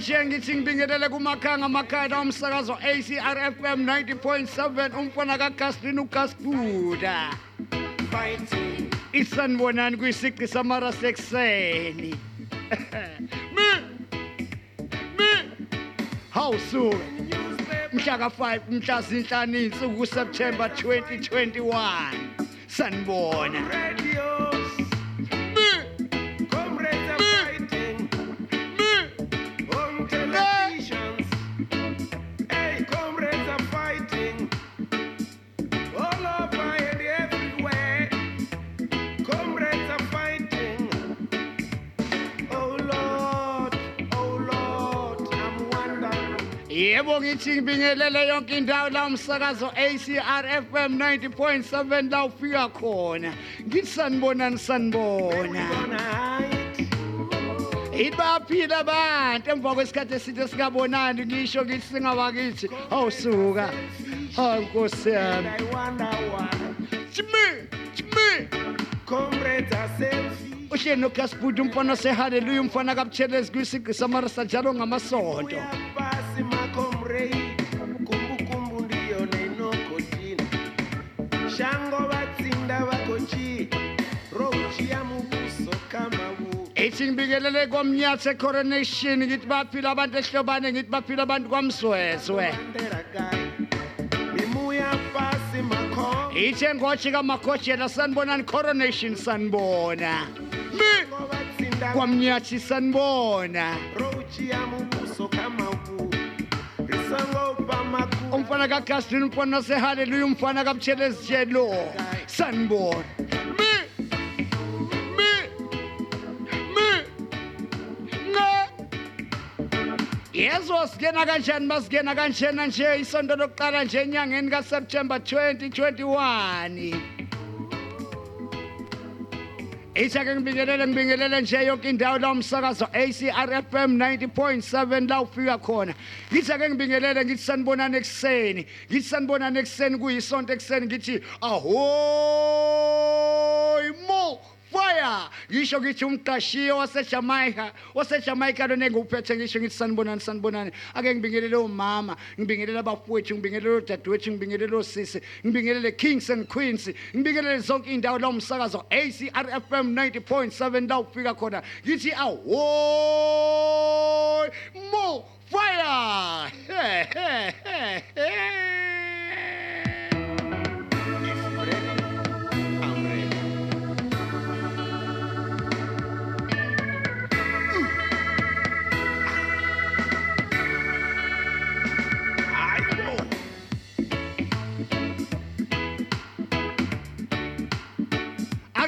nje ngithi ngibingelele kumakhanga amakhaya umsakazo ACRFM 90.7 umfana kaGastin uGasbuda isanibonani kuyisiqi samara sekuseni. Mi mi newspaper, mhla ka5 mhla zinhlanu insuku kuSeptember 2021 sanibona ngithi ngibingelele yonke indawo la umsakazo ACRFM 90.7 la ufika khona. Ngithi sanibonani sanibona. Ibaphila abantu emva kwesikhathi eside singabonani ngisho ngithi singabakithi awusuka hawu nkosi yami. Jimi jimi Comrades are selfish. uhleli nogasibuda umfana osehaleluya umfana kabutshelezi kwisiqi samarasa njalo ngamasonto. Bu. ithi ngibingelele kwamnyathe coronation. Ngithi baphila abantu ehlobane ngithi baphila abantu kwamsweswe ithi engothi kamakhoshela sanibonani coronation sanibona. Kwamnyathi sanibona. Umfana kagastin umfana osehaleluya umfana kabutshelezi jelo sanibona. Yezo singena kanjani masingena kanjena nje isonto lokuqala nje enyangeni kaseptember 2021 Isake ngibingelele ngibingelele nje yonke indawo la umsakazo ACRFM 90.7 la ufika khona. Ngithi ake ngibingelele ngithi sanibonana ekseni. Ngithi sanibonana ekseni kuyisonto ekseni ngithi ahoy mo fire! Ngisho ngithi umqashiyo waseJamaica waseJamaica lona enguphethe ngisho ngithi sanibonani sanibonani. Ake ngibingelele umama ngibingelele abafowethu ngibingelele odadewethu ngibingelele osisi ngibingelele kings and queens ngibingelele zonke indawo la umsakazo ACRFM 90.7 la ufika khona. Ngithi ahoy! Mo fire! He, he, he, he.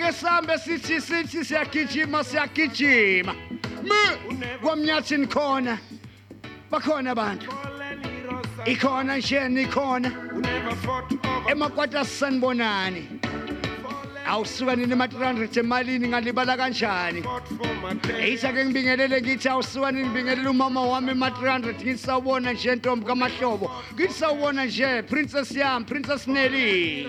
Ake sambe sithi sithi siyagijima siyagijima mi kwamnyathini khona bakhona abantu. Fallen heroes are ikhona nje ikhona who never fought over emakwata sanibonani fallen awusuka nini ema-300 emalini ngalibala kanjani? Fought for material. yithi ake ngibingelele ngithi awusuka nini ngibingelele umama wami ema-300 ngithi sawubona nje ntombi kamahlobo. Ngithi sawubona nje princess yami princess nelly.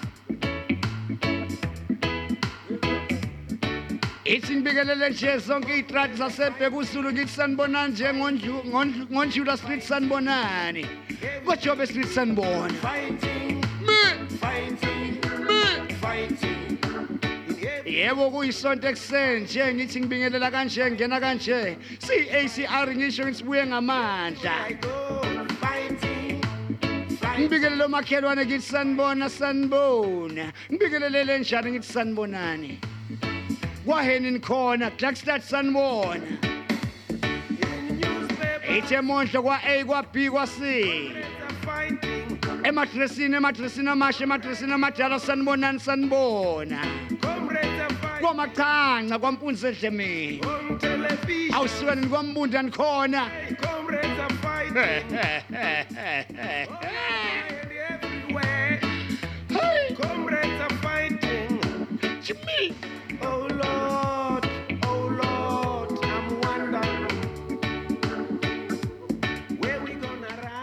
are gone. womsai womsai ithi ngibingelele nje zonke iy'trati zasebhekusulu ngithi sanibonani nje ngonju- ngonju- ngonjula street sanibonani kojobe street sanibona Fighting, mi fighting, mi fighting in every yebo kuyisonto ekuseni nje ngithi ngibingelela kanje ngena kanje si-acr ngisho ngithi sibuye ngamandla I go fighting, fighting. ngibingelele omakhelwane ngithi sanibona sanibona ngibingelelele njani ngithi sanibonani kwaheni nikhona? Blackstart sanibona In newspaper, ithe mondlo kwa-a kwa-b kwa-c they're fighting. emadresini emadresini amasha emadresini amadala sanibonani sanibona Comrades are fighting kwamachanca kwampunzi edlemini awusukanini kwambunda nikhona.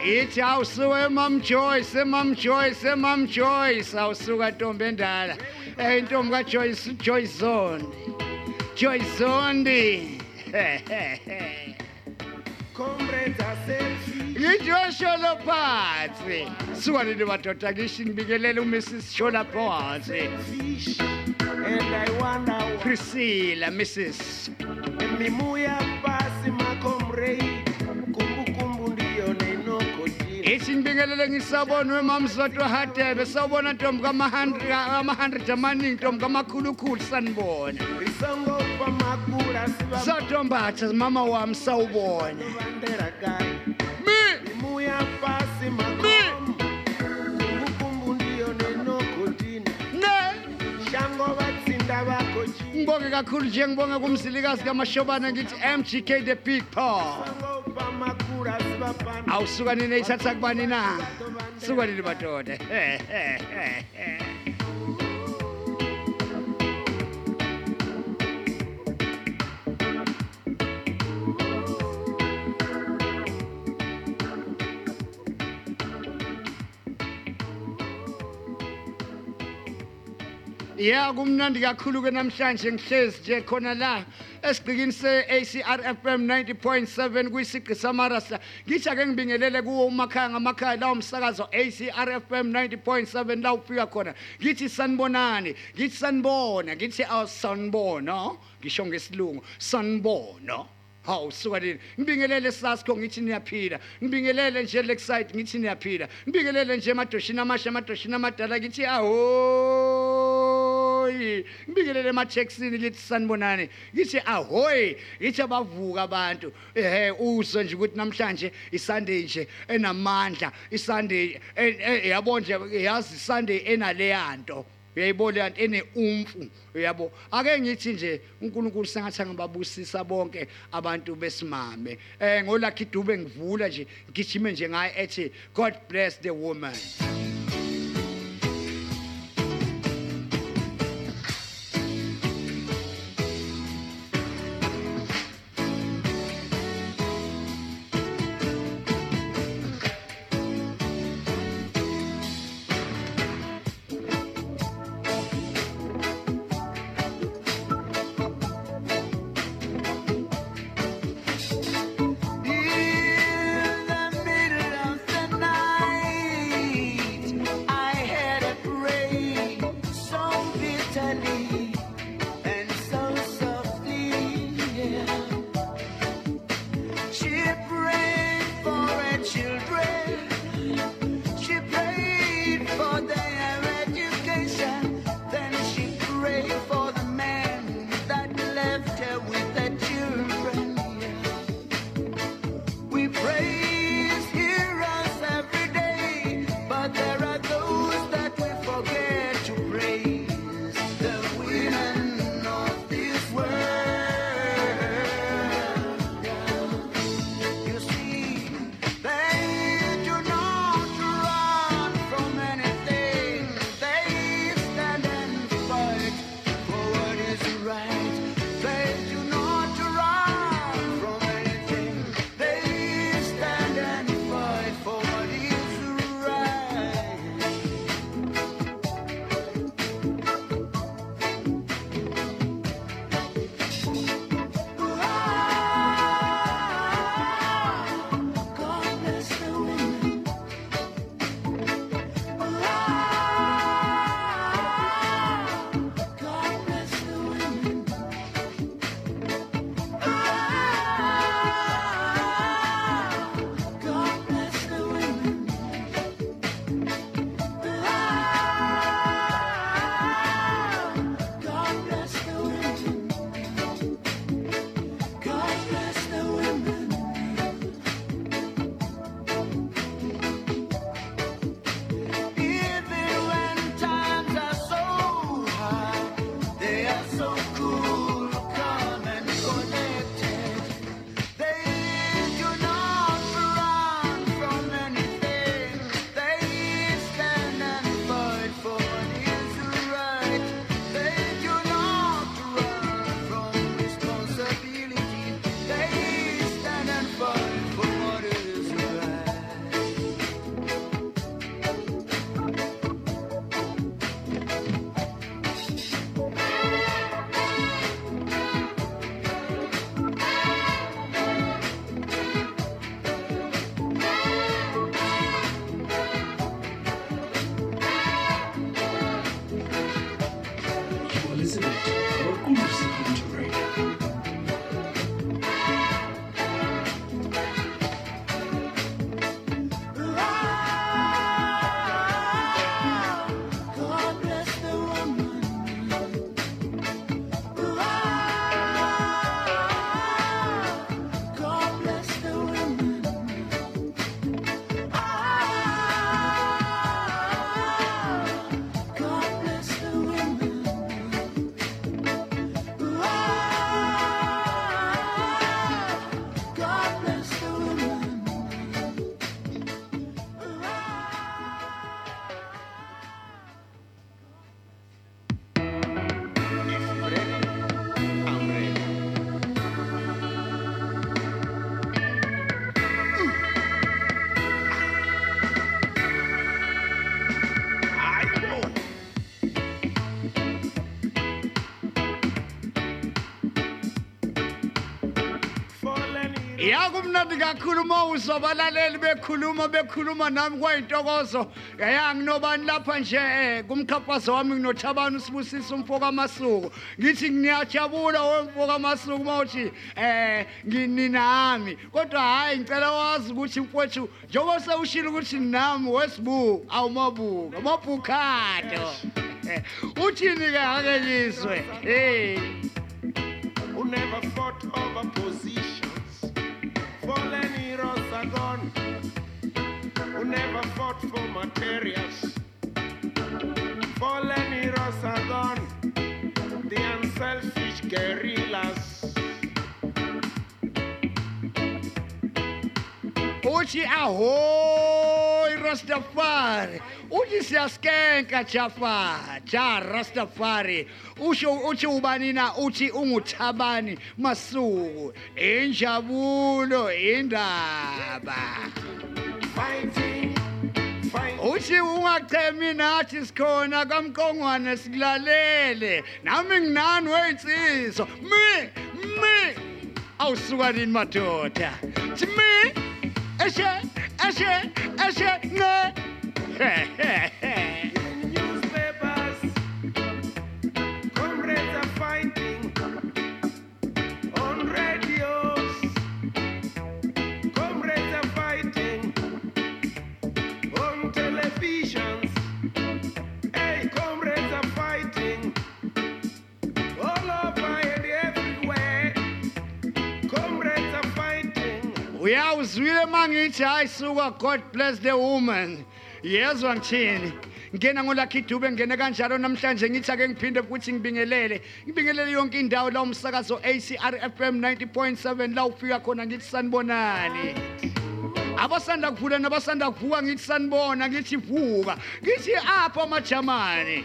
Ithi awusuka emam joyce emam joyce emam joyce awusuka ntombi endala. Um intombi kajoyce joyce zondi. Joyce zondi. Ngijoshola phansi. Suka nini madoda ngisho ngibikelele umrs. Shola phansi priscilla mrs Mimuya pasi ma ithi ngibingelele ngisabona wemamzoto hadebe sawubona ntombi kama-hundred amaningi ntombi kamakhulukhulu sanibona. Satombatha mama wami sawubona. Mi! Ngibonge kakhulu nje ngibonge kumzilikazi kamashobana ngithi mgk the big paw Sango pa makura siva pana. awusuka nini eyithatha kubani na suka nini madoda ya kumnandi kakhulu-ke namhlanje ngihlezi nje khona la esigqikini se-acr fm 90.7 kwisigqi samarasa. Ngithi ake ngibingelele kuwo umakhaya ngamakhaya lawo msakazo acr fm 90.7 la ufika khona. Ngithi sanibonani ngithi sanibona ngithi awusanibona ngisho ngesilungu sanibona. Hawu suka lini ngibingelele sasikho ngithi niyaphila. Ngibingelele nje lexite ngithi niyaphila. Ngibingelele nje emadoshini amasha emadoshini amadala ngithi ahoyi ngibingelele ematheksini lithi sanibonani. Ngithi ahoyi ngithi abavuka abantu. Ehe uzwe nje ukuthi namhlanje isunday nje enamandla isunday e- e- yabo nje yazi isunday enaleyanto uyayibona yanto ene-umfu yabo ake ngithi nje unkulunkulu sengathi angababusisa bonke abantu besimame. Um ngolakhi dube ngivula nje ngigijime nje ngaye ethi god bless the woman. Yakumnandi kakhulu uma uzwa abalaleli bekhuluma bekhuluma nami kwayintokozo. Yaya nginobani lapha nje? Um kumkhaphazo wami nginothabani usibusisa umfo kamasuku ngithi ngiyajabula wemfo kamasuku uma uthi um ngininami kodwa hhayi ngicela wazi ukuthi mfowethu njengoba sewushile ukuthi nami wesibuku awumabuka mabhukhado. Uthini-ke ake ngizwe hey uthi ahoy rastafari. Uthi siyaskenka jafa ja rastafari. Usho uthi ubani na uthi unguthabani masuku. Injabulo indaba. Fighting, uthi ungachemi nathi sikhona kamqongwane sikulalele. Nami nginani weyinsizwa mi mi awusuka nini madoda? Thi mi. Eshe eshe eshe nge uyawuzwile uma ngithi hayi suka god bless the woman. Yezwa ngithini ngena ngolakhi idube ngene kanjalo namhlanje ngithi ake ngiphinde futhi ngibingelele. Ngibingelele yonke indawo la umsakazo ACR FM 90.7 la ufika khona ngithi sanibonani. Abasanda kuvula nabasanda kuvuka ngithi sanibona ngithi vuka. Ngithi apha amajamani.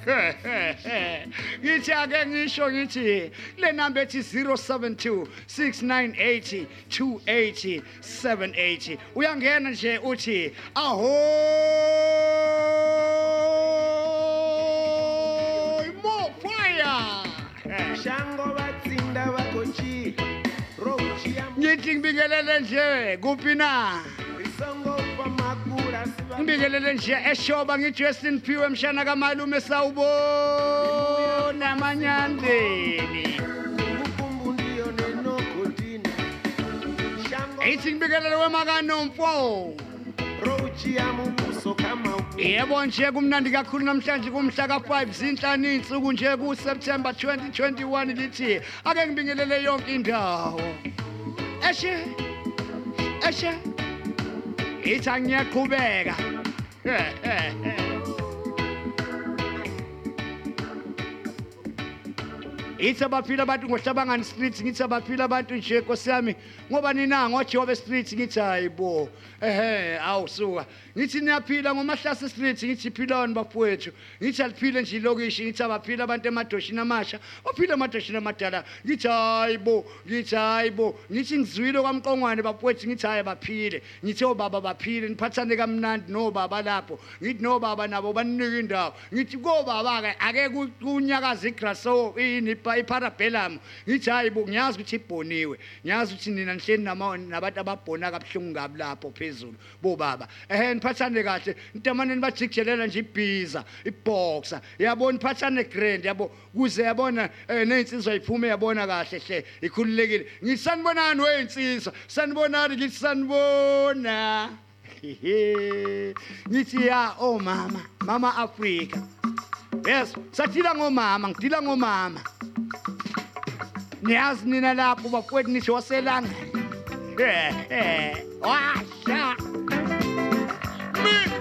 ngithi ake ngisho ngithi le namba ethi 072 6980 280 780 uyangena nje uthi ahoy more fire Shango batsinda bakochi, ngithi ngibingelele nje kuphi na makura siba. Ngibingelele nje eshoba ngithi wesiniphiwe mshana kamalume sawubona manyandeni. Kumbukumbu ndiyo neno kodini. Shango ithi ngibingelele wemakanomfo yebo nje kumnandi kakhulu namhlanje kumhla ka-5 zinhlanu iy'nsuku nje kuseptemba 2021 lithi ake ngibingelele yonke indawo. Eshe eshe. Ithi angiyaqhubeka ithi abaphila abantu ngohlabangani street ngithi abaphila abantu nje nkosi yami. Ngoba nina ngojehobe street ngithi hayi bo ehe awusuka ngithi niyaphila ngomahlasi street ngithi philani bafowethu ngithi aliphile nje ilokishi. Ngithi abaphila abantu emadoshini amasha. Baphile emadoshini amadala. Ngithi hayi bo ngithi hayi bo. Ngithi ngizwile kwamqongwane bafowethu ngithi hayi baphile. Ngithi obaba baphile. Niphathane kamnandi nobaba lapho. Ngithi nobaba nabo baninike indawo. Ngithi kobaba-ke ake ku- kunyakaza igraso ini ipa- iparabellum ngithi hayi bo ngiyazi ukuthi ibhoniwe. Ngiyazi ukuthi nina nihleni nama- nabantu ababhona kabuhlungu kabi lapho phezulu. Bobaba ehe niphathane kahle. Ntamane nibajikijelela nje ibhiza ibhoxa. Yabo niphathane grand yabo. Kuze yabona um ney'nsizwa yiphume yabona kahle hle ikhululekile. Ngithi sanibonani wey'nsizwa sanibonani ngithi sanibona. Hehe. ngithi ya omama mama afrika. Yes sathila ngomama ngidila ngomama. Niyazi nina lapho bafowethu nisho waselanga washa. How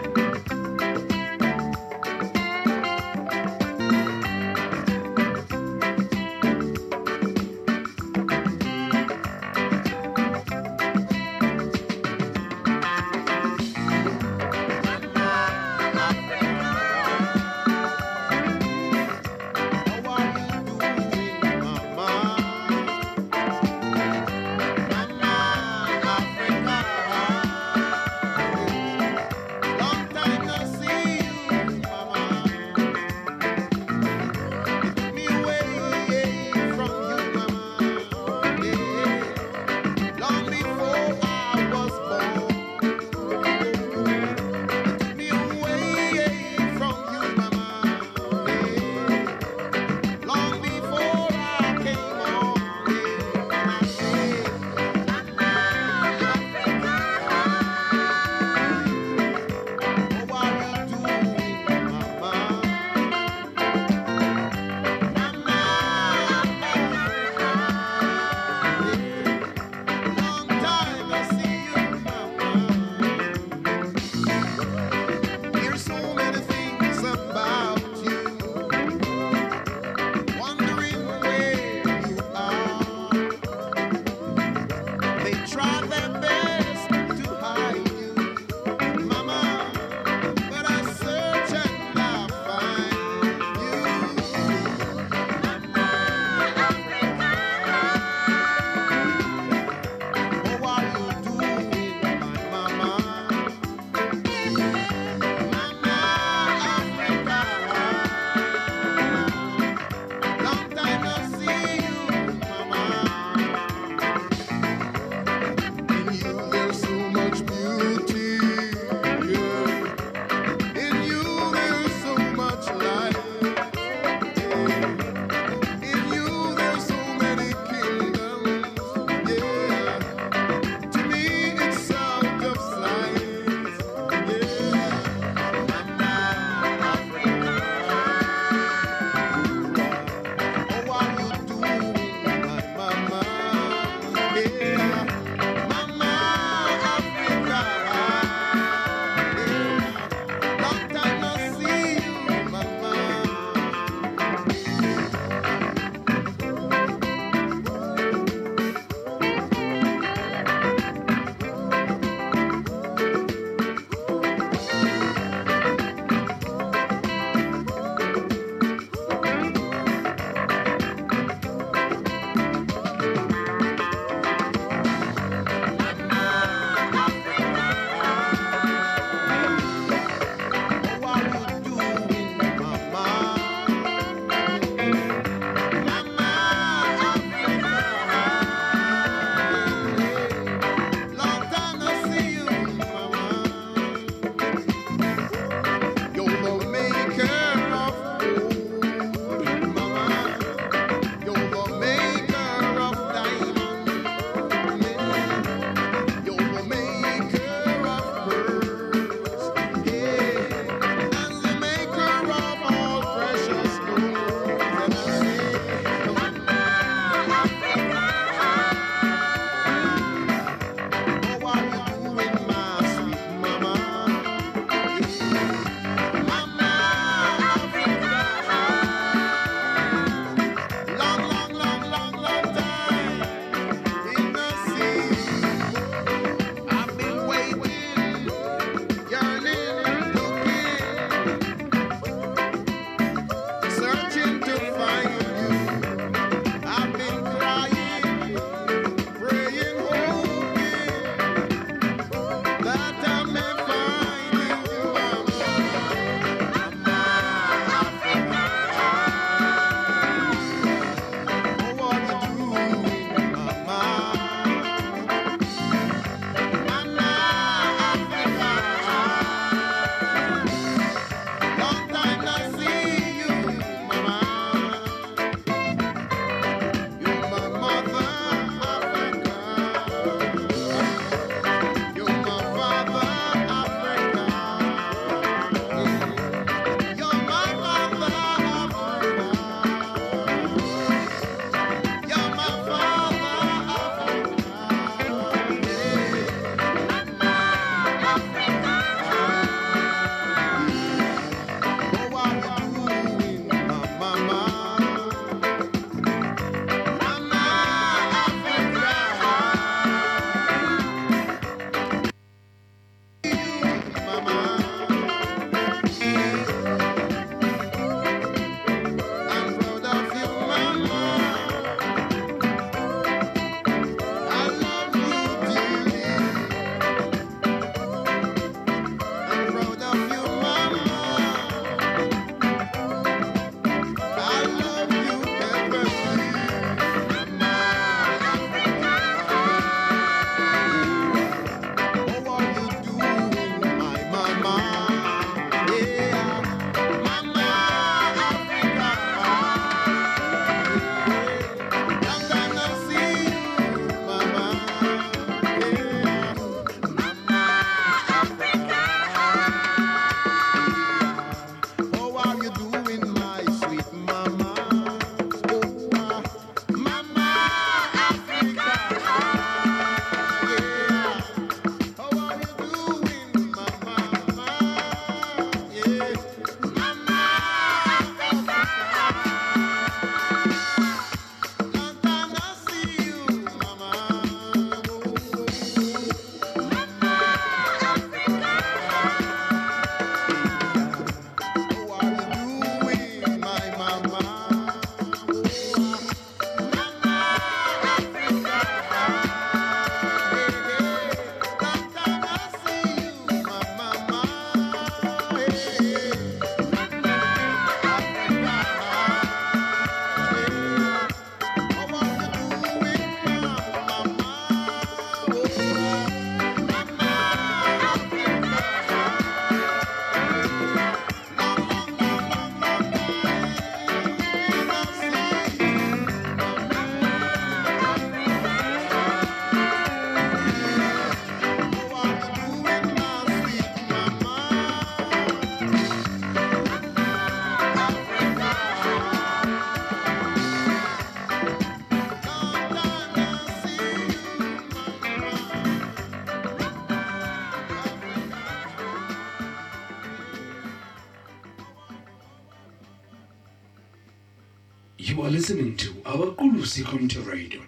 Community Radio.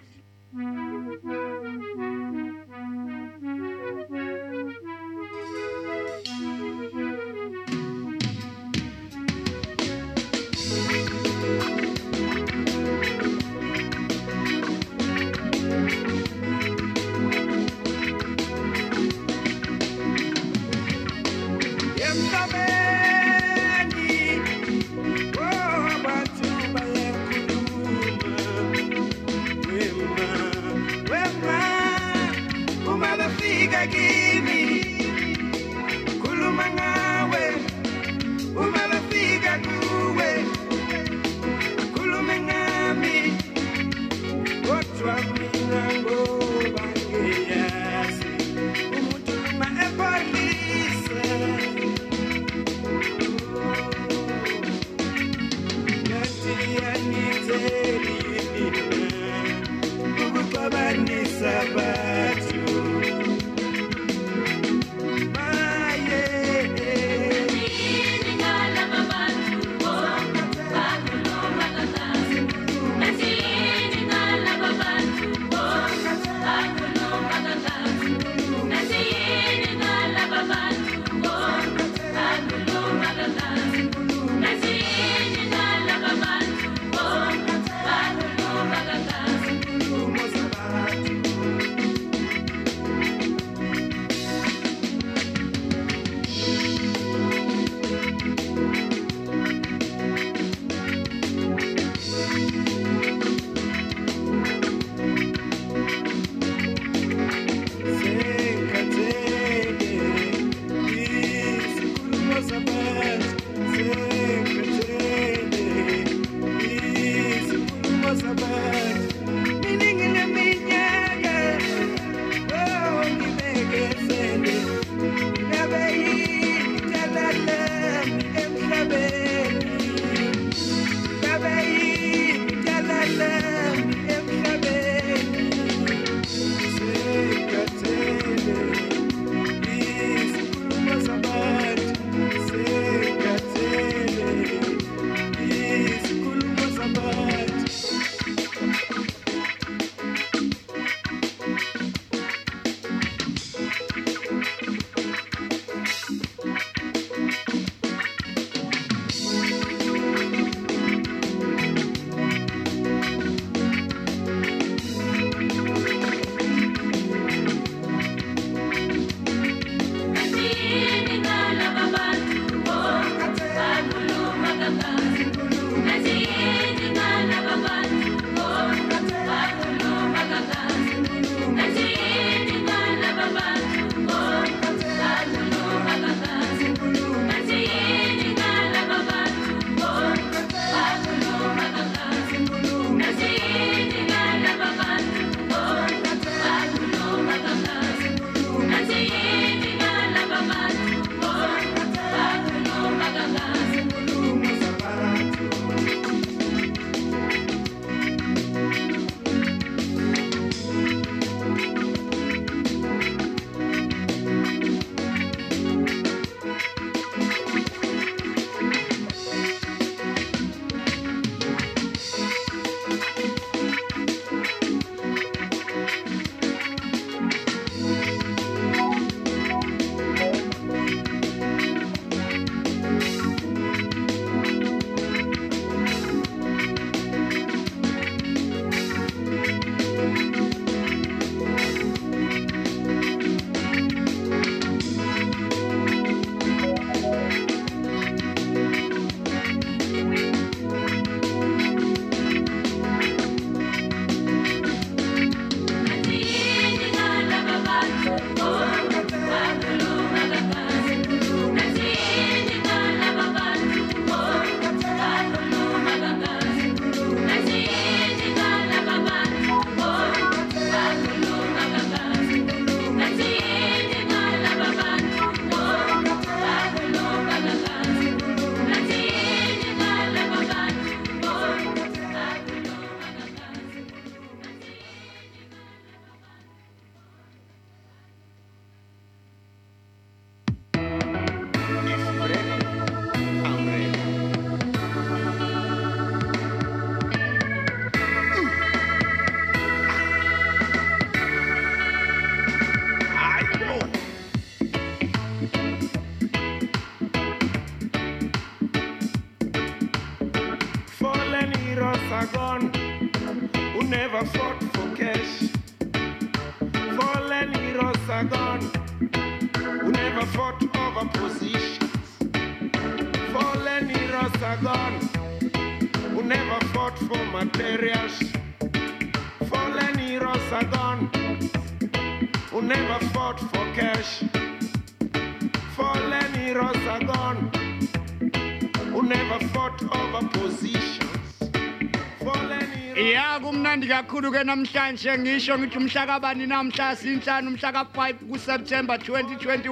Kumnandi kakhulu ke namhlanje ngisho ngithi umhla kabani namhla sinhlanu umhla ka-5 kuseptemba 2021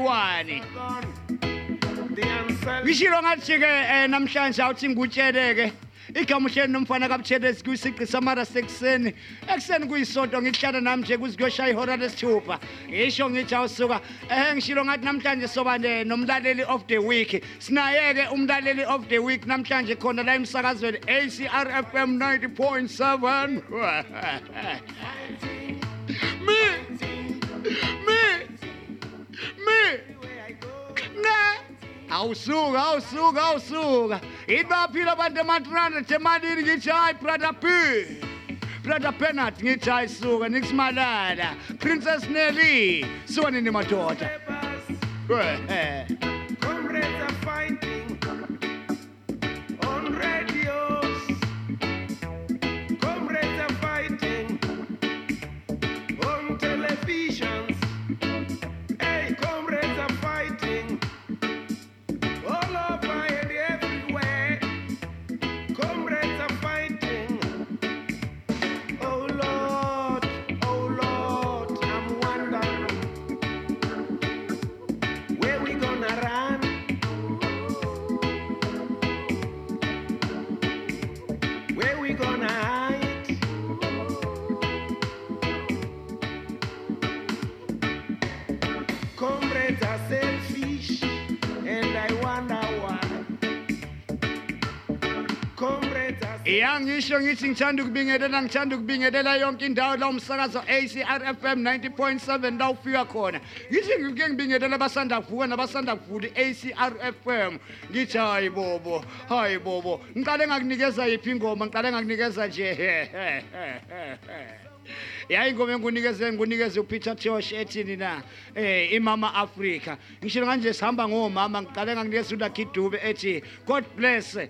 gone. The unselfish ngishilo ngathi-ke um namhlanje awuthi ngikutshele-ke igama uhleli nomfana kabuthelezi kwisiqi samara sekuseni. Ekuseni kuyisonto ngikuhlala nami nje kuze kuyoshaya ihora lesithupha. Ngisho ngithi awusuka. Ehe ngishilo ngathi namhlanje soba nomlaleli of the week. Sinaye-ke umlaleli of the week namhlanje khona la emsakazweni acr fm 90.7 awusuka awusuka awusuka ithi baphila abantu ematrana temalini ngithi hayi brother p. Brother penat ngithi hayi suka nikusimalala princess nelly suka nini madoda? Ngisho ngithi ngithanda ukubingelela ngithanda ukubingelela yonke indawo la umsakazo acr fm 90.7 la ufika khona. Ngithi ngike ngibingelela abasanda kuvuka nabasanda kuvula i-acr fm ngithi hayi bobo hayi bobo ngiqale ngakunikeza yiphi ingoma? Ngiqale ngakunikeza nje. ya ingoma engunikeze ngunikeze upeter tosh ethini na? Eh imama africa ngishilo kanje sihamba ngomama ngiqale ngakunikeza ulakidube ethi god bless eh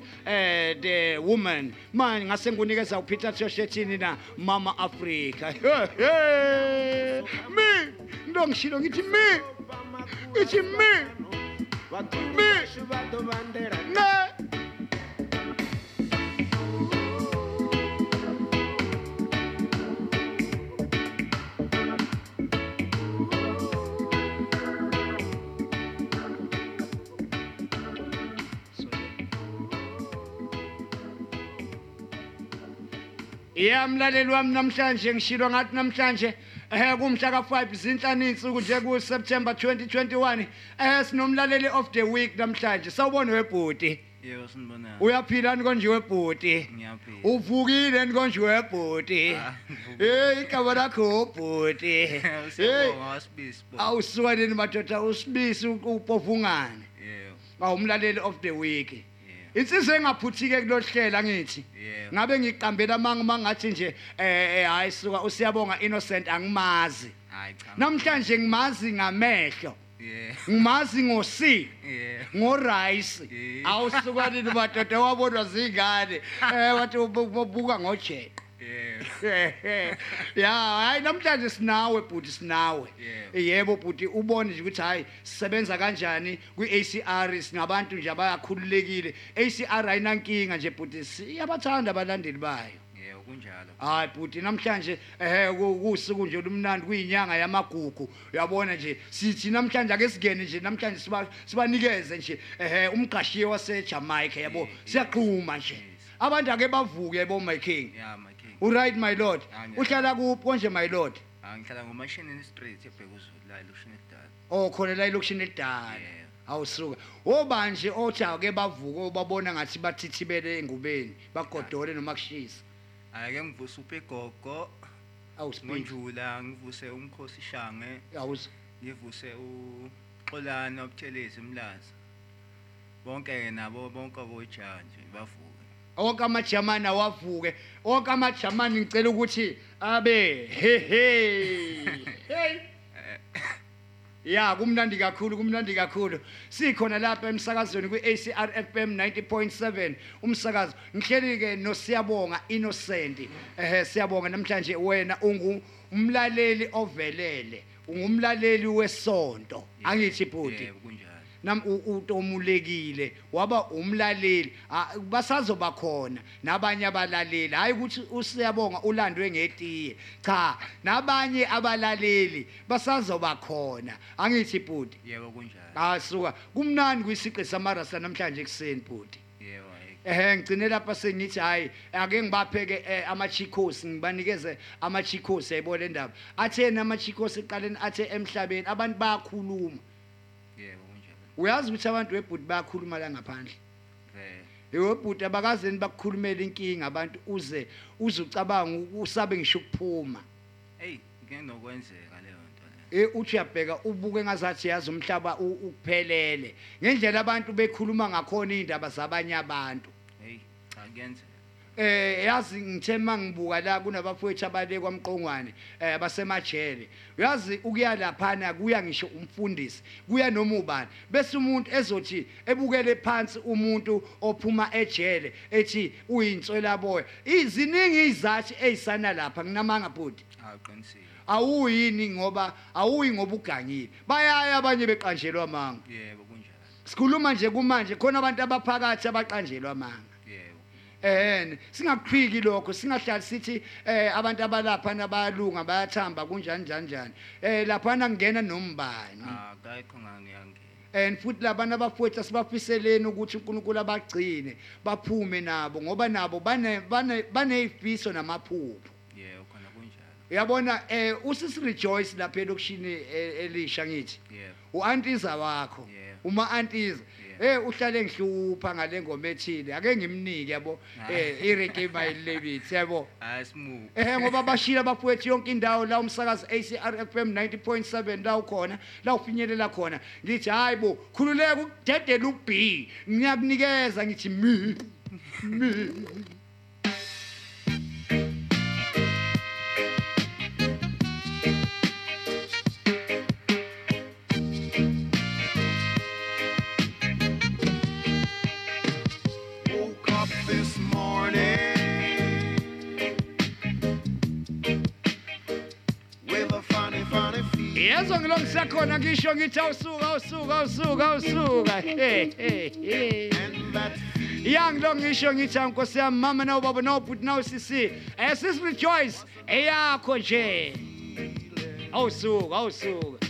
the woman. Manje ngase ngunikeza upeter tosh ethini na? Mama africa me ndo ngishilo ngithi me ithi me Watumishi ya mlaleli wami namhlanje ngishilo ngathi namhlanje eh kumhla ka5 zinhlanu insuku nje ku September 2021 eh sinomlaleli of the week namhlanje sawubona webhodi Yebo sinibonana. uyaphila ni konje webhodi Ngiyaphila. uvukile ni konje webhodi Ah, hey igama lakho hey Siyabonga wasibisi bo. awusuka nini madoda usibisi upofungane Yebo. awumlaleli of the week Yebo. insizwe engaphuthike kulohlela ngithi? Ngabe ngiqambela manga mangathi nje eh eh, hayi suka usiyabonga innocent angimazi. Namhlanje ngimazi ngamehlo. Ngimazi ngosi ngorice awusuka nini madoda wabonwa zingane. Eh wathi ubuka ngojela Yebo. ya hayi namhlanje sinawe bhuti sinawe. Yebo. yebo bhuti ubone nje ukuthi hayi sisebenza kanjani kwi-acr singabantu nje abakhululekile. Acr ayinankinga nje bhuti siyabathanda abalandeli bayo. Yebo kunjalo. hayi bhuti namhlanje ehe ku- kusuku nje lumnandi kuyinyanga yamagugu. Uyabona nje sithi namhlanje ake singene nje namhlanje siba sibanikeze nje ehe umqashiye waseJamaica yabo? Siyaqhuma nje. abantu ake bavuke bo my king. Yeah my king. Uright my lord. Ah, uhlala kuphi konje my lord? Angihlala ngomashini street eBhekuzulu la elushini edala. oh khona la elokishini edala Yeah. awusuka obanje othi ake bavuke ubabona ngathi bathithibele engubeni bagodole noma kushisa. Ake ngivuse uPegogo, awusiphi? Ngonjula ngivuse umkhosi Shange, awus ngivuse uXolana obuthelezi Mlazi. Bonke nabo bonke bojaha nje bavuke. Wonke amajamani awavuke wonke amajamani ngicela ukuthi abe he he. Hey. Ya kumnandi kakhulu kumnandi kakhulu. Sikhona lapha emsakazweni kwi-ACR FM 90.7 umsakazo ngihleli ke nosiyabonga Innocent. Ehe siyabonga namhlanje wena ungu umlaleli ovelele ungumlaleli wesonto. Angithi bhuti yebo kunjalo. Nam u- utomulekile waba umlaleli. Ah, basazoba khona. Nabanye abalaleli hayi ukuthi usiyabonga ulandwe ngetiye. Cha nabanye abalaleli basazoba khona. Angithi bhuti yebo kunjalo. Asuka kumnandi kwisiqe samarasa namhlanje ekuseni bhuti yebo hayi ehe ngigcine lapha sengithi hayi ake ngibapheke eh, amachikhosi ngibanikeze amachikhosi yayibona indaba atheni amachikhosi eqaleni athe emhlabeni abantu bayakhuluma. yebo kunjalo uyazi ukuthi abantu webhuti bayakhuluma la ngaphandle vele yewebhuti abakazeni bakukhulumela inkinga abantu uze uze ucabanga usabe ngisho ukuphuma. Hey ngeke nokwenzeka leyo nto leyo. Eh uthi uyabheka ubuke ngazathi yazi umhlaba u- ukuphelele. Ngendlela abantu bekhuluma ngakhona indaba zabanye abantu. Hey cha kuyenzeka eh yazi ngithe mangibuka la kunabafowethu abale kwamqongwane eh basemajele. Uyazi ukuya laphana kuya ngisho umfundisi kuya noma ubani. Bese umuntu ezothi ebukele phansi umuntu ophuma ejele ethi uyinswela boya iziningi izathi ezisana lapha nginamanga bhuti aqinisile. Awuyini ngoba awuyi ngoba ugangile. Bayaya abanye beqanjelwa manga yebo kunjalo. Sikhuluma nje kumanje khona abantu abaphakathi abaqanjelwa manga ehene singakuphiki lokho singahlali sithi eh abantu abalapha nabayalunga bayathamba kunjani njani njani. Eh laphana kungena nombani. Akayikho ngangiyangena. And futhi labana abafowethu sibafiseleni ukuthi uNkulunkulu abagcine baphume nabo ngoba nabo bane bane banezifiso namaphupho. Yebo khona kunjalo. Uyabona eh usisi rejoice lapha elokishini eh, elisha ngithi? Yebo uantiza wakho. Yeah. uma antiza Yeah. Eh uhlale ngihlupha ngale ngoma ethile. Ake ngimnike yabo. Ah. eh ireke bayilebit yabo. Hayi simu eh ngoba bashila bafowethu yonke indawo la umsakazi ACR FM 90.7 la ukhona la ufinyelela khona. Ngithi hayibo khululeka ukudedela uB. Ngiyakunikeza ngithi mi mi. Yezo ngilongisa khona ngisho ngithi awusuka awusuka awusuka awusuka yangilo ngisho ngithi ankosi yami mama nawo baba nawo bhuti nawo sisi eh sis rejoice eyakho nje awusuka awusuka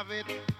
have it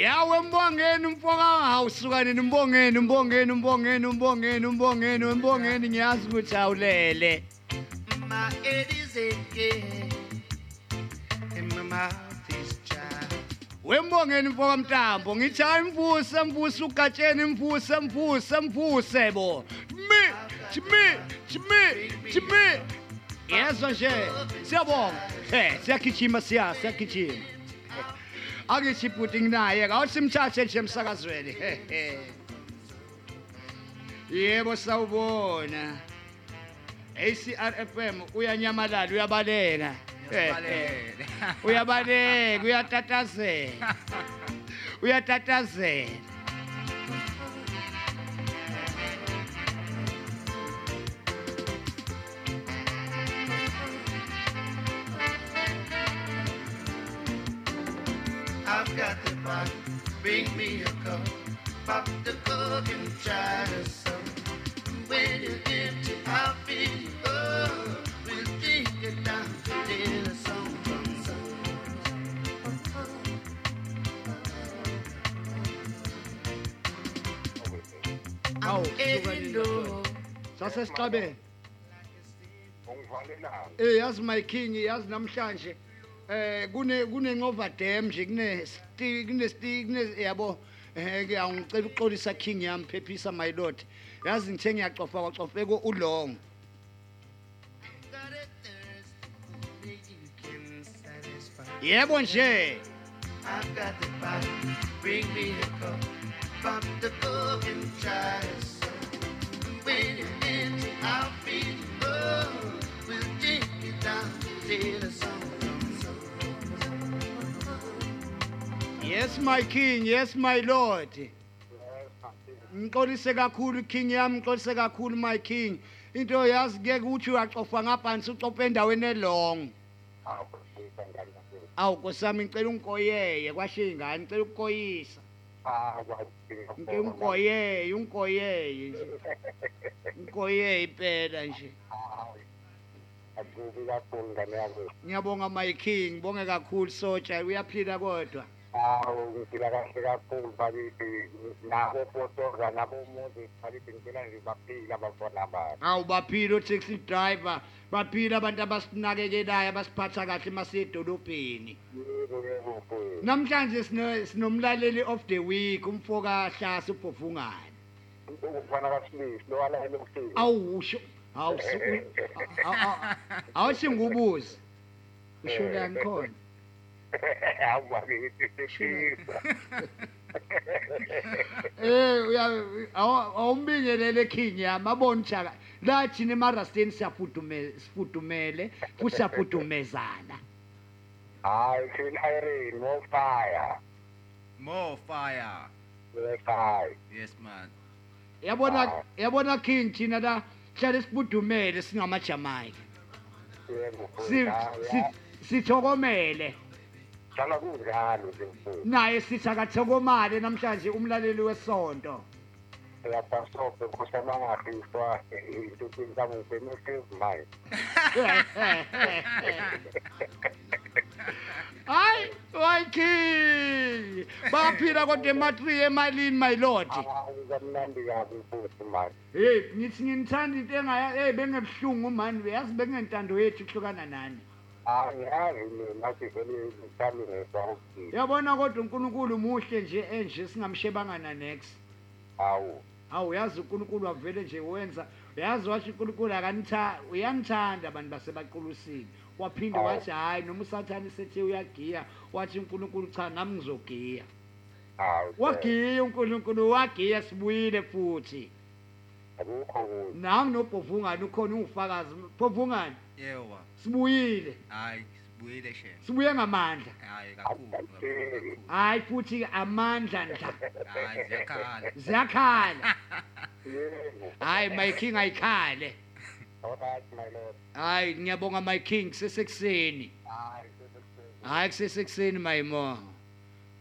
yawe mbongeni mfoka awusukane nimbongeni mbongeni mbongeni mbongeni mbongeni mbongeni ngiyazi ukuthi awulele. Mouth is dry. wembongeni mfoka mtambo ngithi hayi mvuse ugatsheni mvuse mvuse mvuse bo. Mi chimi chimi chimi yezwa nje siyabonga. Siyagijima siya siyagijima akithi ibhuti nginaye awuthi simthathe nje emsakazweni. He he. Yebo sawubona. ACRFM uyanyamalala uyabaleka. He, he. uyabaleka uyatatazela. Uyatatazela. I've got the pot, bring me a cup. Pop the cork and try to sup. When you're empty, I'll fill you up. We'll drink it down till the sun comes up. Awu, I'm heading hlukanile. north sasesixabene ungivalelanga eh yazi my king yazi namhlanje eh kune kunencova dam nje kune kune kune yabo eh ke angicela uxolisa king yami phephisa my lord yazi ngithe ngiyacofa kwacofe ko ulong you yebo nje I've got the body, bring me a cup from the broken chalice. When it ends, I'll be full. We'll drink it down till the sun yes my king. Yes my lord. Ngixolise kakhulu king yami ngixolise kakhulu my king. Into yazi ke ukuthi uyacofa ngaphansi ucofa endaweni elong. Awukusiza ngani ngampela awu nkosami ngicela ungikoyeye kwashiya ingane ngicela ukukoyisa ngike ungikoyeye ungikoyeye nje. Ngikoyeye impela nje. Akubi kakhulu ngane yami ngiyabonga my king. Ngibonge kakhulu sotsha. Uyaphila kodwa. Awu ngiphila kahle kakhulu bakithi nabo potoza nabo umuzi bakithi ngicela nje baphile abafana bami awu baphila o-taxi driver baphila abantu abasinakekelayo abasiphatha kahle masiye edolobheni yebo yebo mfowethu namhlanje sino- sinomlaleli of the week umfoka hlasi ubhovungane ukufana kasilisi lo walayele uhleli awusho awusu awushingubuzi usho lani khona hawu bakithi seqisa Eh uya awu- awumbingelele king yami abona chaka la thina emarasteni siyafudumele sifudumele futhi siyafudumezana hayi thina iron mo fire. More fire. mo fire. Yes man. yabona yabona king thina la hlale sifudumele singamajamaica yebo si mfowethu si- hlala kunjalo mfowethu naye sithi akathokomale namhlanje umlaleli wesonto? Uyabhasope kusemangahiswa intuthu zami ngibemesezi manje hayi wayiking baphila kodwa ematree emalini my lord? Kamnandi kabi mfowethu manje hey ngithi nginithanda into engaya hey bengebuhlungu mani uyazi bengentando yethu kuhlukana nani? Angiyazi mina sivele ngithami ngeswa ukuphila yabona kodwa unkulunkulu muhle nje enje singamshebanga nanex hawu awu uyazi unkulunkulu wavele nje wenza uyazi washo unkulunkulu akanitha uyangithanda abantu basebaqulusini. Waphinde Awu. wathi hhayi noma usathane sethe uyagiya wathi unkulunkulu cha nami ngizogiya. Hawu wagiya unkulunkulu wagiya sibuyile futhi. Akukho kuhle nangu nobhovungane ukhona ungufakazi? Bhovungane Yewa. Sibuyile. Hayi, sibuyile she. sibuye ngamandla. Hayi kakhulu. kakhulu. hayi futhi amandla ndla Hayi ziyakhala. ziyakhala. Hayi my king ayikhale. Hayi ngiyabonga my king kusesekuseni. Hayi sesekuseni hayi kusesekuseni my mo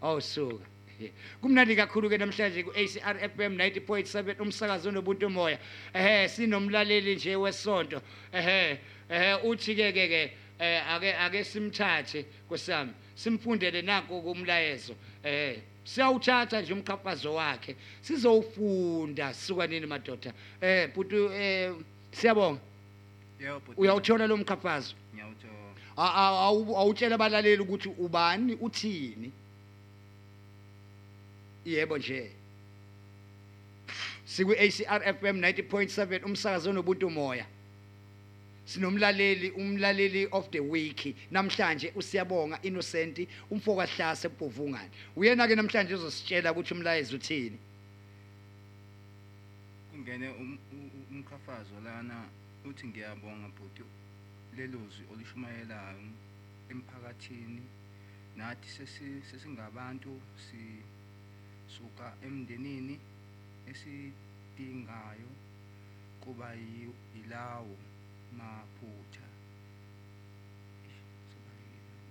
awusuka kumnandi kakhulu-ke namhlanje ku-acr fm 90.7 umsakazo onobuntu moya. Ehe sinomlaleli nje wesonto. Ehe ehe uthi-ke ke ke eh ake ake simthathe kwesami simfundele nanko kumlayezo. Eh siyawuthatha nje umkhafazo wakhe sizowufunda sisuka nini madoda. Eh butu eh siyabonga. Yewa but. uyawuthola lo mkhafazo Nyawutho. A- a- awu- awutshela abalaleli ukuthi ubani uthini? Yebo nje. Siku-acr fm 90.7 umsakazo onobuntu moya. Sinomlaleli umlaleli of the week. Namhlanje usiyabonga innocent umfokahlase ebhovungane uyena-ke namhlanje uzositshela ukuthi umlayezo uthini? Kungene um- u- u- umkhafazo lana uthi ngiyabonga bhuti lelozwi olishumayelayo emphakathini. Nathi sesi- sesingabantu sisuka emndenini esidingayo kuba yi- yilawo. Maphutha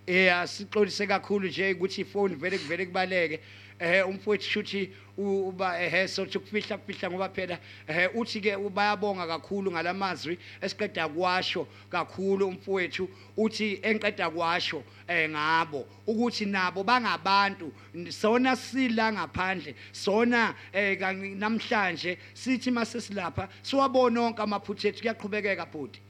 Eh asixolise kakhulu nje ukuthi ifoni vele kuvele kubaleke. Eh umfowethu shuthi uba ehe sothi ukufihla kufihla ngoba phela eh uthi ke bayabonga kakhulu ngalamazwi esiqeda kwasho kakhulu umfowethu uthi enqeda kwasho eh ngabo ukuthi nabo bangabantu. Sona sila ngaphandle sona eh namhlanje sithi mase silapha siwabona onke amaphutha ethu. Kuyaqhubekeka bhuti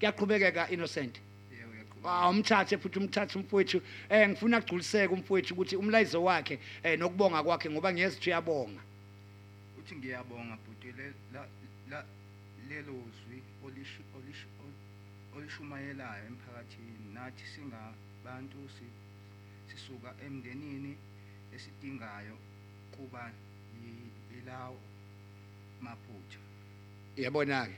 kuyaqhubekeka innocent. Yebo uyaqhubeka Ah umthathe futhi umthathe umfowethu. Eh ngifuna agculiseke umfowethu ukuthi umlayizo wakhe eh nokubonga kwakhe ngoba ngiyezi ukuthi uyabonga. Uthi ngiyabonga bhuti le la la lelo zwi olishu olishu ol- olishumayelayo emphakathini nathi singabantu si- sisuka emndenini esidingayo kuba yi- yilawo maphutha. Yabona ke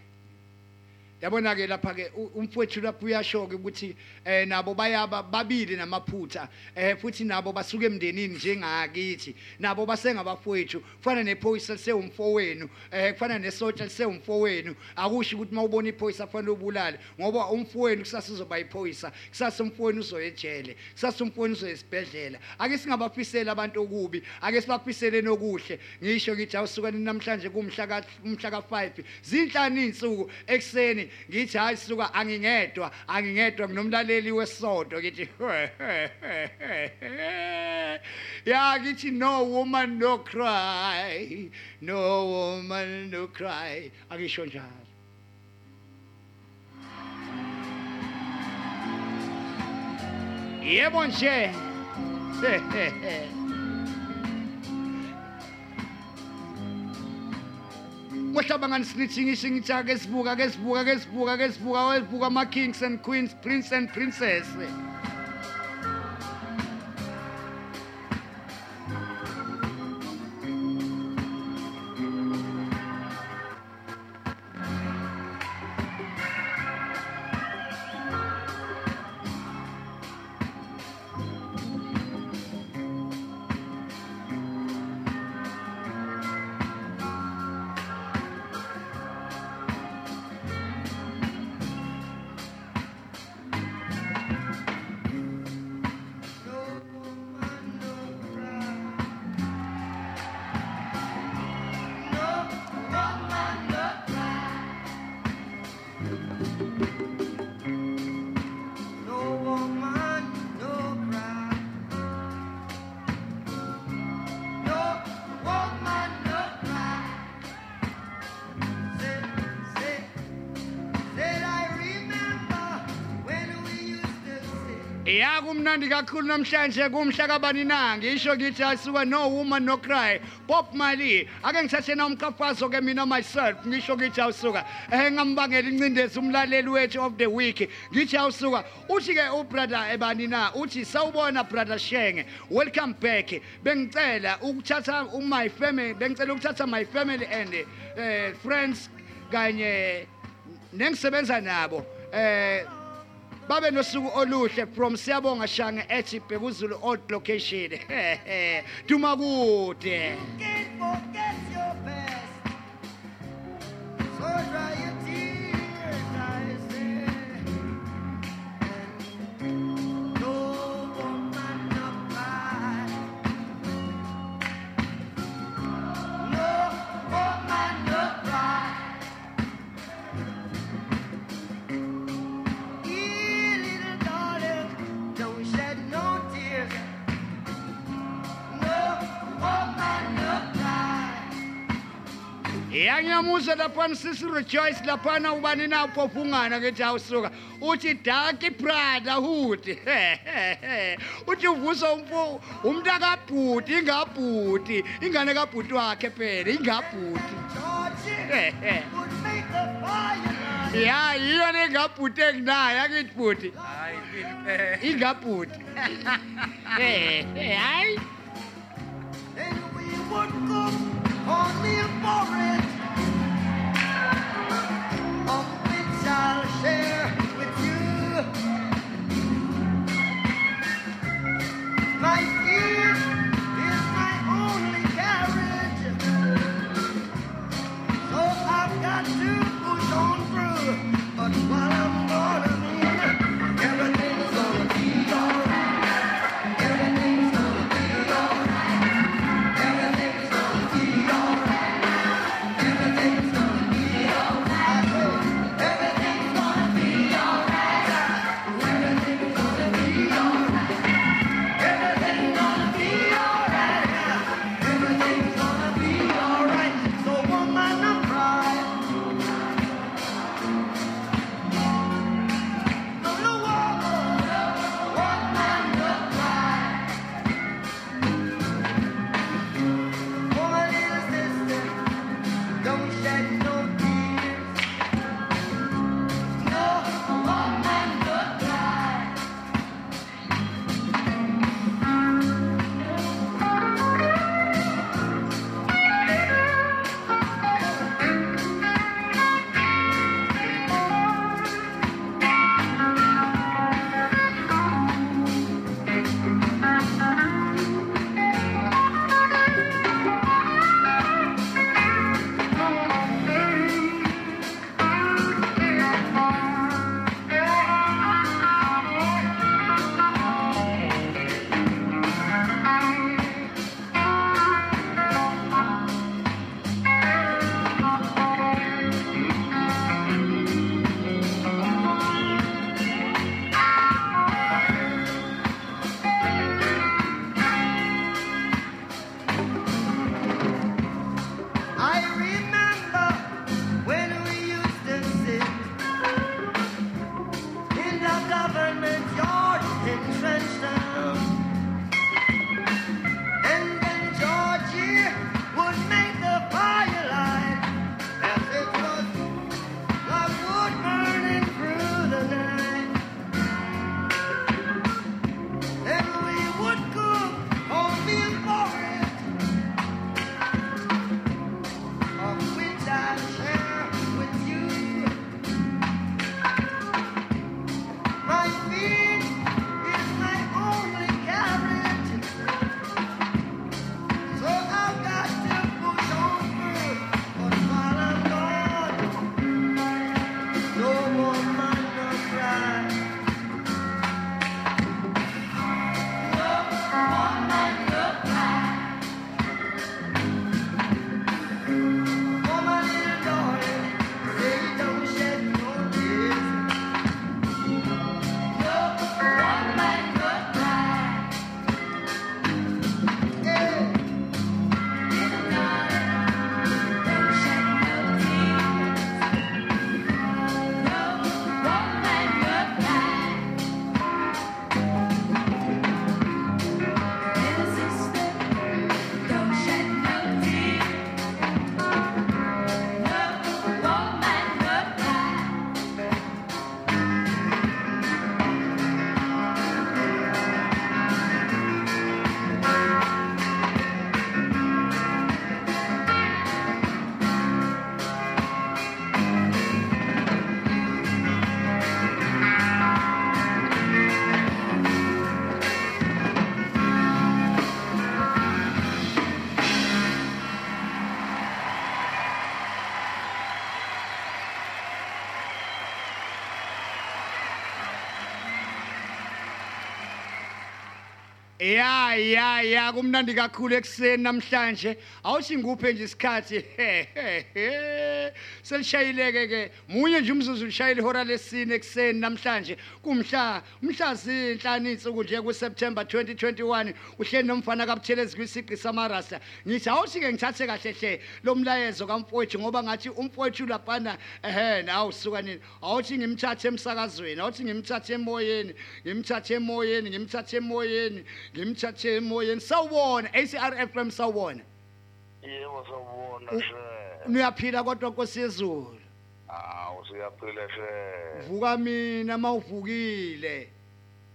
yabona ke lapha ke umfowethu lapho uyasho ke ukuthi eh nabo bayaba babili namaphutha eh futhi nabo basuka emndenini njengakithi. Nabo basengabafowethu kufana nephoyisa lisewumfowenu eh kufana nesota lisewumfowenu. Akusho ukuthi mawubona iphoyisa kufanele ubulale ngoba umfowenu kusasa uzoba iphoyisa kusasa umfowenu uzoyejele kusasa umfowenu uzoyesibhedlela. Ake singabafiseli abantu okubi ake sibafisele nokuhle. Ngisho ngithi awusukani namhlanje kumhla ka umhla ka5 zinhlanu izinsuku ekseni ngithi hayi suka angingedwa angingedwa kunomlaleli wesonto ngithi ya ngithi no woman no cry no woman no cry. Akisho njalo. Yebo nje. Ngohlabangani sinithi ngisho ngithi ake sibuka ake sibuka ake sibuka ake sibuka wesibuka ama kings and queens prince and princess. Ya kumnandi kakhulu namhlanje kumhla kabani na? Ngisho ngithi asuka no woman no cry. Bob Marley ake ngithathe na umkhafazo ke mina myself. Ngisho ngithi awusuka. Eh ngambangela incindezi umlaleli wethu of the week. Ngithi awusuka. Uthi ke ubrother ebani na? Uthi sawubona brother Shenge. Welcome back. Bengicela ukuthatha my family bengicela ukuthatha my family and eh friends kanye nengisebenza nabo. Eh babe nosuku oluhle from siyabonga shange ethi bhekuzulu old location duma kude forget your past. So dry yangiyamuza laphana sisi rejoice laphana ubani na uphophungana ngithi awusuka uthi daki brother huti uthi uvusa umfo umntakabhuti ingabhuti. Ingane kabhuti wakhe phela ingabhuti. Georgie would make the fire light. ya yiyo lengabhuti enginayo akithi bhuti hayi impela ingabhuti. Hayi. Then we would cook cornmeal porridge, of which I'll share with you. My fear is my only carriage, so I've got to push on through. But while I'm gonna ya ya ya kumnandi kakhulu ekuseni namhlanje. Awuthi nguphe nje isikhathi. He he he. Selishayileke ke munye nje umzuzu lishayile ihora lesine ekuseni namhlanje. Kumhla mhla zinhlanu insuku nje kuSeptember 2021 uhleli nomfana kabuthelezi kwisiqi samarasta. Ngithi awuthi ke ngithathe kahle hle lo mlayezo kamfowethu ngoba ngathi umfowethu lapana ehe nawu suka nini awuthi ngimthathe emsakazweni awuthi ngimthathe emoyeni ngimthathe emoyeni ngimthathe emoyeni ngimthathe emoyeni. Sawubona ACRFM sawubona. Yebo sawubona Uyaphila kodwa Nkosi yezulu? Hawu siyaphila she vuka mina mawuvukile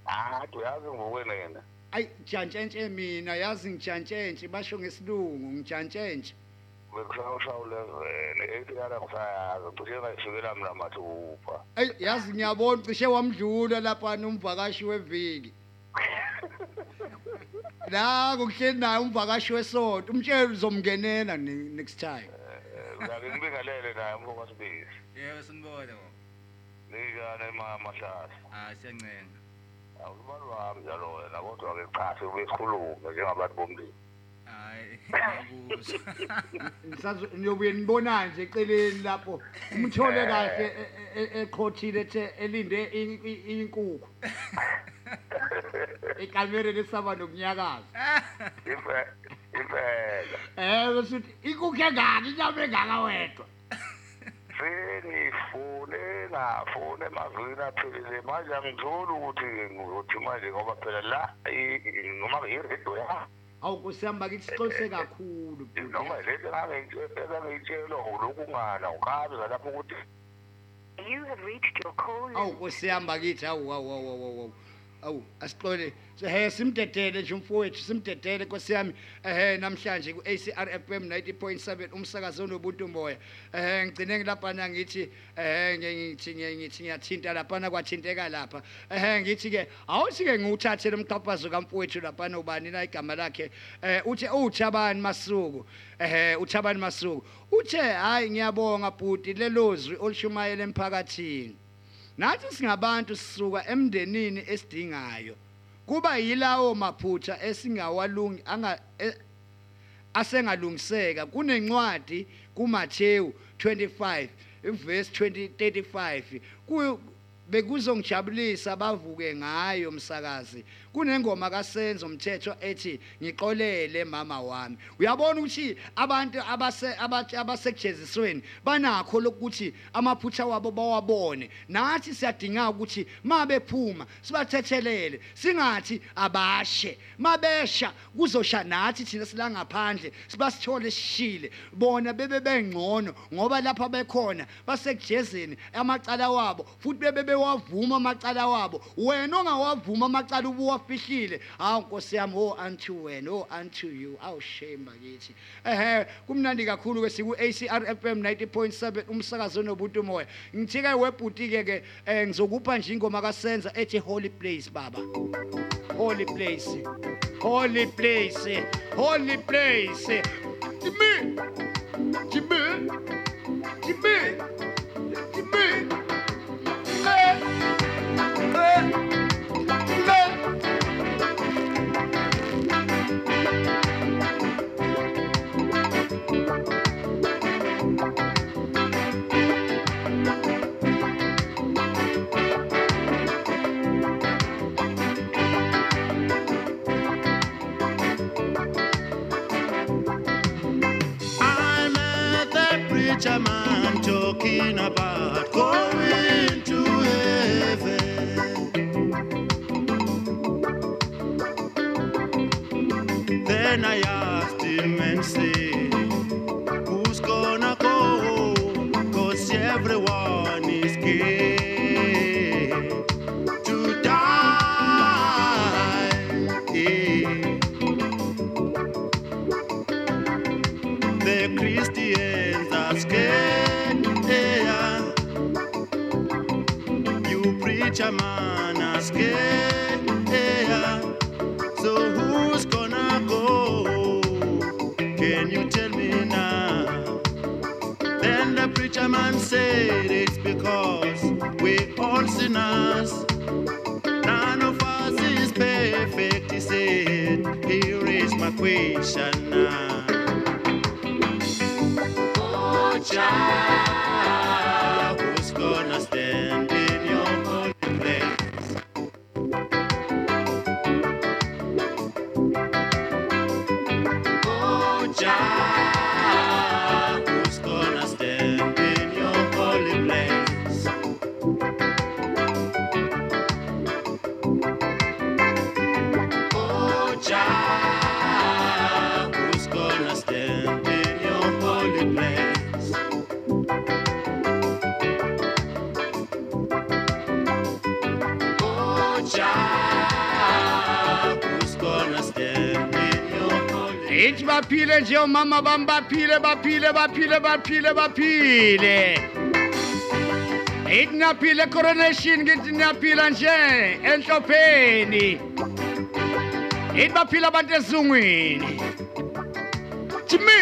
hayi uyazi ngivukene yena. Ayi jantshentshe mina yazi ngijantshentshi basho ngesilungu ngijantshentshi bekushawushawulevele eyitiyana ngisayazi cishe ngayifikela mina mathupha Ey yazi ngiyabona cishe wamdlula lapha umvakashi weviki. La ngokuhleli naye umvakashi wesonto umtshela uzomngenela ne- next time. Ngake ngibingelele naye mfoko sibisi yebo sinibone ngo nikane mahlahla hayi siyancenga. Awusibani wami njalo wena kodwa-ke cha sibe sikhulume njengabantu bomndeni. Hayi Ngisazo niyobuye nibona nje eceleni lapho. Umthole kahle e- e- e- eqhothile ethe elinde inkukhu. Ekamereni esaba nokunyakaza. Imfe- impela. Eh bese inkukhu engaki inyama engaka wedwa. sengifune ngafuna emazwini aphelile manje angitholi ukuthi ngizothi manje ngoba phela la noma iredio ya Awu kusihamba kithi sixolise kakhulu. noma lento engangiyitshelwa ulokungana ukabi ngalapho ukuthi You have reached your call awu kusihamba kithi awu awu awu awu awu awu asixole he simdedele nje umfowethu simdedele nkosi yami. Ehe namhlanje ku ACRFM 90.7 umsakazo onobuntu moya ehe ngigcine ngilapha ngithi ehe ngithi ngithi ngiyathinta lapha kwathinteka lapha. Ehe ngithi ke awuthi ke ngiwuthathe lomqhapazo kamfowethu lapha ubani na igama lakhe. Eh uthi uthabani masuku. Ehe uthabani masuku. Uthe hayi ngiyabonga bhuti lelozwi olishumayela emphakathini. Nathi singabantu sisuka emndenini esidingayo. Kuba yilawo maphutha esingawalungi anga e- asengalungiseka kunencwadi kuMathewu 25 iverse 2035 ku bekuzongijabulisa bavuke ngayo umsakazi kunengoma kasenzo umthetho ethi ngiqolele mama wami. Uyabona ukuthi abantu abase abathi abasekujezisweni banakho lokuthi amaphutha wabo bawabone. Nathi siyadinga ukuthi mabephuma sibathethelele singathi abashe. Mabesha kuzosha nathi thina sila ngaphandle sibasithole sishile. Bona bebe bengcono ngoba lapha bekhona basekujezeni amacala wabo futhi bebe bewavuma amacala wabo. Wena ongawavuma amacala ubuwafihlile hawu nkosi yami oh unto wena oh unto you. Awu shame bakithi ehe kumnandi kakhulu ke siku ACR FM 90.7 umsakazo nobuntu moya ngithi ke webhuti ke ke eh, ngizokupha nje ingoma kasenza ethi holy place baba. Holy place holy place holy place. Jimmy Jimmy Jimmy Jimmy. Eh, eh, Then I asked him and said, because we all sinners. None of us is perfect. he said. Here is my question now. Oh, child, who's gonna stand baphile nje omama bami baphile baphile baphile baphile baphile. Ithi niyaphila ecoronation ngithi niyaphila nje enhlopheni. Ithi baphila abantu ezungwini. Jimi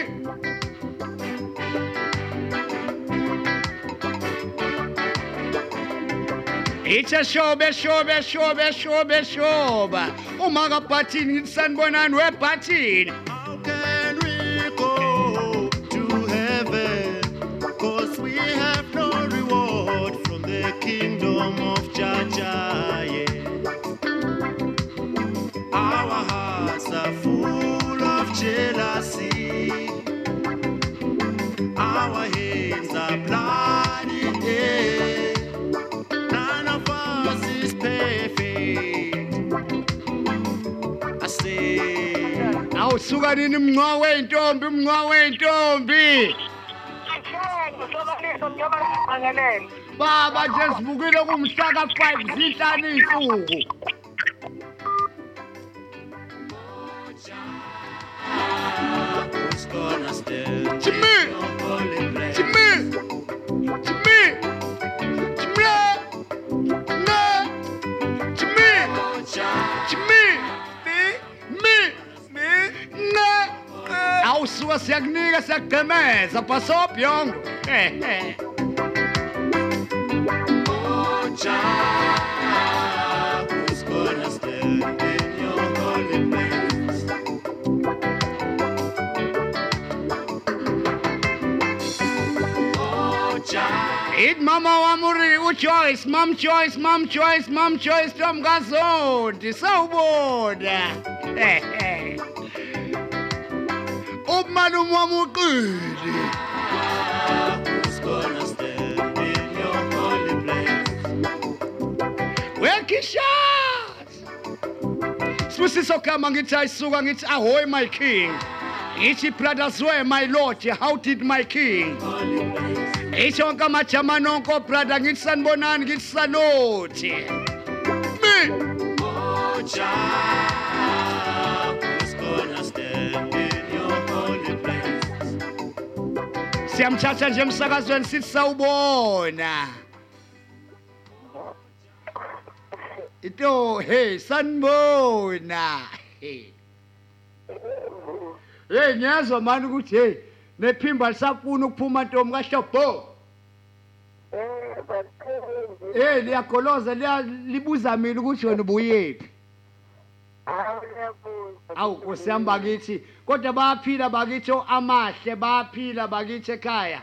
Ithe shobe shobe shobe shobe shoba. Uma kabhathini ngithi sanibonani webhathini. Awusuka nini mncwa weyintombi mncwa weyintombi baba nje sivukile kumhla ka-5 zinhlanu iy'nsuku. Who's gonna stand Jimmy! in your awusuka siyakunika siyakugqemeza bhasobhyongo ehe oh, child, who's gonna stand in your holy place? Oh, child, ithi mama wami uri ujoyce mam joyce mam joyce mam joyce tomkazondi umalume wami uqili wekhishat sibusiso gama ngithi ayisuka ngithi ahoy my king. Ngithi brothers were my lord how did my king? Holy place. ithi onke amajamani onke obrother ngithi sanibonani ngithi saluthi mi Oh, siyamthatha nje emsakazweni sithi sawubona ito hey sanibona. Hey ngiyazwa mani ukuthi hey nephimba lisafuna ukuphuma ntombi kahlobo hey liyagoloza liya- libuza mina ukuthi wena ubuyephi. Awu kusiyami bakithi kodwa bayaphila bakithi o- amahle bayaphila bakithi ekhaya.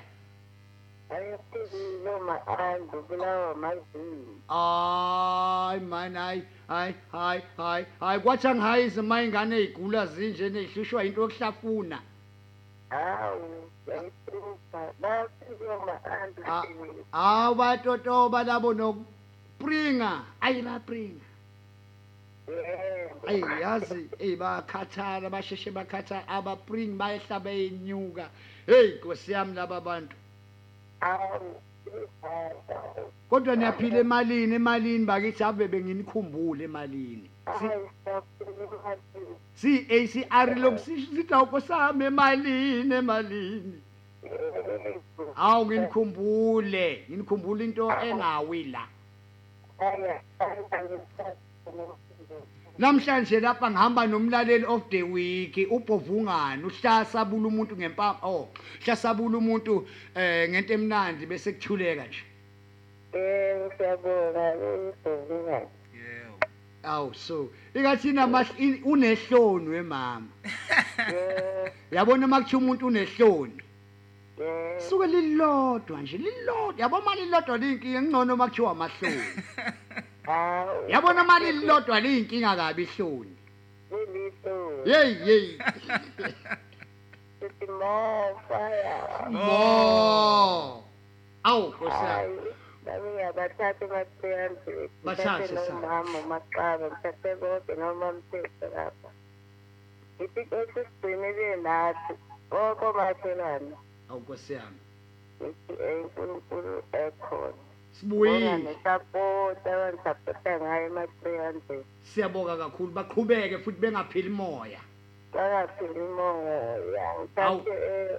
Hayi mani hayi hayi hayi hayi hayi kwathi angihayizi uma ingane ey'gula zinje ney'hlushwa yinto yokuhlafuna. Hawu batotoba labo nokupringa ayi bapringa ayi yazi eyi bayakhathala basheshe bakhathala abapringi bayehla beyinyuka heyi nkosi yami laba bantu kodwa niyaphila emalini emalini bakithi ave benginikhumbule emalini. Si-acr lokhu sithi awukho sami emalini emalini. Hawu nginikhumbule nginikhumbule into engawi la. Namhlanje lapha ngihamba nomlaleli of the week ubhovungani uhlasabula umuntu ngempama oh hlasabula umuntu eh ngento emnandi bese kuthuleka nje. Yebo awu so ikathina in- unehloni wemama. Yabona makuthiwa umuntu unehloni? Suke lilodwa nje lilodwa. Yabo mali lilodwa liyinkinga ngcono makuthiwa amahloni. yabona mali lilodwa liyinkinga kabi ihloni yeyi yeyi mo awu nkosi yami Hayi. Babe ngiyabathatha ematheyandle. Bathathe, sa. nomama uMaqaba, ngithathe bonke noma mthetho lapha. Ngithi esisigcinile nathi. Bonke omakhelwane. awu nkosi yami Ngithi uNkulunkulu ekhona. Bona sibuyile nesapota abangisapota ngayo ematheyandle. siyabonga kakhulu baqhubeke futhi bengapheli moya Bangaphili moya. Awu. Ngithathe eh,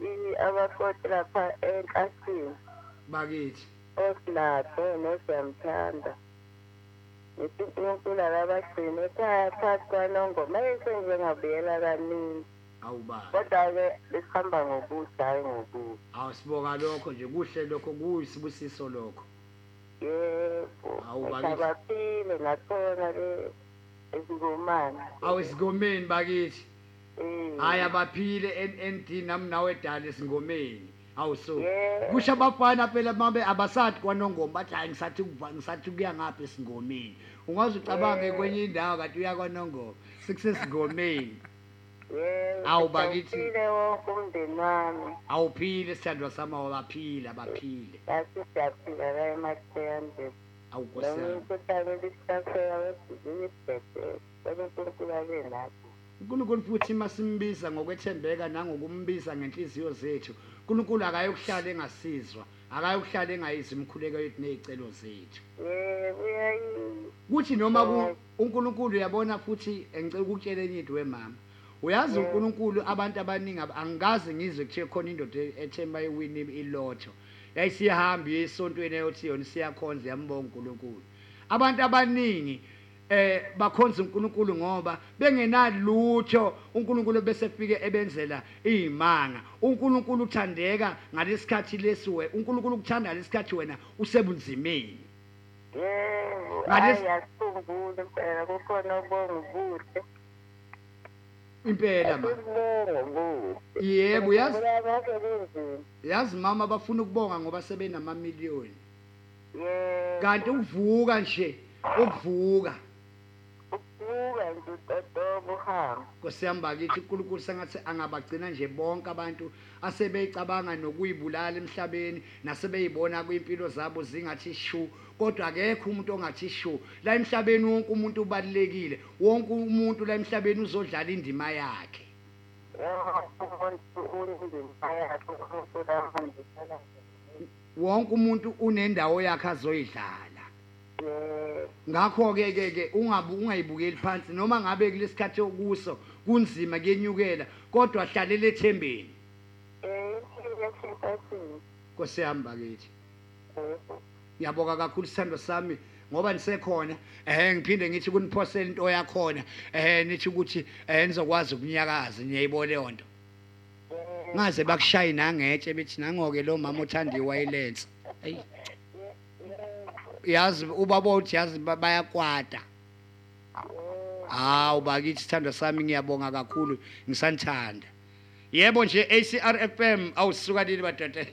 i- abakoti lapha enkasini. bakithi osinatho nosiyamthanda ngithi unkulunkulu akabagcine ekhaya phakathi kwanongoma esenze ngabuyela kaningi awu baba kodwa-ke besihamba ngokuhle hhayi ngokubi awu sibonga lokho nje kuhle lokho kuyisibusiso lokho. Yebo Awu, bakithi. abaphile ngakhona le ezingomane awu esigomeni bakithi? Eh, hayi abaphile NND nami nawe edala esingomeni awu so Yeah. kusho abafana phela mabe abasathi kwanongoma bathi hayi ngisathi ukuva ngisathi kuya ngapha esingomeni ungaze ucabange kwenye indawo kanti uya kwanongoma. Sikusesingomeni yebo, Awu, bakithi. siphile wonke umndeni wami awuphile sithandwa sama wabaphile abaphile kasi siyaphila la ematheyandeni awu nkosi noma yami imikhuhlane lisihlasela wesibhedlela kodwa unkulunkulu abe nathi unkulunkulu futhi masimbiza ngokwethembeka nangokumbiza ngenhliziyo zethu. Unkulunkulu akayokuhlala engasizwa akayokuhlala engayizwa imikhuleko yethu ney'celo zethu. Yebo uyayizi kuthi noma ku- Yeah. unkulunkulu uyabona futhi engicela ukutshela enye into wemama. Uyazi Yeah. unkulunkulu abantu abaningi ab- angikaze ngizwe kuthiwe khona indoda e- ethemba iwini ilotho. Yayisiyahamba iye esontweni eyothi yona siyakhonza yambonga unkulunkulu. Abantu abaningi eh bakhonza unkulunkulu ngoba bengenalutho unkulunkulu bese efike ebenzela izimanga unkulunkulu uthandeka ngalesikhathi lesiwe unkulunkulu ukuthanda lesikhathi wena usebunzimeni. Yebo Ngalesi- hayi yasungula impela kukhona ukubonga ubuhle impela ma. Sikubonga ubuhle yebo yazi konke kunzima yazi mama bafuna ukubonga ngoba sebenamamiliyoni. Yebo kanti ukuvuka nje ukuvuka. Ukubuka nje utotoba uhamba nkosiyami kithi unkulunkulu sengathi angabagcina nje bonke abantu asebeyicabanga nokuyibulala emhlabeni nasebeyibona kwimpilo zabo zingathi shu. Kodwa akekho umuntu ongathi shu. La emhlabeni wonke umuntu ubalulekile wonke umuntu la emhlabeni uzodlala indima yakhe. Wonke umuntu unendima yakhe unkulunkulu ahambisana wonke umuntu unendawo yakhe azoyidlala. yebo ngakho-ke ke ke ungayibukeli phansi noma ngabe kulesikhathi okuso kunzima kuyenyukela kodwa hlalela ethembeni. Eh nkosi yami bakithi. Ngiyabonga kakhulu sithando sami ngoba nisekhona. Ehe ngiphinde ngithi kuniphosela into yakhona. Ehe nithi ukuthi ehe nizokwazi ukunyakaza niyayibona leyo nto. Ngaze bakushaye nangetshe bethi nangoke lo mama othandiwe wayilense eyi. Yazi ubaba uthi yazi ba- bayakwata. Hawu bakithi sithando sami ngiyabonga kakhulu ngisanithanda. Yebo nje ACR FM awusuka lini madoda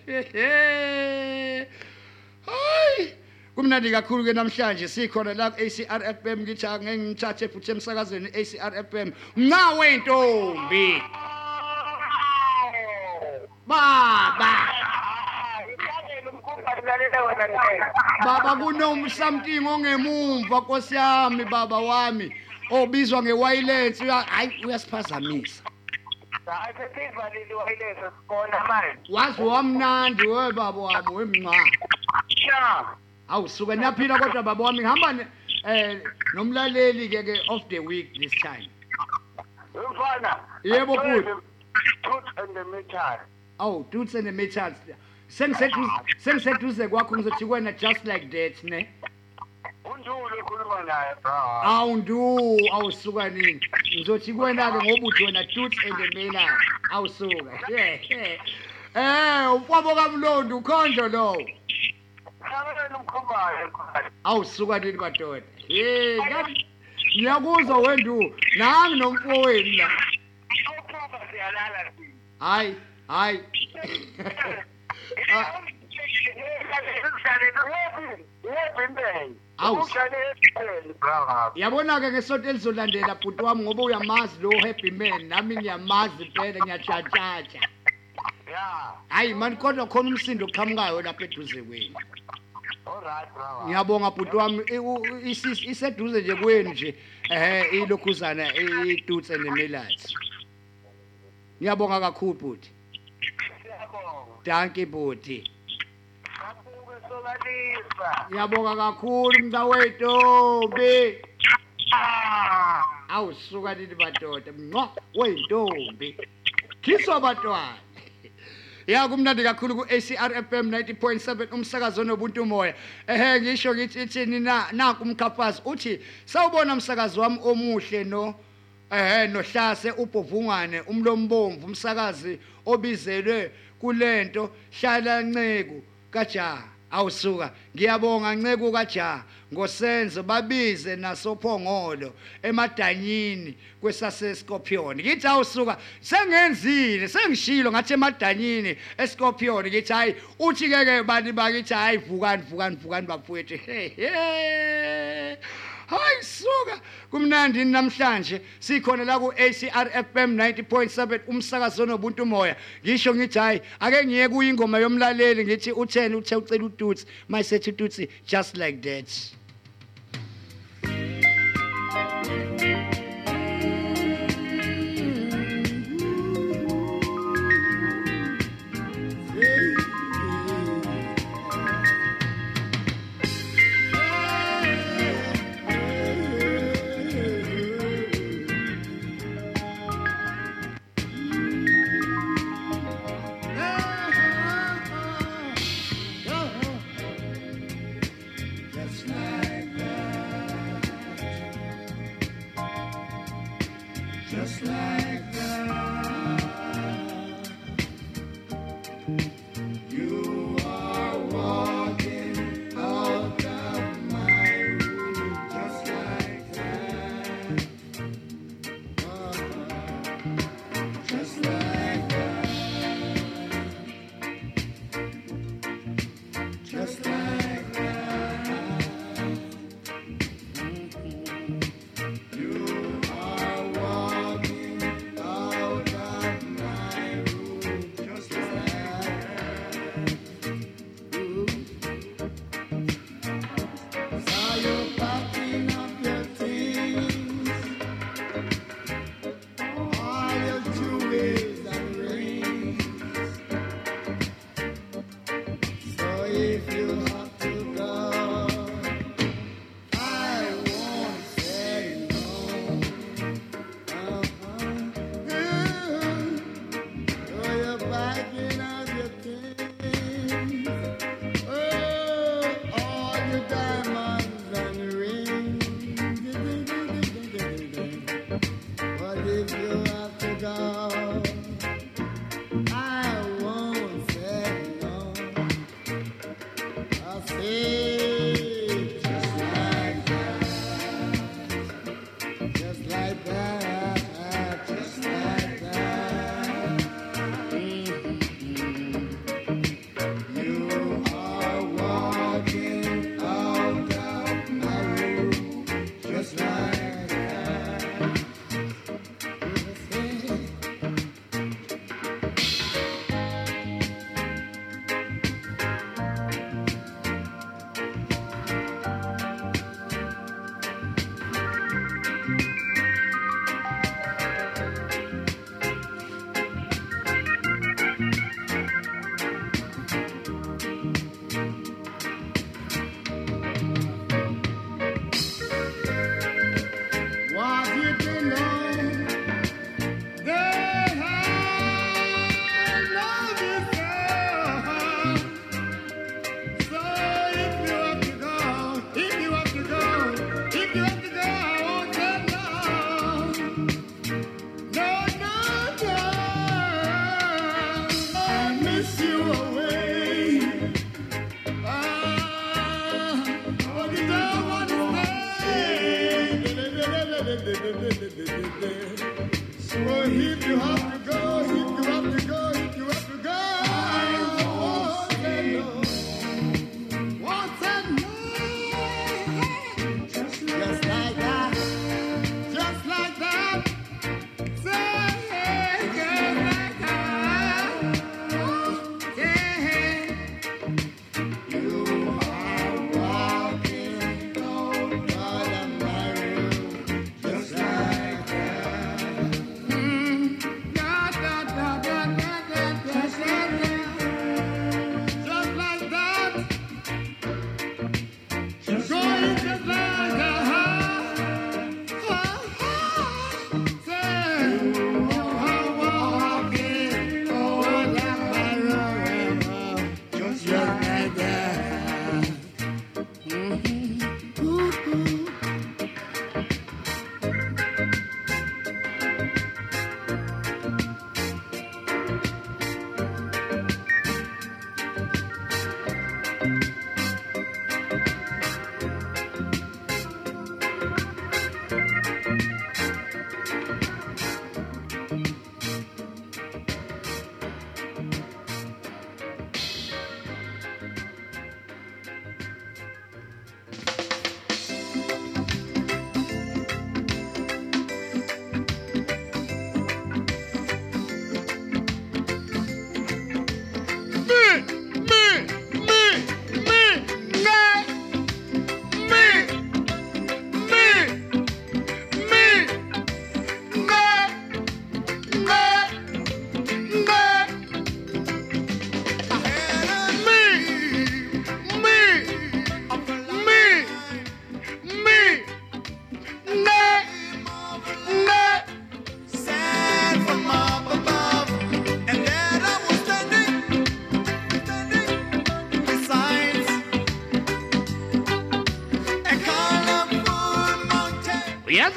hayi kumnandi kakhulu ke namhlanje sikhona la ku ACR FM ngithi angeke ngithathe futhi emsakazweni ACR FM mncawe ntombi. Baba. Baba kuno something ongemumva nkosi yami baba wami obizwa ngewayilence uya hayi uyasiphazamisa. Hayi sesivalile wayileso sikona manje. Wazi wamnandi we baba wami wemnca sha awusuke niyaphila kodwa baba wami ngihamba eh nomlaleli ke ke of the week this time. Mfana Yebo, bhuti. truth and the metal. Awu dudes and the metals. Sengiseduze sengiseduze kwakho ngizothi kwena just like that ne? Unjulu ekhuluma naye bro awu ndu awusuka nini ngizothi kwena ke ngoba uthi wena dudes and the metals awusuka eh umfabo kamlondo ukhonjo lo? Sabe wena umkhombayo khona. Awusuka nini madoda ye ngathi ngiyakuzwa wendu nami nomfowenu la. Awuphuma siyalala sini. Hayi hayi. Ah, Awu. yabona-ke ngesonto elizolandela bhuti wami ngoba uyamazi lo happy man nami ngiyamazi phela ngiyatshatshatsha ya hayi mani kodwa khona umsindo oqhamukayo lapha eduze kwenu alright brother ngiyabonga bhuti wami i- u- u- isi- iseduze nje kwenu nje ehe ilokhuzana i- itutse nemelathi ngiyabonga kakhulu bhuti siyabonga danki bhuti. Kabuke sokalisa ngiyabonga kakhulu mnawethu ah awusuka nini madoda? Ngqo weyintombi. Khiswa bantwana. Ya kumnandi kakhulu ku-acr fm 90.7 umsakazo onobuntu moya. Ehe ngisho ngithi ithini na naku umkhafazi. Uthi sawubona msakazi wami omuhle no ehe nohlase ubhovungane umlombomvu umsakazi obizelwe kulento hlala ncegu kajaha awusuka. Ngiyabonga ncegu kajaha ngosenzo babize nasophongolo emadanyini kwesasescorpion ngithi awusuka. Sengenzile sengishilo ngathi emadanyini escorpion. Ngithi hayi uthi ke ke bani bakithi hayi vukani vukani vukani bafowethu he he. Hayi suka! Kumnandi namhlanje? Sikhona la ku-acr fm 90.7 umsakazo onobuntu moya. Ngisho ngithi hayi ake ngiye kuyingoma yomlaleli ngithi utheni uthe ucela ututsi. Mayisethi ututsi just like that. Just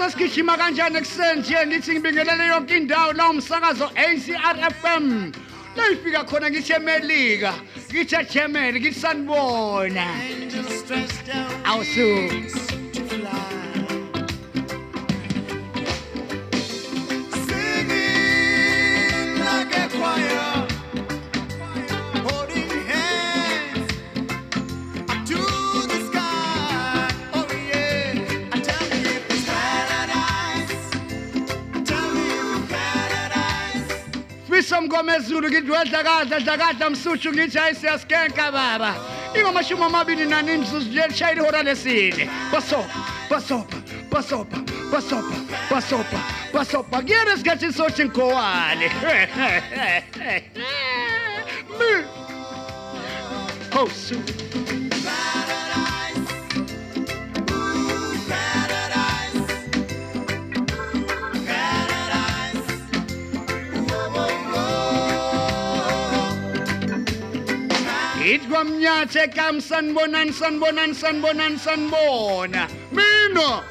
yazi sigijima kanjani ekuseni nje ngithi ngibingelele yonke indawo la umsakazo ACR FM la ifika khona ngithi emelika ngithi egermany ngithi sanibona. Awusu fisa mngoma ezulu ngithi wedlakadla dlakadla msutshu ngithi hayi siyasikenka baba. Ingamashumi amabili nani imzuzu nje lishayile ihora lesine. Basopa basopa basopa basopa basopa basopa kuyena esikhathini sothi ngigowale Oh, kwamnyathe kam sanibonani sanibonani sanibonani sanibona mina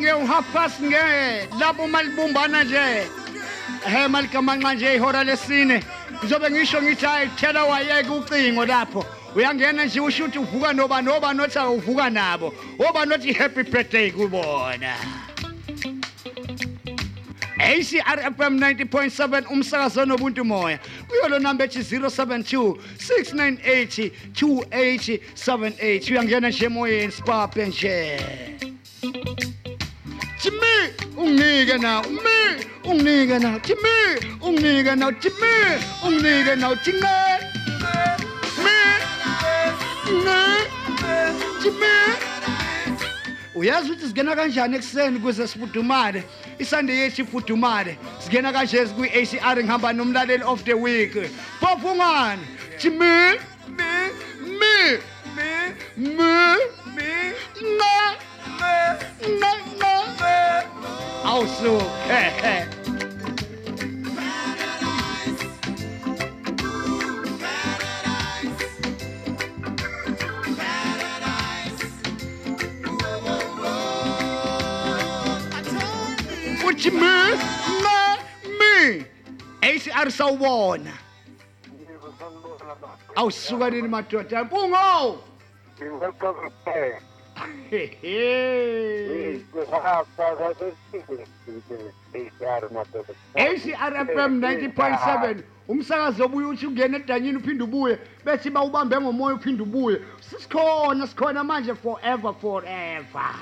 dreaming. ya nge-half past nge lapho malibumbana nje. He malikamanqa nje ihora lesine. Ngizobe ngisho ngithi hayi thela wayeke ucingo lapho. Uyangena nje usho ukuthi uvuka noba noba nothi awuvuka nabo. Oba nothi happy birthday kubona. ACRFM 90.7 umsakazo nobuntu moya. Kuyo lo number ethi 072 698 2878 uyangena nje emoyeni sibaphe nje. Jimmy unginike nawo mi unginike nawo Jimmy unginike nawo Jimmy unginike nawo Jimmy mi mi Jimmy uyazi ukuthi singena kanjani ekuseni kuze sifudumale? Isande yethu ifudumale. Singena kanje kwi-acr ngihamba nomlaleli of the week. Phofu ungani? Jimi mi mi mi mi mi nqa nqa nqa awusuke uthi mi nqa mi acr sawubona awusuka nini madoda mpungo ACRFM 90.7 umsakazo obuye uthi ungena edanyini uphinde ubuye bethi bawubambe ngomoya uphinde ubuye. Sisikhona sikhona manje forever forever.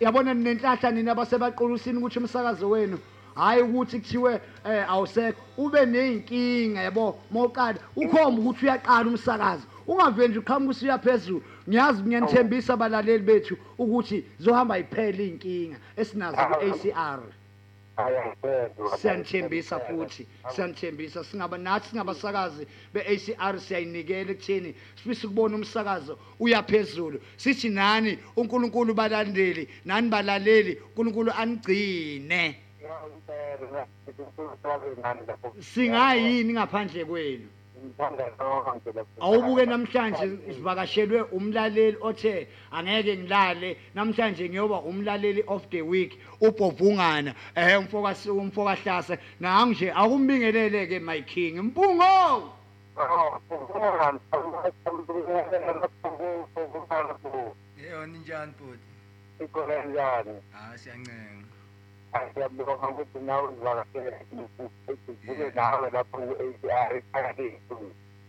Yabona ninenhlahla nina abasebaqulusini ukuthi umsakazo wenu hayi ukuthi kuthiwe eh awusekho. Ube neyinkinga yabo mawuqala ukhomba ukuthi uyaqala umsakazo ungaveli nje uqhamuka usiya phezulu ngiyazi ngiyanithembisa abalaleli bethu ukuthi zohamba iphela inkinga esinazo ku-ACR siyanithembisa futhi siyanithembisa. Singaba nathi singabasakazi be-ACR siyayinikela ekutheni sifisa ukubona umsakazo uyaphezulu sithi nani uNkulunkulu balandeli nani balaleli uNkulunkulu anigcine. Singayini ngaphandle kwenu? Awubuke namhlanje sivakashelwe umlaleli othe angeke ngilale. Namhlanje ngiyoba umlaleli of the week ubhovungana eh umfoka umfoka hlase nangu nje akumbingelele ke my king. Mpungo! Yeyona injani bhuti? Ikhona njani? Hayi siyancenga. Asiyabonga ukuthi nawe uzivakashele ubuke nawe lapho ku-ACR phakathi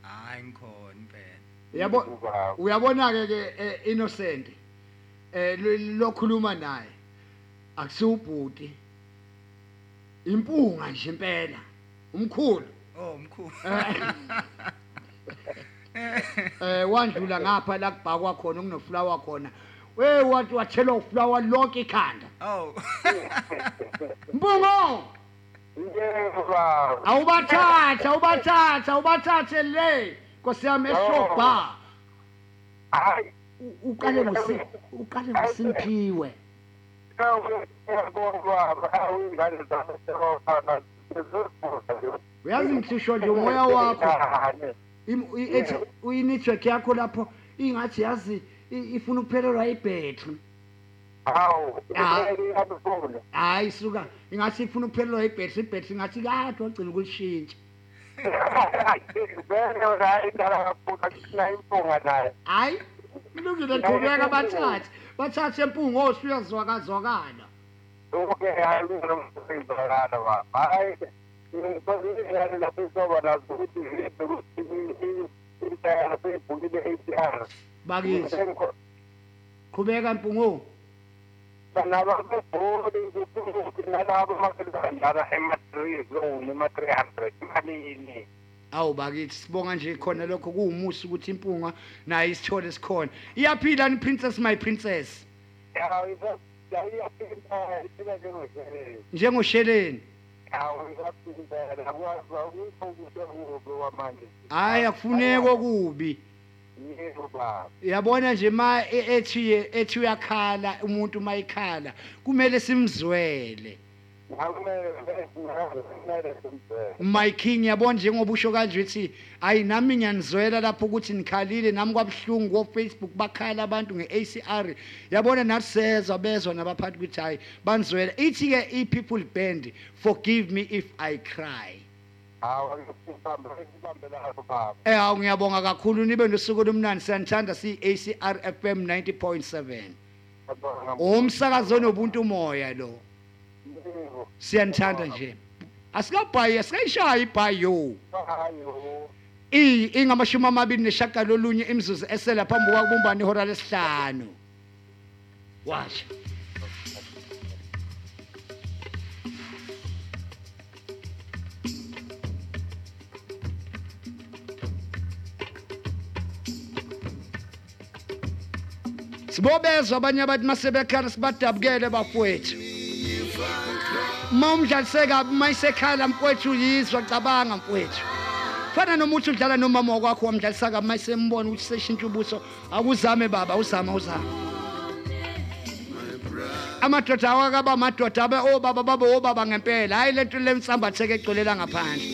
hayi ngikhona impela yabo uyabona ke ke eh, innocent eh lo- lokhuluma naye akusiwubhuti. Impunga nje impela umkhulu. Oh mkhulu eh wandlula ngapha la kubhakwa khona kunoflower khona. We wathi wathela uflower lonke ikhanda oh mpungo yebo baba awubathatha awubathatha awubathathe le nkosi yami eshopha hayi. Uqale ngosi uqale ngosimphiwe uyazi ngihlusho nje umoya wakho Im- i- ethi uyinetwork yakho lapho ingathi yazi i- ifuna ukuphelelwa ibhetri hawu hayi suka ingathi ifuna ukuphelelwa ibhetri ibhetri ingathi kade wagcina ukulishintsha hayi kulungile qhubeka bathathe bathathe empungo osifika zwakazwakala bakithi qhubeka mpungo awu bakithi sibonga nje khona lokho kuwumusi ukuthi impunga nayo isithole sikhona iyaphila ni princess my princess njengosheleni hayi akufuneki okubi yabona nje ma e- ethi ethi uyakhala umuntu mayikhala kumele simzwele. My king yabona njengoba usho kanje uthi ayi nami ngiyanizwela lapho ukuthi nikhalile nami kwabuhlungu ko Facebook bakhala abantu ngeACR yabona nathi sezwa bezwa nabaphathi ukuthi hayi banizwela. Ithi ke i people band forgive me if i cry. Eh awu ngiyabonga kakhulu. Nibe nosuku olumnandi. Siyanithanda si ACR FM 90.7 umsakazo nobuntu moya lo. Siyanithanda nje. Asikabhayi asikayishaya ibhayo i ingamashumi amabili neshagalolunye imizuzu esela phambi kwakubumbana ihora lesihlanu. Washa. Sibobezwa abanye abantu masebekhala sibadabukele bafowethu uma umdlalise kabi uma isekhala mfowethu yizwa cabanga mfowethu fana noma uthi udlala nomama wakwakho wamdlalisa kabi uma isembona ukuthi seshintsha ubuso akuzame baba uzame uzame. Amadoda awakaba amadoda abe obaba babe obaba ngempela. Hayi lento lemsambatheke egcolela ngaphandle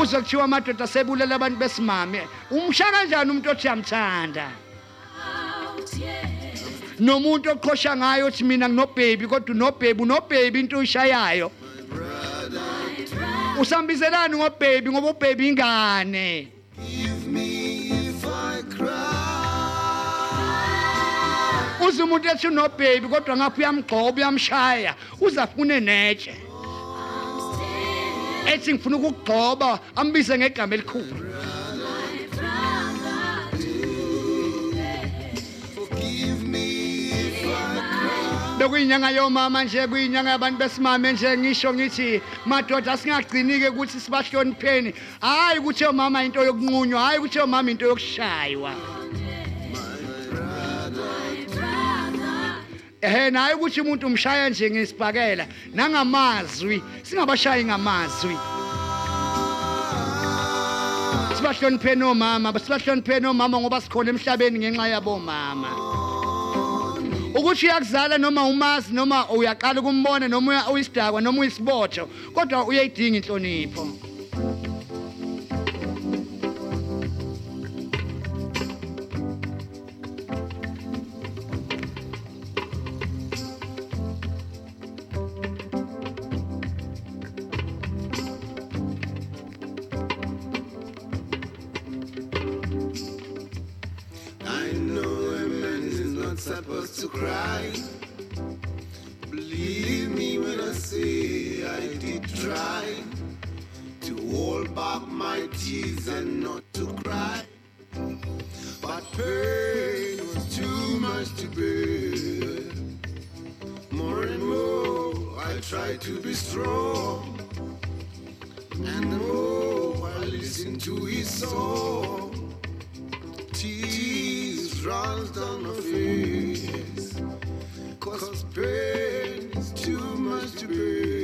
uze kuthiwa amadoda asebulela abantu besimame. Umsha kanjani umuntu othi yamthanda nomuntu oqhosha ngayo uthi mina nginobhebi kodwa unobhebi unobhebi into uyishayayo usambizelani ngobhebi ngoba ubhebi ingane? Uze umuntu ethi unobhebi kodwa ngapho uyamgxoba uyamshaya uzafune netshe ethi ngifuna ukukugxoba ambize ngegama elikhulu. bekuyinyanga yomama nje kuyinyanga yabantu besimame nje ngisho ngithi madoda singagcini-ke ukuthi sibahlonipheni. Hhayi ukuthi yomama into yokunqunywa hhayi ukuthi yomama into yokushaywa. Ehe naye ukuthi umuntu umshaya nje ngesibhakela nangamazwi singabashayi ngamazwi. Sibahlonipheni omama sibahlonipheni omama ngoba sikhona emhlabeni ngenxa yabomama ukuthi uyakuzala noma umazi noma uyaqala ukumbona noma uyisidakwa noma uyisibotsho kodwa uyayidinga inhlonipho. to cry. Believe me when I say I did try to hold back my tears and not to cry. But pain was too much to bear. More and more I try to be strong. And oh, I listen to his song. Tears runs down my face. Cause pain is too much to bear.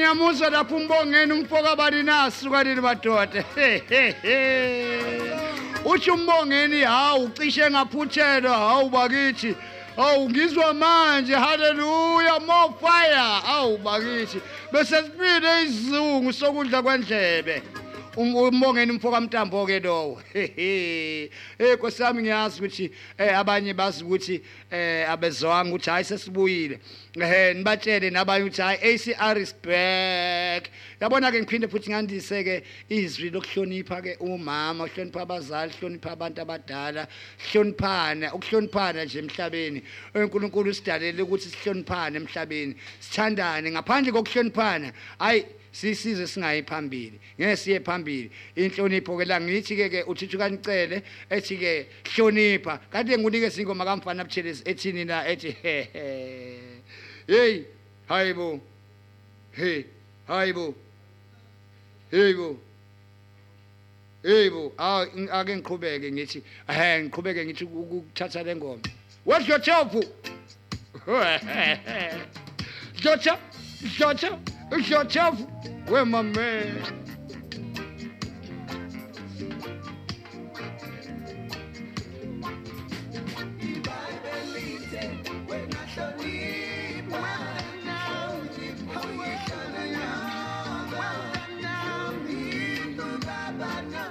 Yangiyamuza lapho umbongeni umfoka abalinasi kanini madoda. Utsho umbongeni hawu cishe ngaphuthelwa hawu bakithi. Hawu ngizwa manje haleluya more fire. Hawu bakithi. Bese sibile isizungu sokudla kwendlebe. Um- umbongeni umfoka mntambo ke lowo eh Nkosi yami ngiyazi ukuthi eh abanye bazi ukuthi eh abezwanga ukuthi hayi sesibuyile. Eh nibatshele nabanye ukuthi hayi ACR is back. Yabona ke ngiphinde futhi ngandise ke izwi lokuhlonipha ke umama uhlonipha abazali uhlonipha abantu abadala hloniphana ukuhloniphana nje emhlabeni. uNkulunkulu usidalele ukuthi sihloniphane emhlabeni sithandane ngaphandle kokuhloniphana. Hayi sisize singayi phambili ngeke siye phambili. Inhlonipho ke la ngithi ke ke uthithu kanicele ethi ke hlonipha. Kanti ngunike singoma kamfana buthelezi ethini na ethi he. Hey hayibo hayibo Yebo, ah ng- ake ngiqhubeke ngithi eh ngiqhubeke ngithi ukuthatha le ngoma. What's your chofu? Dotha, dotha, dotha. Where my man?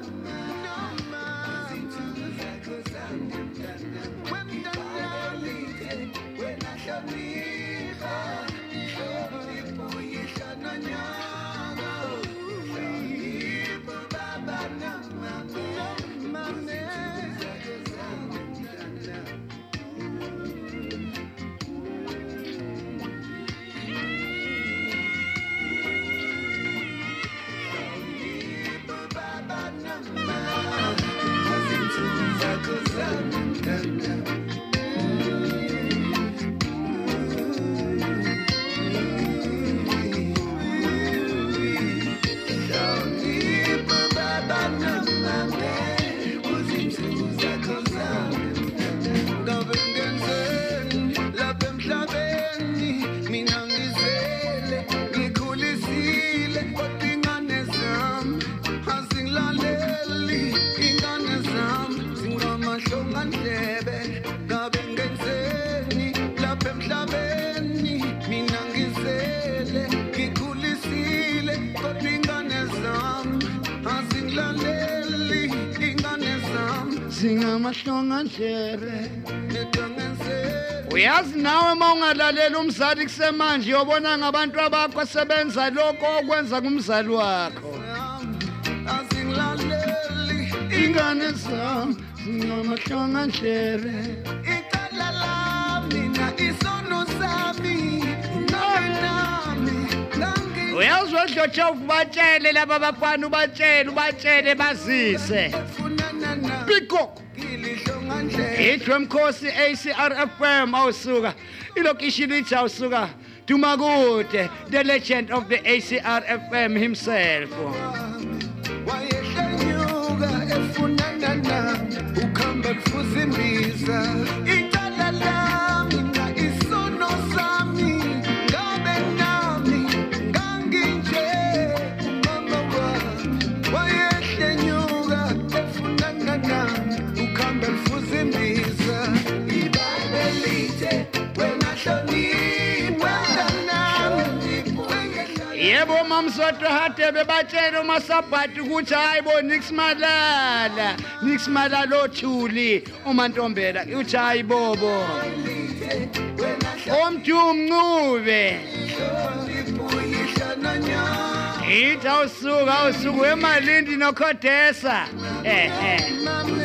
Bye. Ndlebe uyazi nawe uma ungalalela umzali kusemanje uyobona ngabantu abakho asebenza lokho okwenza kumzali wakho. Ingane zami zingamahlonga ndlebe icala lami na isono sami. Uyazi wedlotshovu batshele laba bafana ubatshele ubatshele bazise. Idwe mkhosi acrfm awusuka ilokishi lithi awusuka duma kude the legend of the acrfm himself. Yebo mamsodwa hade bebatshela umasabhati ukuthi hayi bo nix malala nix malala othuli umantombela. Uthi hayi bobo omdum ncube ithi awusuka awusuka wemalindi nokhodesa ehe.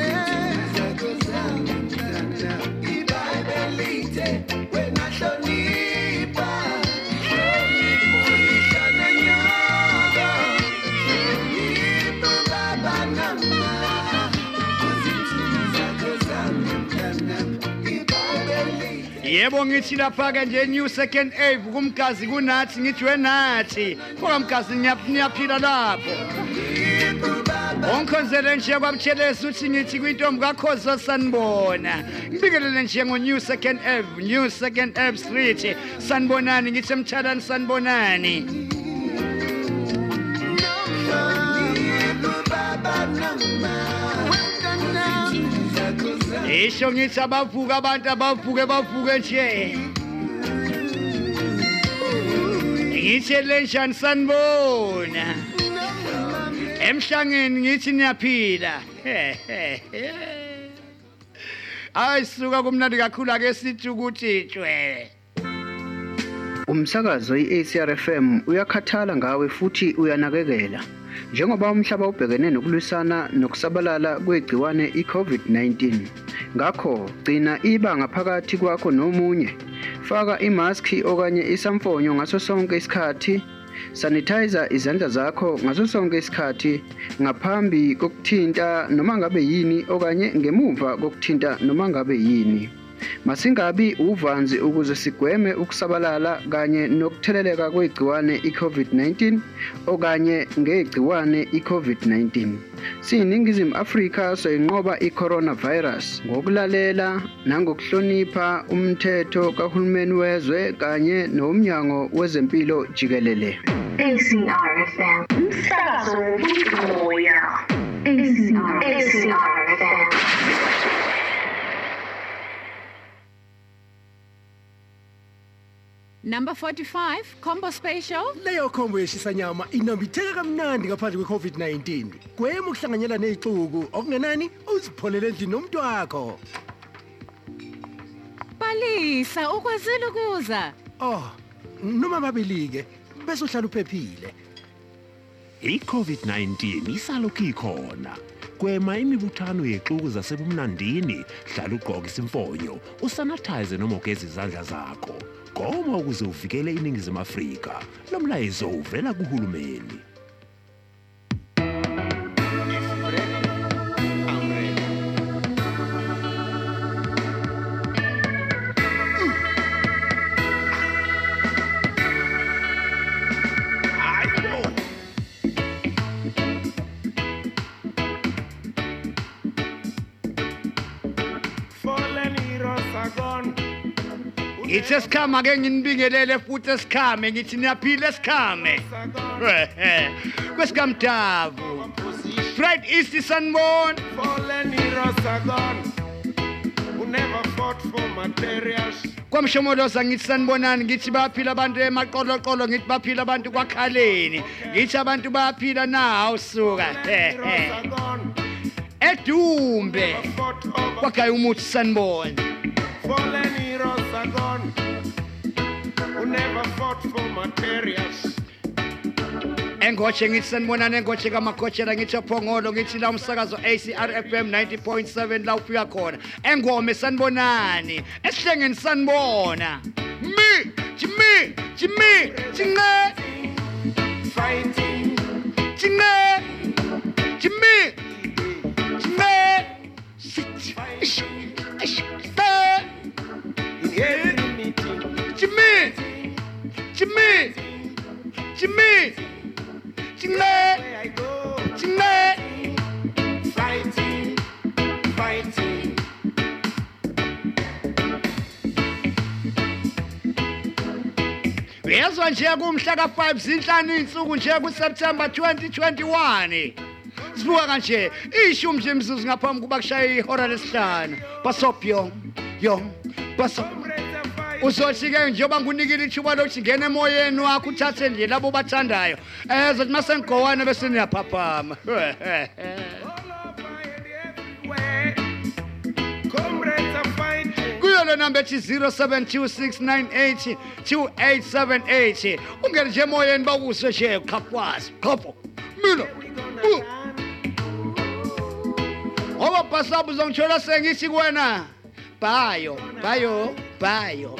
Yebo ngithi lapha-ke nje new second ave kumgazi kunathi ngithi wenathi. Okamgazi niyaphila lapho. Ongikhonzele nje kwamtshelesi uthi ngithi kwintombi kakhozo sanibona. Ngibikelele nje ngo-new second ave new second ave street. Sanibonani ngithi emthalani sanibonani. Isho ngithi abavuka abantu abavuke bavuke nje. Ngithi lenjani sanibona. Emhlangeni ngithi niyaphila. Hayi suka kumnandi kakhulu ake sithi ukuthi tshwe Umsakazo i-ACRFM uyakhathala ngawe futhi uyanakekela. Njengoba umhlaba ubhekene nokulwisana nokusabalala kwegciwane i-COVID-19. Ngakho gcina ibanga phakathi kwakho nomunye. Faka imaski okanye isamfonyo ngaso sonke isikhathi. Sanitizer izandla zakho ngaso sonke isikhathi ngaphambi kokuthinta noma ngabe yini okanye ngemuva kokuthinta noma ngabe yini. Masingabi uvanzi ukuze sigweme ukusabalala kanye nokutheleleka kwegciwane i-COVID-19 okanye ngegciwane i-COVID-19. Siyiningizimu Afrika soyinqoba i-coronavirus ngokulalela nangokuhlonipha umthetho kahulumeni wezwe kanye nomnyango wezempilo jikelele. ACRFM. Umsakazo wokumoya. ACR. ACRFM. Number 45, Combo Special. leyo khombo yeshisanyama inambitheka kamnandi ngaphandle kwe-covid-19 gwema ukuhlanganyela ney'xuku. Okungenani? Uzipholele endlini nomuntu wakho. Balisa, ukwazile ukuza. oh noma babili-ke bese uhlala uphephile. I-covid-19 isalokhu ikhona. Gwema imibuthano yexuku zasebumnandini. Hlala ugqoka isimfonyo. Usanitize noma ugeza izandla zakho. Goma ukuze uvikele iningizimu afrika lo mlayezo uvela kuhulumeni. Ngithi esikhama ke nginibingelele futhi esikhame ngithi niyaphila esikhame. Kwesikamdavu fred east. Who never fought for materials. kwamshomoloza ngithi sanibonani ngithi bayaphila abantu emaqoloqolo ngithi baphila abantu kwakhaleni. Ngithi abantu bayaphila na gone. edumbe. Kwagaya umuthi sanibona Fallen heroes are gone who never fought for materials. engotshe ngithi sanibonani engotshe kamakhoshela ngithi ophongolo ngithi la umsakazo ACR FM 90.7 la ufika khona. Engome sanibonani esihlengeni sanibona. Mi jimi jimi jinge fighting. Jinge jimi jinge sit meeting jimi jimi jimi jinge jinge fighting fighting uyezwa nje kumhla ka-5 zinhlanu iy'nsuku nje kuseptemba 2021 sibuka kanje ishumi nje imzuzu ngaphambi kuba kushaya ihora lesihlanu. Basop yo yo basop uzothi-ke njengoba ngunikile ithuba lokuthi ngena emoyeni wakho uthathe nje labo bathandayo um zothi uma sengigowane bese niyaphaphama kuyo le namba ethi 0726982878 ungene nje emoyeni bakuse nje khapwazi khapho mina ngoba bhasabu uzongitshola sengithi kuwena bhayo bhayo bhayo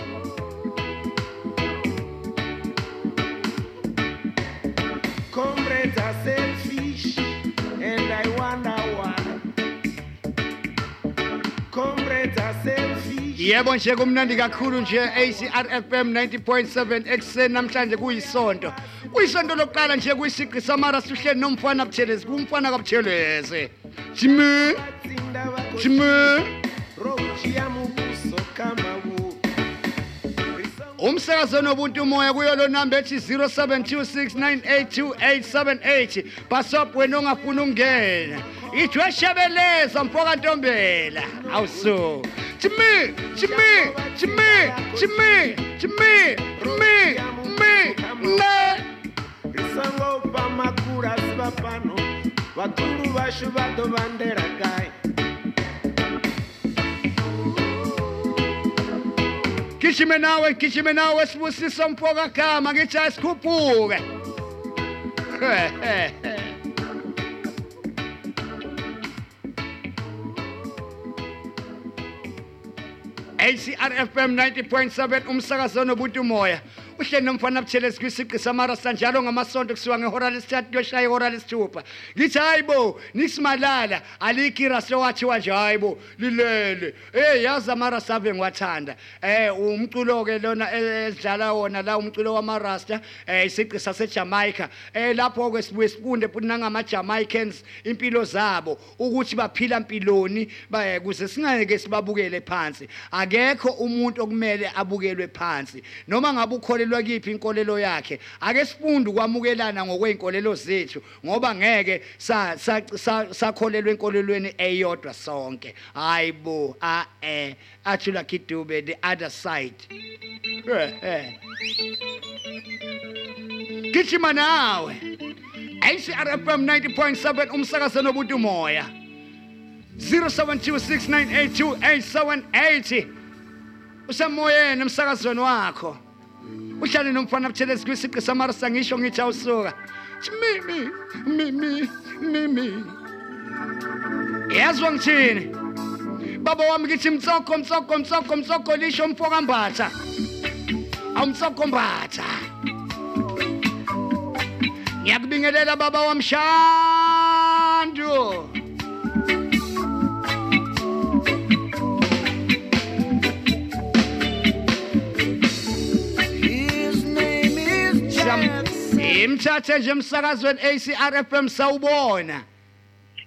comrades are selfish and I wonder why comrades are selfish yebo nje kumnandi kakhulu nje ACR FM 90.7 ekuseni namhlanje kuyisonto. Kuyisonto lokuqala nje kuyisiqi samara sihleli nomfana buthelezi kumfana kabuthelezi. Jimi jimi. Umsakazo nobuntu umoya kuyo lo namba ethi 0726982878 basop wena ongafuna ukungena. Ithi weshabeleza mfoka ntombela. Awuso jimi jimi jimi jimi jimi mi mi ne risango pamakura siva pano vakuru vashu vadovandera kai gijime nawe gijime nawe sibusiso mfoka gama ngithi asikhuphuke ACR FM 90.7 umsakazo nobuntu uhleli nomfana buthelezi kwisiqi samarasta njalo ngamasonto kusuka ngehora lesithathu kuyoshaya ihora lesithupha. Ngithi hayi bo nisimalala alikho irasta owathiwa nje hayi bo lilele. Eh yazi amarasta ave ngiwathanda. Eh umculo-ke lona esidlala wona la umculo wamarasta eh isiqi saseJamaica. Eh lapho-ke sibuye sifunde futhi nangama-Jamaicans impilo zabo ukuthi baphila mpiloni kuze singeke sibabukele phansi. Akekho umuntu okumele abukelwe phansi. Noma ngabe ukholelwa kiphi inkolelo yakhe. Ake sifunde ukwamukelana ngokwey'nkolelo zethu ngoba ngeke sa- sa- sa- sakholelwa enkolelweni eyodwa sonke. Hayi bo a-e athula kidube the other side. Eh, eh. gijima nawe ACRFM 90.7 umsakazo nobuntu moya 0726982878 usemoyeni emsakazweni wakho. Uhlale nomfana buthelezi kwisiqi samarasa ngisho ngithi awusuka. Mimi mimi mimi yazwa ngithini baba wami ngithi mtsoko mtsoko mtsoko mtsoko lisho mfoka mbatha. Awumtsoko mbatha. Ngiyakubingelela baba wamshandu Siyam- imthathe nje emsakazweni ACR FM sawubona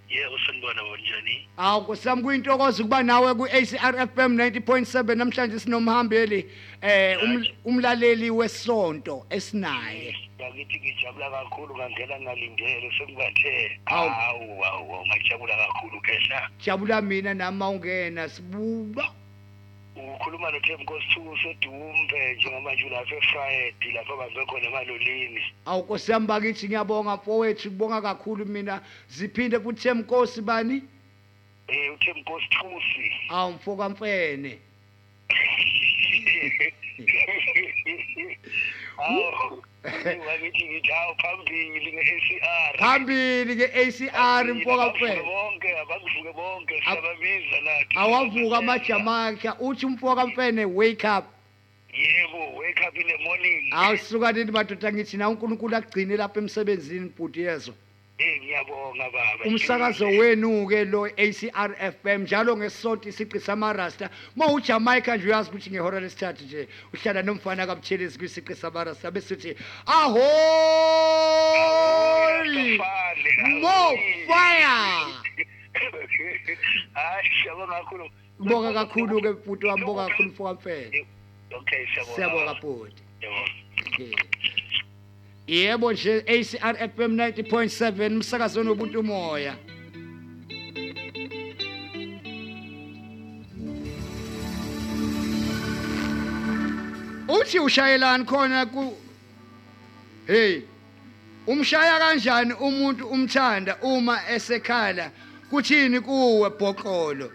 yebo sanibona bonjani awu kusami kuyintokozo ukuba nawe ku-ACR FM 90.7 namhlanje sinomhambeli eh um- umlaleli wesonto esinaye ngakithi ngijabula kakhulu ngangena ngalindele sekubathe Awu. hawu hawu ngajabula kakhulu kesha jabula mina nama ungena sibuka ukhuluma nothembi Thuku sedumbe njengoba nje ulapha efriday lapho bambe khona emalolini. Awu nkosi yami bakithi ngiyabonga mfowethu kubonga kakhulu mina. Ziphinde futhi emkosi bani? Eh uthemnkosi thusi awu mfo kamfene awu wakithi ngithi awu phambili nge-ACR phambili ke-ACR mfo kamfene bonke abakuvuke bonke siyababiza nathi awavuka amajamakha uthi umfo kamfene wake up. Yebo wake up in the morning. Awusuka nini madoda ngithi na unkulunkulu agcine lapha emsebenzini bhuti yezo eh ngiyabonga baba. Umsakazo wenu-ke lo ACR FM njalo ngesonto isiqi samarasta. Ma ujamaica nje uyazi ukuthi ngehora lesithathu nje uhlala nomfana kabuthelezi kwisiqi samarasta besithi ahoy! Mo fire! hayi siyabonga kakhulu. Bonga kakhulu-ke bhuti wami bonga kakhulu mfo kamfene okay siyabonga. Siyabonga bhuti Yebo. Okay. yebo nje ACR FM 90.7 umsakazo onobuntu umoya uthi ushayelani khona ku hey umshaya kanjani umuntu umthanda uma esekhala? Kuthini kuwe bhoqolo?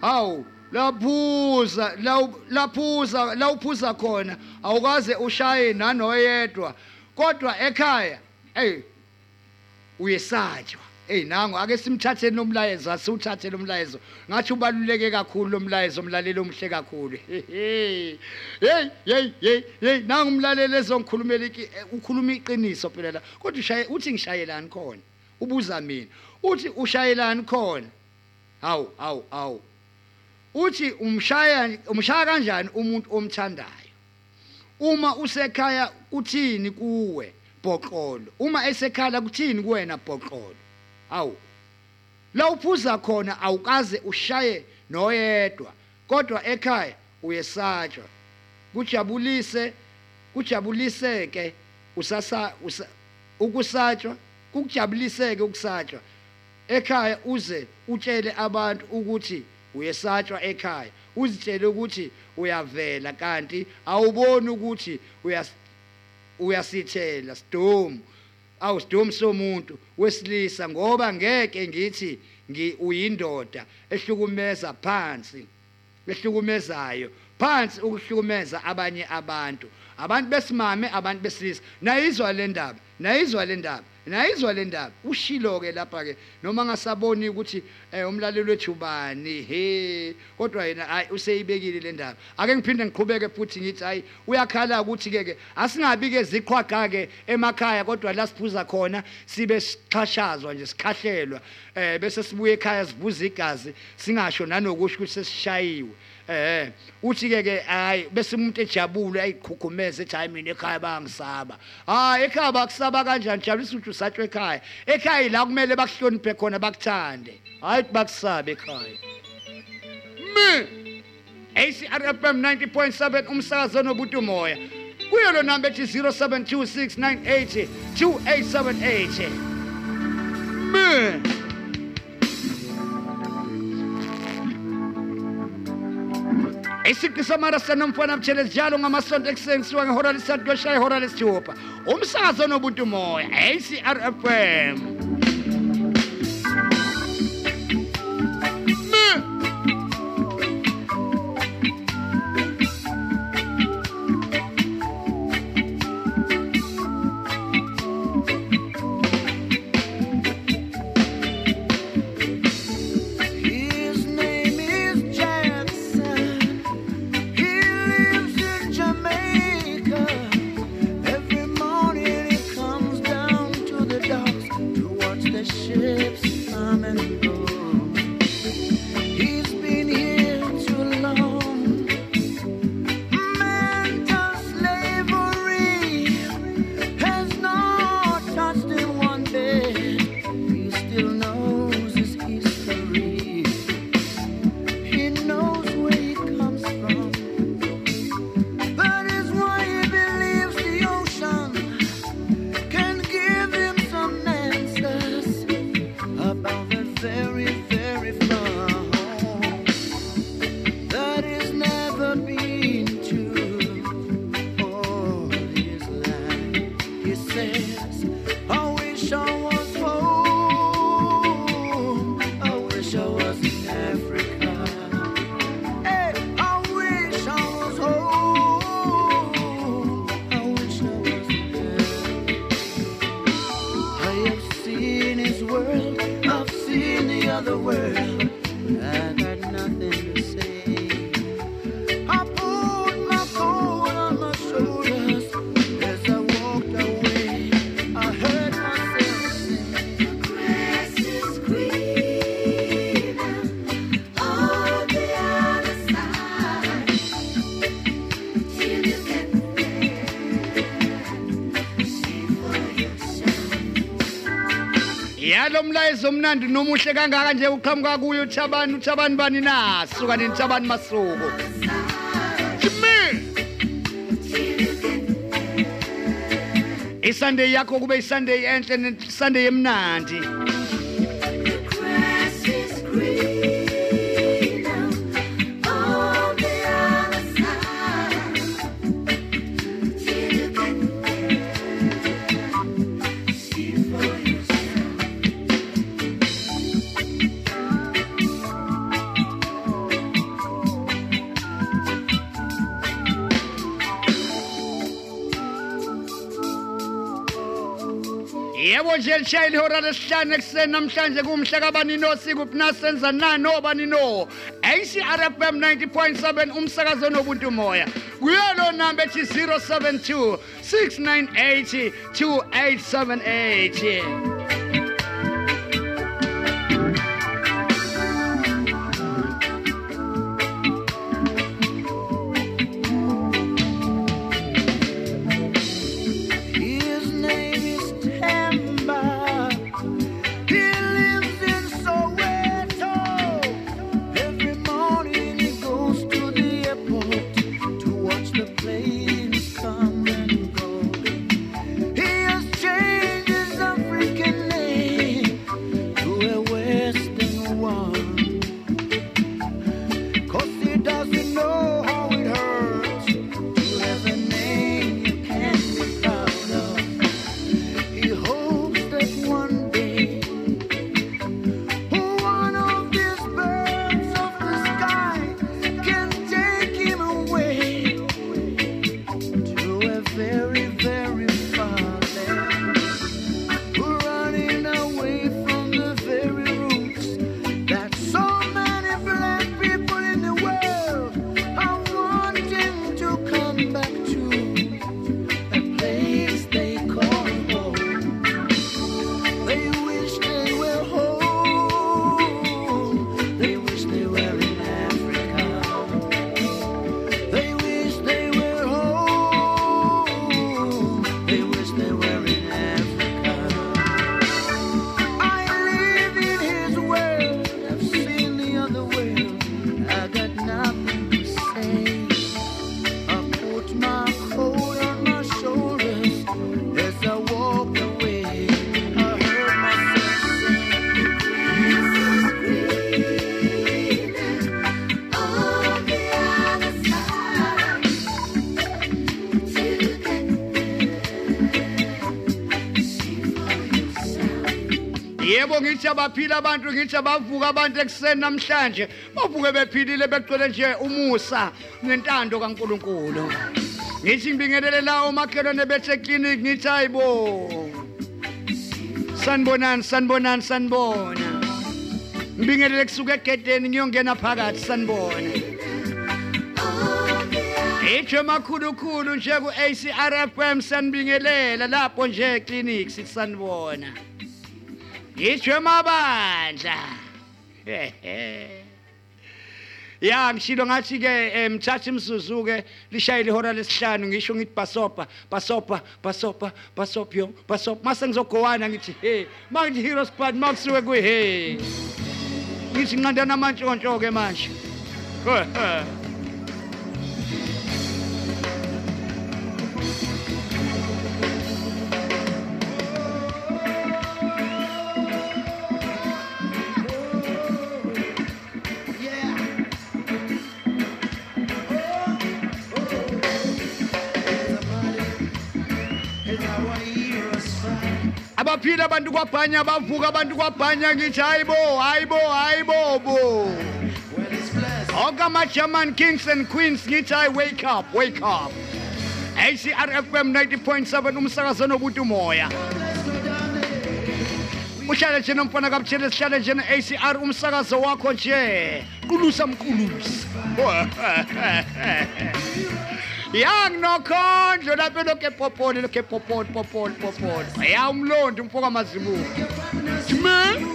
Hawu laphuza laphuza lawuphuza khona. Awukaze ushaye nanoyedwa. Kodwa ekhaya hey uyesatshwa hey nango ake simthathe nomlayezo asiwuthathe lo mlayezo. Ngathi ubaluleke kakhulu lo mlayezo umlaleli omhle kakhulu. Hey hey hey hey nangu umlaleli ezongikhulumela ukhuluma iqiniso phela la. Kodwa ushaye uthi ngishayelani khona? Ubuza mina. Uthi ushayelani khona. Hawu hawu hawu. Uthi umshaya umshaya kanjani umuntu omthandayo? Uma usekhaya kuthini kuwe bhoqolo? Uma esekhala kuthini kuwena bhoqolo? Awu la uphuza khona awukaze ushaye noyedwa kodwa ekhaya uyesatshwa kujabulise kujabuliseke usasa usa- ukusatshwa kukujabuliseke ukusatshwa ekhaya uze utshele abantu ukuthi uyesatshwa ekhaya. Uzitshele ukuthi uyavela kanti awuboni ukuthi uyas uyasithela sidum awu sidum somuntu wesilisa ngoba ngeke ngithi ngi uyindoda ehlukumeza phansi ehlukumezayo phansi ukuhlukumeza abanye abantu. Abantu besimame abantu besilisa. Nayizwa le ndaba nayizwa le ndaba nayizwa le ndaba. Ushilo ke lapha ke noma ngasaboni ukuthi eh, umlaleli wethu bani he. Kodwa yena hayi useyibekile le ndaba. Ake ngiphinde ngiqhubeke futhi ngithi hayi uyakhala ukuthi ke ke asingabi ke ziqhwaqa ke emakhaya kodwa la siphuza khona sibe sixhashazwa nje sikhahlelwa. Eh bese sibuye ekhaya sivuza igazi singasho nanokusho ukuthi sesishayiwe. Eh uthi ke ke hayi bese umuntu ejabule ayikhukhumeze ethi hayi mina ekhaya bayangisaba hayi ekhaya bakusaba kanjani jabulisa ukuthi usatshwe ekhaya? Ekhaya la kumele bakuhloniphe khona bakuthande. Hayi bakusabe ekhaya. Me! ACRFM 90.7 umsakazo nobuntu moya kuyo lo number ethi 0726 2878 me! Isiqi samarasta nomfana njalo ngamasonto ekuseni kusuka ngehora lesithathu kuyoshaya ihora lesithupha umsakazo onobuntu moya ACRFM yalo mlayezo omnandi nomuhle kangaka nje uqhamuka kuyo uthabani uthabani bani na? Suka nini thabani masuku? Isunday yakho kube isunday enhle nesunday emnandi. Nje lishayile ihora lesihlanu ekuseni namhlanje kumhla kabani nosiko nasenza nani obani no. ACRFM 90.7 umsakazo nobuntu moya. Kuyelo namba ethi 072 698 2878 yebo ngithi abaphila abantu ngithi abavuka abantu ekuseni namhlanje. Bavuke bephilile begcwele nje umusa nentando kaNkuluNkulu. Ngithi ngibingelele lawo makhelwane bethe clinic ngithi hayibo sanibonani sanibonani sanibona. Ngibingelele kusuka egedeni ngiyongena phakathi sanibona Itshe makhulukhulu nje ku ACRFM sanibingelela lapho nje clinic sithi sanibona Ngitshe mabandla. Ya ngishilo ngathi ke mthatha imzuzu ke lishayile ihora lesihlanu ngisho ngithi basopa basopa basopa basopyo basop mase ngizogowana ngithi hey manje hero squad makusuke ku hey. Ngithi nqanda namantshontsho ke manje. abaphila abantu kwabhanya bavuka abantu kwabhanya ngithi hayibo hayibo hayibo bo Onke ama-German kings and queens ngithi hayi wake up wake up. ACRFM 90.7 umsakazo nobuntu moya uhlale nje nomfana kabuthele sihlale nje ne-ACR umsakazo wakho nje. Kulusa mkulusi yanginokhondlo lapho elokhu epoponi elokhu epoponi poponi poponi ya umlondi umfoka mazibuko Jimmy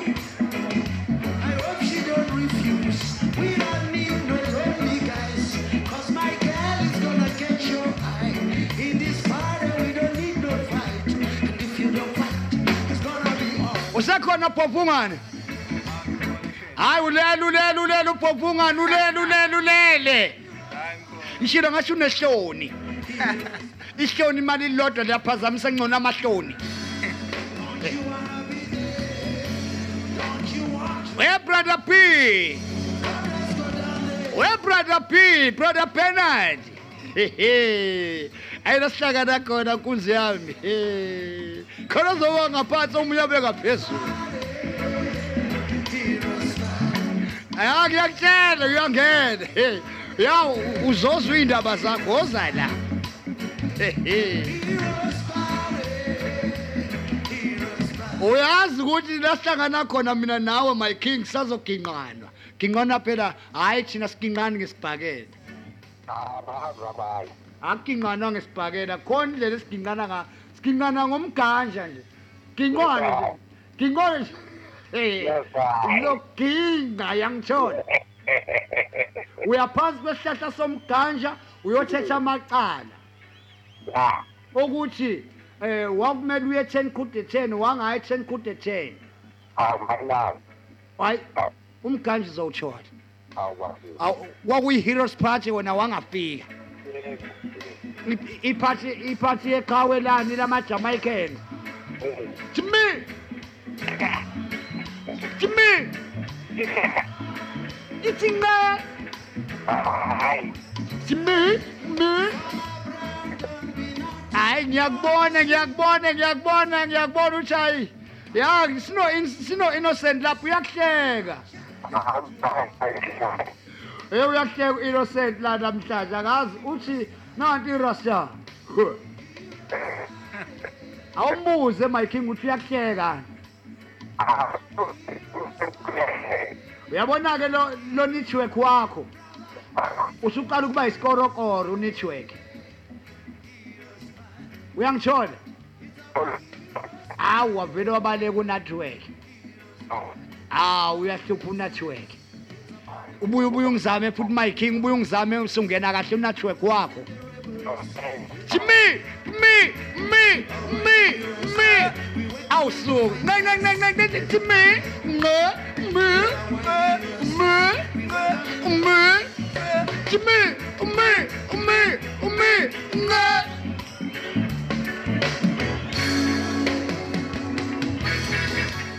usekhona ubhobhungane hayi ulele ulele ulele ubhobhungane ulele ulele ulele. Ishilo ngasho unehloni. Ihloni imali lodwa liyaphazamisa ngcono amahloni. We brother p. We brother p. Brother bernard. Hehe. Ayinasihlakana khona nkunzi yami. He. Khona zoba ngaphansi omunye abeka phezulu ya ngiyakutshela uyangena. He. Ya uzozwa iy'ndaba zakho woza la. Hehe uyazi ukuthi lasihlangana khona mina nawe my king sazoginqanwa. Ginqana phela hhayi thina siginqani ngesibhakela. Akuginqanwa ngesibhakela khona indlela esiginqana nga siginqana ngomganja nje. Ginqwane nje. Ginqone nje. Eh, loginqa yangithola uyaphansi kwesihlahla somganja uyothetha amacala. Ukuthi eh wakumele uye 10 kude 10 wangayi 10 kude 10 hayi umganja uzowuthola Awu, kwakuyi-heroes party wona wangafika. I- iphathi iphathi yeqhawe lani lamajamaican. Jimmy! Jimmy! ithi nqa jimmy jimmy hayi ngiyakubona ngiyakubona ngiyakubona ngiyakubona ukuthi hayi ya sino in- sino innocent lapho uyakuhleka Eh uyahleka u-innocent la namhlanje akazi uthi nanti irasta awumbuze my king ukuthi uyakuhleka uyabona-ke lo, lo network wakho? Usuqala ukuba isikorokoro unetwork. Uyangithola? Awu wavele wabaleka unetwork. Awu uyahlupha unetwork. Ubuye ubuye ungizame futhi my king ubuye ungizame usungena kahle unetwork wakho. Jimmy, me, me, me, me. Awusuku. Nang nang nang nang nang Jimmy. Me, me, me, me. Jimmy, me, me, me, me.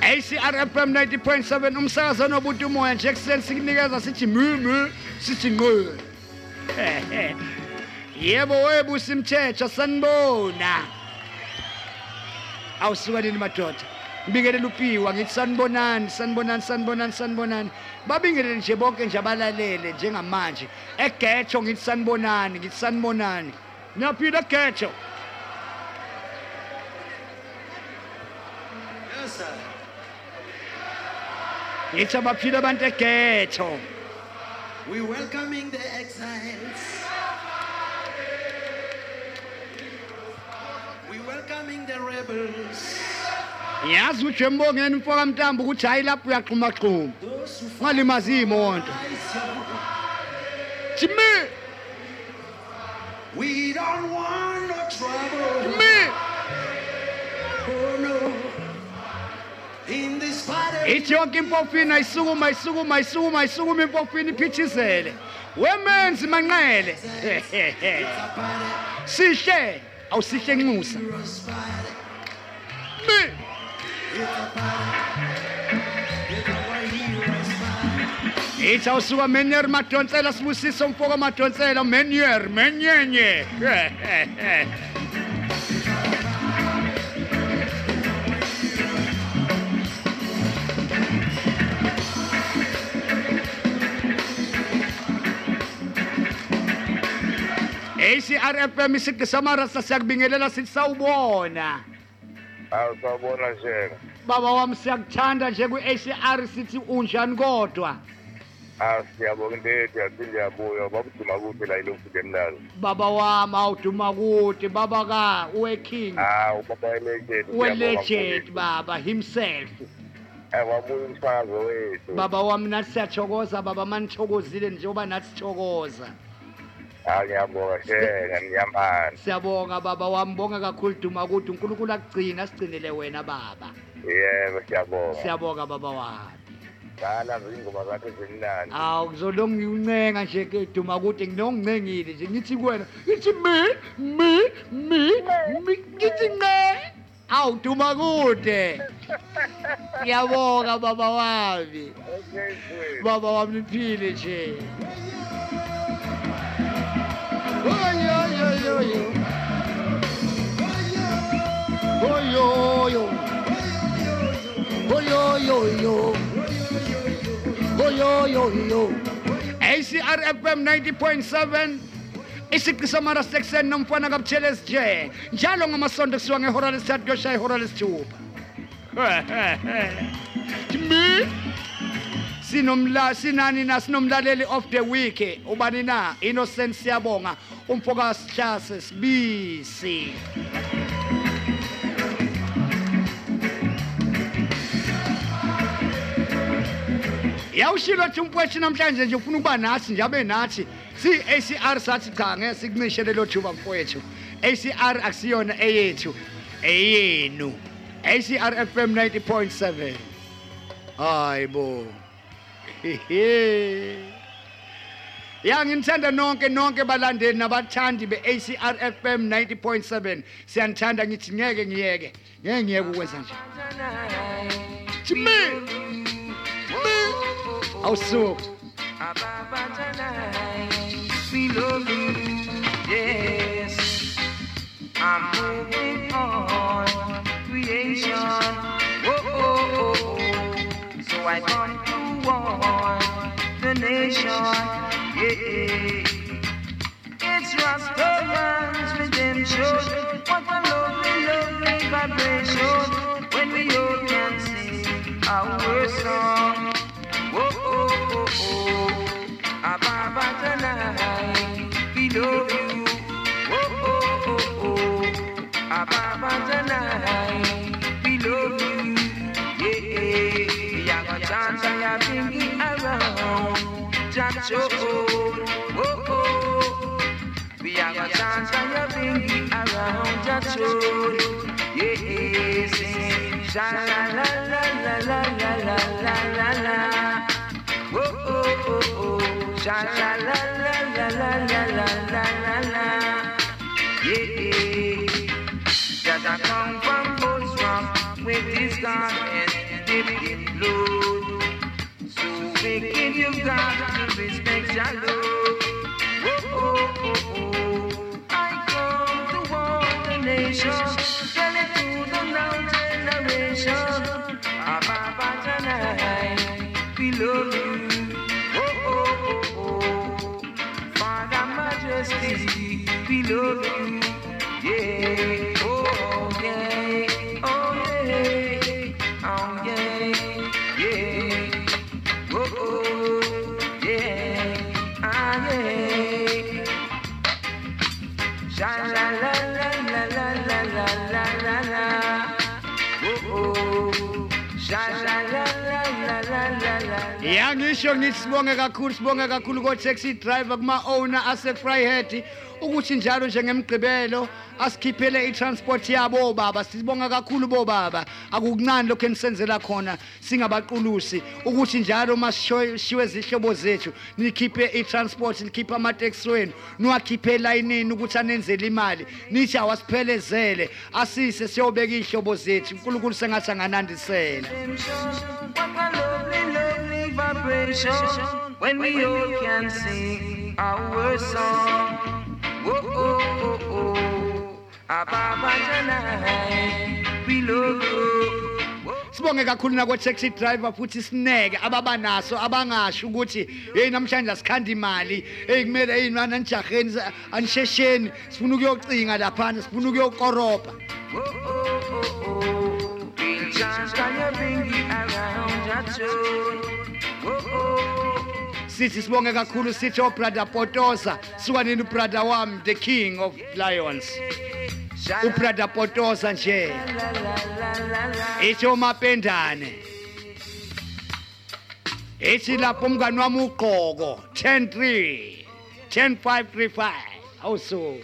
ACRFM 90.7 umsakazo nobuthi umoya nje ekuseni sikunikeza sithi mimi sithi ngqo yebo webusa imthetho sanibona. Awusuka nini madoda? Ngibingelela upiwa ngithi sanibonani sanibonani sanibonani sanibonani. Babingelele nje bonke nje abalalele njengamanje. Egetho ngithi sanibonani ngithi sanibonani. Niyaphila egetho Yes, sir. ngithi abaphila abantu egetho We welcoming the exiles. The rebels. yazi ukuthi embongeni mfoka mntambo ukuthi hayi lapho uyaxhumaxhuma ngalimazi iy'moto jimmy We don't want no trouble. Me. Oh no. In this party. ithi yonke impofini ayisukuma ayisukuma ayisukuma ayisukuma impofini iphithizele wemenzi manqele sihle awusihle nxusa Mi. ithi awusuka menyer madonsela sibusiso mfoko madonsela menyer menyenye. ACRFM isigqi samarasa siyakubingelela sithi sawubona awusawubona njena baba wami siyakuthanda nje ku-ACR sithi unjani kodwa? Awu siyabonga into yethu yathi ndiyabuya babuduma kude la ilomfude emnalo baba wami awuduma kude. Baba ka uweking. Hawu baba welegend welegend baba himself. Wabuya umsakazo wethu. Baba wami nathi siyathokoza baba manithokozile njengoba nathi sithokoza. Hayi ngiyabonga shenge mnyamani siyabonga baba wami bonga kakhulu duma ukuthi unkulunkulu akugcina sigcinele wena baba. Yebo siyabonga. Siyabonga baba wami. Dala ingoma zakhe zimnandi awu ngizolonge ngiwuncenga nje ke duma ukuthi nginongincengile nje ngithi kuwena ngithi mi mi mi ngithi nce awu duma kude. Ngiyabonga baba wami. Baba wami niphile nje. ACRFM 90.7 isiqi samaras ekuseni nomfana kabutshelesi nje. Njalo ngamasonto kusiwa ngehora lesithathu kuyoshaya ihora lesithupha me sinomla sinani na sinomlaleli of the week? Ubani na? Innocent siyabonga umfoka sihlase sibisi. Yawushilothi umfowethu namhlanje nje ufuna ukuba nathi njabe nathi si-acr sathi cha ngeke sikuncishe lelo thuba mfowethu. Acr akusiyona eyethu eyenu. Acr fm 90.7 hayi bo. Hehe. ya nginithanda nonke nonke balandeli nabathandi be-acr fm 90.7 siyanithanda ngithi ngeke ngiyeke ngeke ngiyeke ukwenza nje Jimmy! awusuku We love you, yes. I'm moving on, creation. Oh, oh, oh, oh. So I come warn the nation. Yeah. It's Rastaman's redemption. What a lovely, lovely vibration when we all can sing our song. Whoa, oh, oh, oh. Ababa tonight, we love you. Whoa, oh, oh, oh. Ababa tonight, are gonna chant and ya bring it around. Chacho, oh, oh. We are gonna chant and ya bring it around. Chacho, yeah, sing. Sha la la la la la la la la la. Whoa, oh, oh, oh. Sha la la la la la la la la la la. Yeah. That I come from rock with his garment dipped in blood. You got to respect your Lord. Whoa, oh, oh, oh. I come to warn the nation, la. ya ngisho ngithi sibonge kakhulu sibonge kakhulu ko-taxi driver kuma-owner ase-fryhead. Ukuthi njalo njengemgqibelo asikhiphele i-transport yabo baba. Sibonga kakhulu bobaba akukuncane lokhu enisenzela khona singabaqulusi. Ukuthi njalo uma sishiwe zihlobo zethu nikhiphe i-transport nikhiphe amateksi wenu niwakhiphe elayinini ukuthi anenzele imali. Nithi awasiphelezele asise siyobeka iy'hlobo zethu. Unkulunkulu sengathi anganandisela. Vibration when we all can sing our song. Whoa, oh, oh, oh. Ababa tonight, we love you. sibonge kakhulu nako-taxi driver futhi sineke ababanaso abangasho ukuthi yeyi namhlanje asikhanda imali eyi kumele eyi mani anijaheni anishesheni sifuna ukuyocinga laphana sifuna ukuyokorobha and you bring it around your tune. Sithi sibonge kakhulu sithi obrother potosa. Suka nini ubrother wami the king of lions. Ubrother potosa nje. Ithi omapendane ithi lapho umngani wami ugqoko 10 3 10535 awuso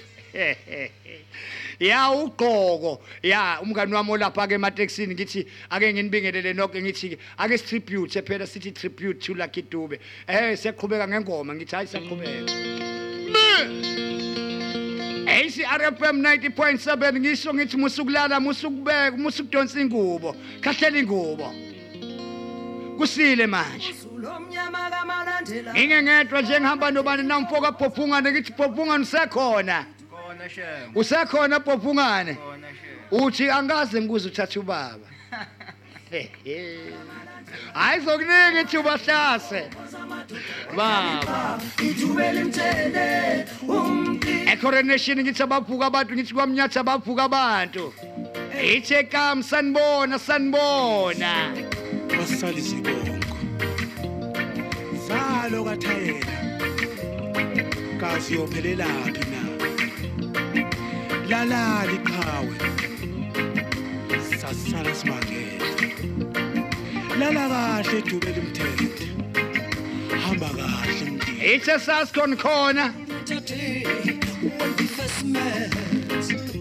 ya ugqoko ya umngani wami olapha ke emateksini ngithi ake nginibingelele nonke ngithi ake sitribute phela sithi tribute to Lucky Dube. Eh siyaqhubeka ngengoma ngithi hayi siyaqhubeka. ACRFM 90.7 ngisho ngithi musukulala musukubeka musukudonsa ingubo. Khahlela ingubo. Kusile manje. Inge ngedwa nje ngihamba nobani namfoka Phofungane ngithi Phofungane usekhona. Usekhona Phofungane uthi angaze ngikuze uthatha ubaba. Hayi zokuningi ithuba hlase. Baba. Ecoronation ngithi abavuka abantu ngithi kwamnyathi abavuka abantu. Ithe kam sanibona sanibona. Basalise konke. Zalo kathayela. Kazi yophelelaphi na lalala iqhawe sasala simangele. Lala kahle edubela imthethe hamba kahle mdini ithe sasikhona khona.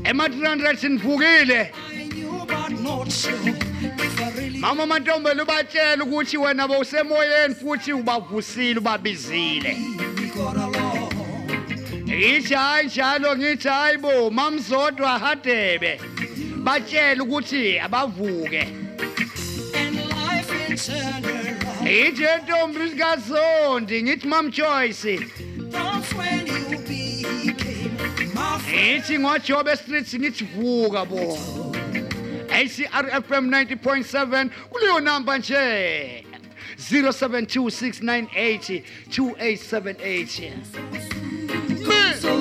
Ema-300 nivukile mama mantombela ubatshela ukuthi wena bowusemoyeni futhi ubavusile ubabizile. Ngithi hayi njalo ngithi hayi bo mamzodwa hadebe. Batshela ukuthi abavuke. Ngithi entombi sikazondi ngithi mam joyce. Ngithi ngojobe street ngithi vuka bo ACRFM 90.7 kuleyo namba nje. 072698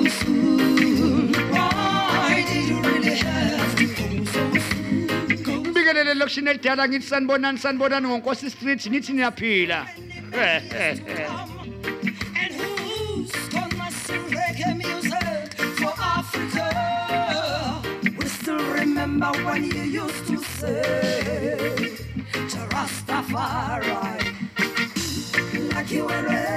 2878 Ngibikelele lokushini elidala ngithi sanibonani sanibonani ngonkosi street ngithi niyaphila. Remember when you used to say to Rastafari, like you wherever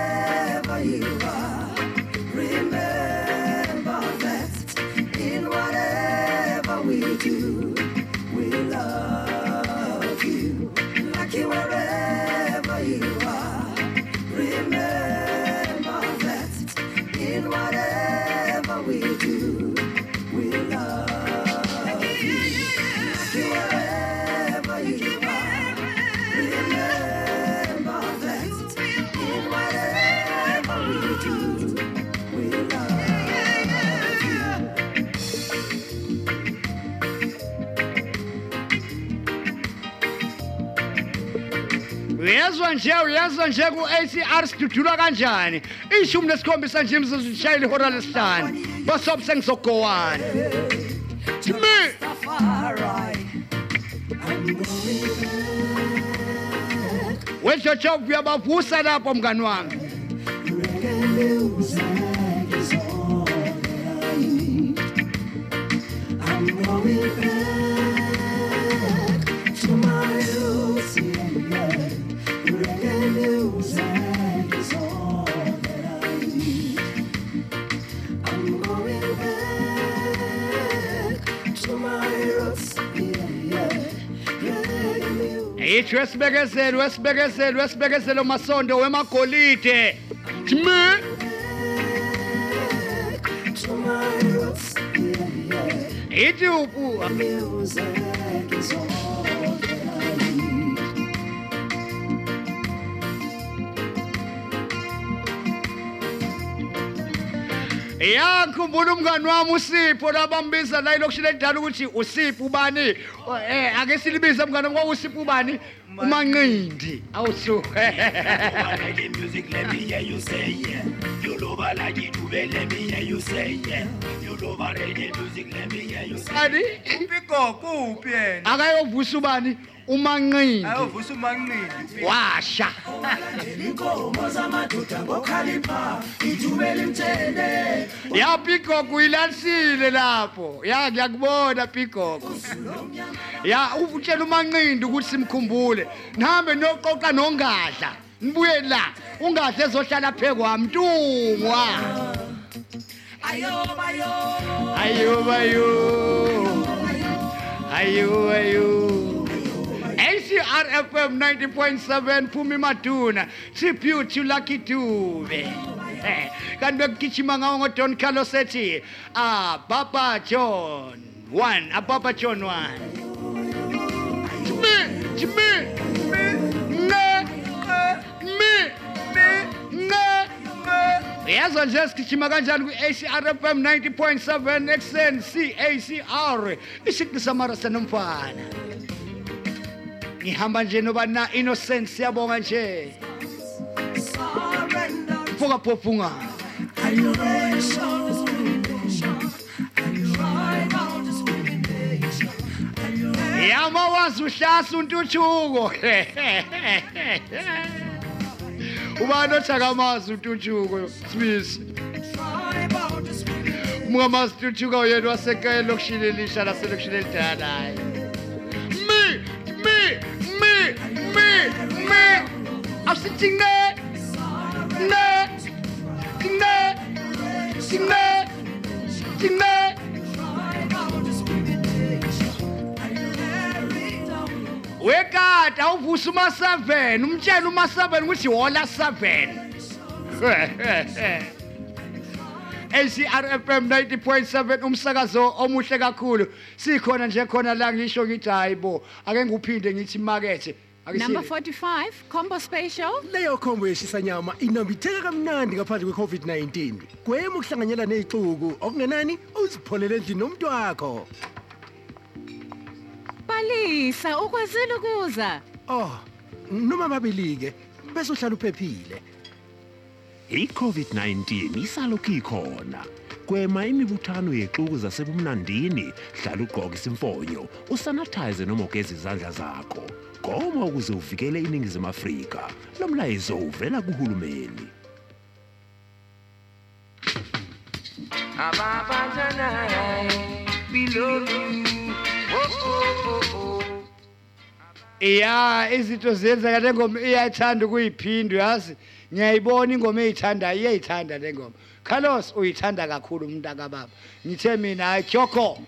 uyezwa nje uyezwa nje ku-acr sidudulwa kanjani? Ishumi lesikhombisa nje imzuzu ishayela ihora lesihlanu. Basobe sengizogowana. Mi wejojob uyabavusa lapho mngani wami. Ithi wesibekezelo wesibekezelo wesibekezelo masondo wemagolide. Mi ithi uphu ya ngikhumbula umngani wami usipho labambiza la ilokishini elidala ukuthi usipho ubani eh ake silibize mngani wami usipho ubani umanqindi awusu music, let me hear you say yeah. You love a like it, let me hear you say yeah. You love a reggae music, let me hear you say Ani? Upiko kuphi yena? akayovusa ubani umanqindi Ayovusa umanqindi. washa. Inkomo zamadoda ngokhalipha ithubela imthele ya pikoko ilansile lapho. Ya ngiyakubona pikoko ya utshela umanqindi ukuthi simkhumbule. Nihambe niyoqoqa nongadla. Nibuye la ungadla ezohlala phekwami ntungwa Ayo, ayo. Ayo, ACRFM 90.7 Phumi Maduna tribute to Lucky Dube. Eh, kanti bekugijima ngawo ngoDon Carlos ethi ah Baba John 1 ababa John 1 Jimmy Jimmy me me me yazo nje sigijima kanjani kwi-acrfm 90.7 ekuseni cacr isiqi samara senomfana ngihamba nje noba na innocent siyabonga nje. Funga phofunga yama wazi uhlasa untuthuko. Ubani othakamazi untuthuko smith. Mungamazi untuthuka uyena wasekaya elokishini elisha laselokishini elidala hayi me me asithi ne ne ne ne ne wekade awuvusa uma-7 umtshela uma-7 ukuthi wola 7 ACRFM 90.7 umsakazo omuhle kakhulu sikhona nje khona la ngisho ngithi hayi bo ake ngiphinde ngithi makethe Ake Number siye. 45, Combo Special. leyo khombo yeshisanyama inambitheka kamnandi ngaphandle kwe-covid-19 gwema ukuhlanganyela ney'xuku. Okungenani? Uzipholele endlini nomuntu wakho. Balisa, ukwazile ukuza. oh noma babili-ke bese uhlala uphephile. I-covid-19 isalokhu ikhona gwema imibuthano yexuku zasebumnandini. Hlala ugqoka isimfonyo. Usanathayize noma ugeza izandla zakho. Goma ukuze uvikele iningizimu afrika. Lo mlayezo uvela kuhulumeni. We love you. Oh, oh, oh, oh. ya izinto ziyenzeka le ngoma iyayithanda ukuyiphindwa yazi ngiyayibona ingoma eyithandayo iyayithanda le ngoma. Carlos uyithanda kakhulu umntaka baba ngithe mina hayi kyoko.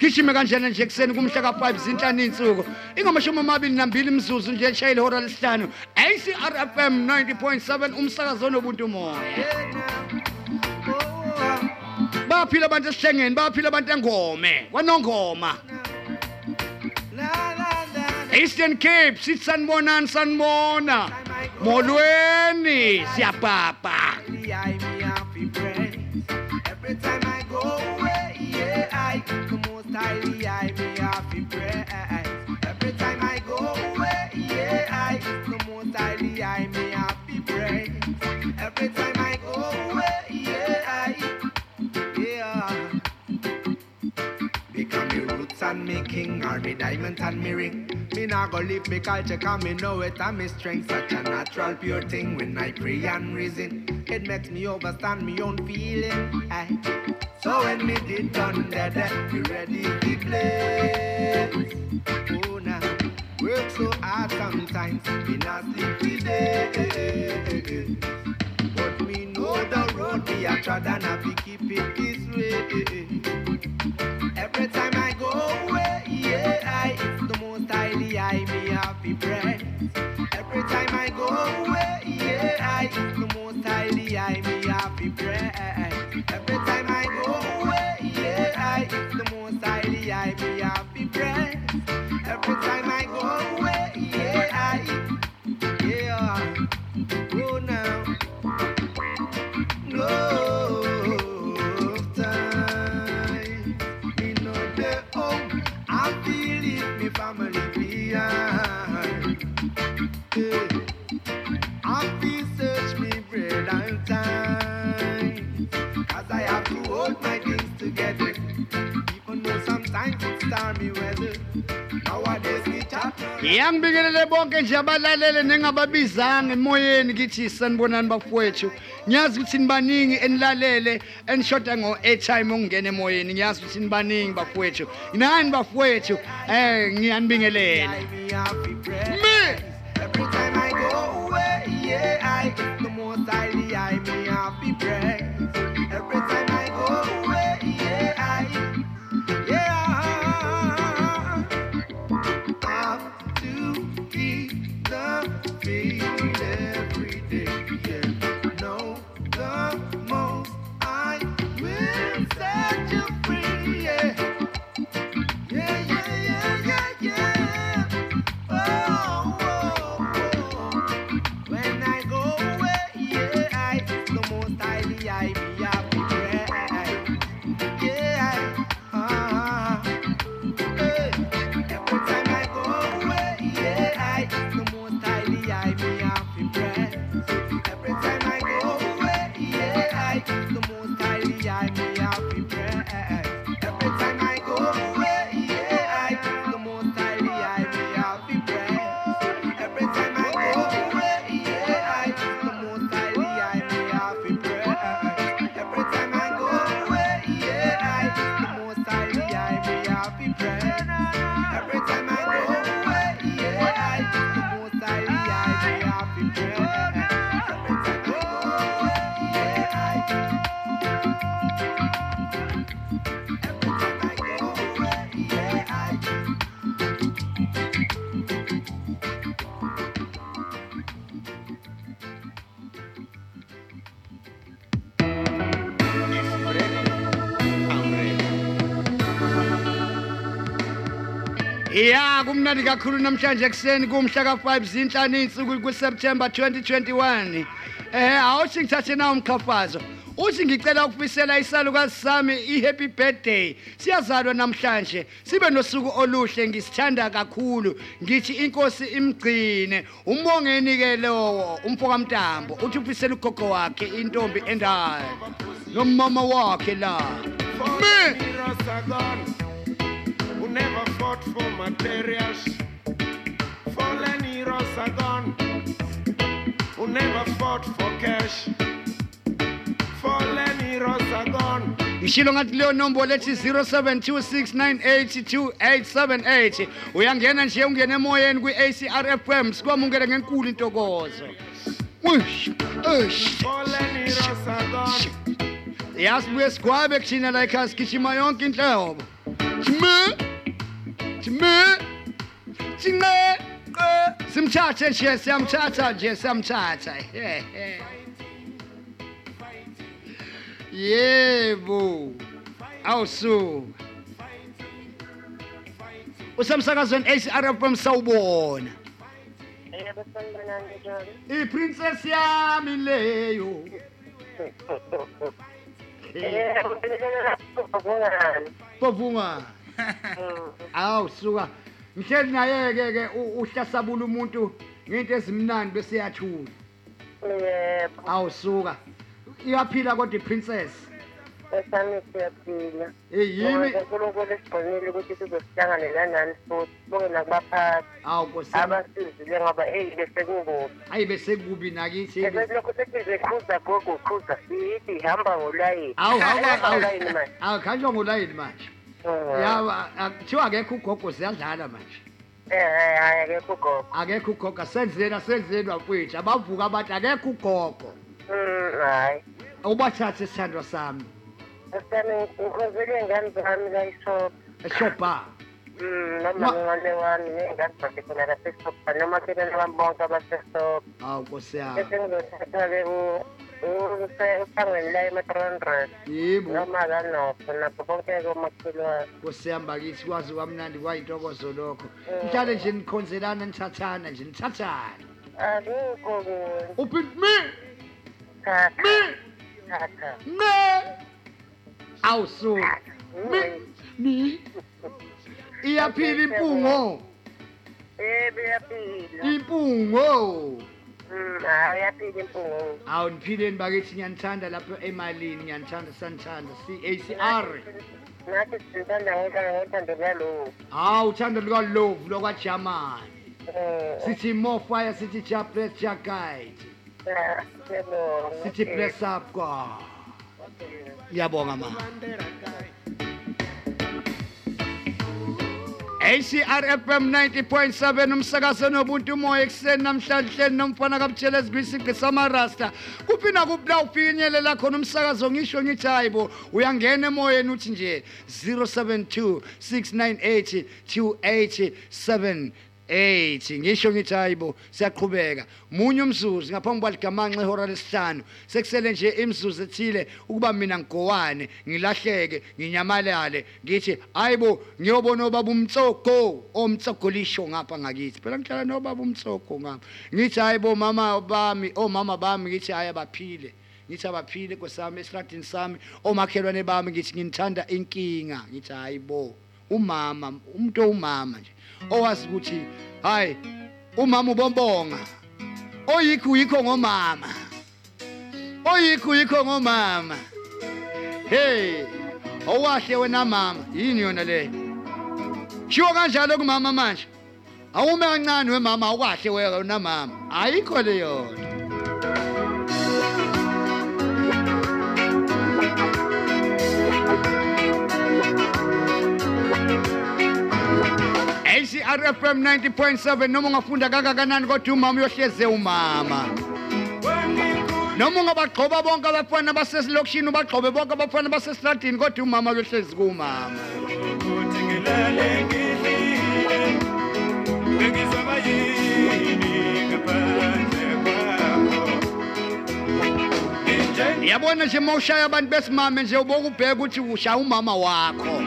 Sigijime kanjena nje ekuseni kumhla ka-5 zinhlanu iy'nsuku. Ingamashumi amabili nambili mzuzu nje eshayile ihora lesihlanu. Acrfm 90.7 umsakazo onobuntu moya. Baphila abantu esihlengeni baphila abantu engome kwanongoma. Eastern Cape sithi sanibonani sanibona. Molweni siyabhabha. Every time me diamond and me ring. Me nah go leave me culture, cause me know it and me strength. Such a natural, pure thing when I pray and reason. It makes me understand me own feeling. Aye. So when me did done that, me ready to play. Oh, now work so hard sometimes, me not sleep today. But me know the road we are trod and I be keep it this way. Every time I go away, yeah, I the most highly I me happy breath. Chat. ngiyangibingelele bonke nje abalalele nengababizanga emoyeni kithi sanibonani bafowethu ngiyazi ukuthi nibaningi enilalele enishoda ngo-airtime okungena emoyeni ngiyazi ukuthi nibaningi bafowethu nani bafowethu um ngiyanibingelela me. Every time I go away, yeah, I the most I ya kumnandi kakhulu namhlanje ekuseni kumhla ka-5 zinhlanu iy'nsuku kuseptemba 2021 eh awuthi ngithathe nawo umkhafazo. Uthi ngicela ukufisela isalukazi sami i-happy birthday. Siyazalwa namhlanje sibe nosuku oluhle ngisithanda kakhulu. Ngithi inkosi imgcine. Umbongeni-ke lowo umfokamntambo. Uthi ufisela ugogo wakhe intombi endayo nomama wakhe la. For never fought for materials. Fallen heroes are gone who never fought for cash. Fallen heroes are gone. ishilo ngathi leyo nombolo ethi 0726982878 uyangena nje ungene emoyeni kwi-acr fm sikwamukele ngenkulu intokozo Uish, uish. Fallen heroes are gone. yasibuye sigwabe kuthina la ekhaya sigijima yonke inhlobo time time time simthathe nje siyamthatha nje siyamthatha Hehe. yebo awusuka usemsakazweni acrfm sawubona Yebo sanibonani njalo. iprincess yami leyo Yebo ngibonani. bovunga awu suka mhleli naye-ke ke uhlasabula umuntu ngento ezimnandi bese yathula Yebo. awu suka iyaphila kodwa iprincess Esami siyaphila. Eh, yimi- Ngoba uNkulunkulu esigcinile ukuthi sizosihlanganela nani futhi. Bonke nakubaphathi. awu nkosi yami. Abasizile ngoba eyi bese kungobi. hayi bese kubi nakithi lokho sethi qhuza gogo qhuza sithi ihamba ngolayini. awu ngolayini manje. awukhanjwa ngolayini manje ya kuthiwa akekho ugogo siyadlala manje Eh hayi akekho ugogo. akekho ugogo senzeni asenzeni wafowethu abavuka abantu akekho ugogo Mm hayi. ubathathe sithandwa sami Esami ngikhozele ingane zami la ishop. eshobha Mm noma ngane wami ngengane zakhe khona la shop. Noma kena bami bonke abaseshop. awu nkosi yami Bese ngizothatha-ke u- u- usangweni la ema-300 yebo noma kanopho napho bonke-ke omakhelwane nkosi yami bakithi kwazi kwamnandi kwayintokozo lokho mhlale nje nikhonzelana nithathana nje nithathane akukho kunye uphinde mi. Thatha ne awusuka mi mi iyaphila impungo yebo iyaphila impungo Mm, hayi iyaphila impungo awu niphileni bakithi ngiyanithanda lapho emalini ngiyanithanda sanithanda c-acr nathi sithanda ngothanda ngothando lwalowo hawu uthando lukalovu lokwajamani. Sithi more fire sithi ja bless ja guide. Sithi bless up god ngiyabonga ma. ACRFM 90.7 umsakazo nobuntu umoya ekuseni namhlanje hleli nomfana kaButhelezi kwisigqi samarasta. Kuphinda kupla ufinyelela khona umsakazo? Ngisho ngithi hayibo uyangena emoyeni uthi nje 072 698 2878 ngisho ngithi hayibo siyaqhubeka. Munye umzuzu ngaphambi kwaligamanxa ihora lesihlanu. Sekusele nje imzuzu ethile ukuba mina ngigowane ngilahleke nginyamalale. Ngithi hayibo ngiyobona obaba umtsoko omtsoko lisho ngapha ngakithi. Phela ngihlala nobaba umtsoko ngapha. Ngithi hayibo mama bami omama bami. Ngithi hayi abaphile. Ngithi abaphile kwesami esiradini sami omakhelwane bami. Ngithi nginithanda inkinga. Ngithi hayibo umama umuntu owumama nje. Owazi ukuthi hayi umama ubombonga. Oyikho yikho ngomama. Oyikho yikho ngomama. Hey owahle wena mama yini yona le? Shiwo kanjalo kumama manje. Awume kancane wemama awukahle wena mama. Ayikho le yona. ACRFM 90.7 noma ungafunda kangakanani kodwa umama uyohleze umama? Noma ungabagxoba bonke abafana basesilokishini ubagxobe bonke abafana basesitradini kodwa umama uyohlezi kumama? Bengizaba yini ngaphandle yabona nje uma ushaya abantu besimame nje uboke ubheke ukuthi ushaya umama wakho.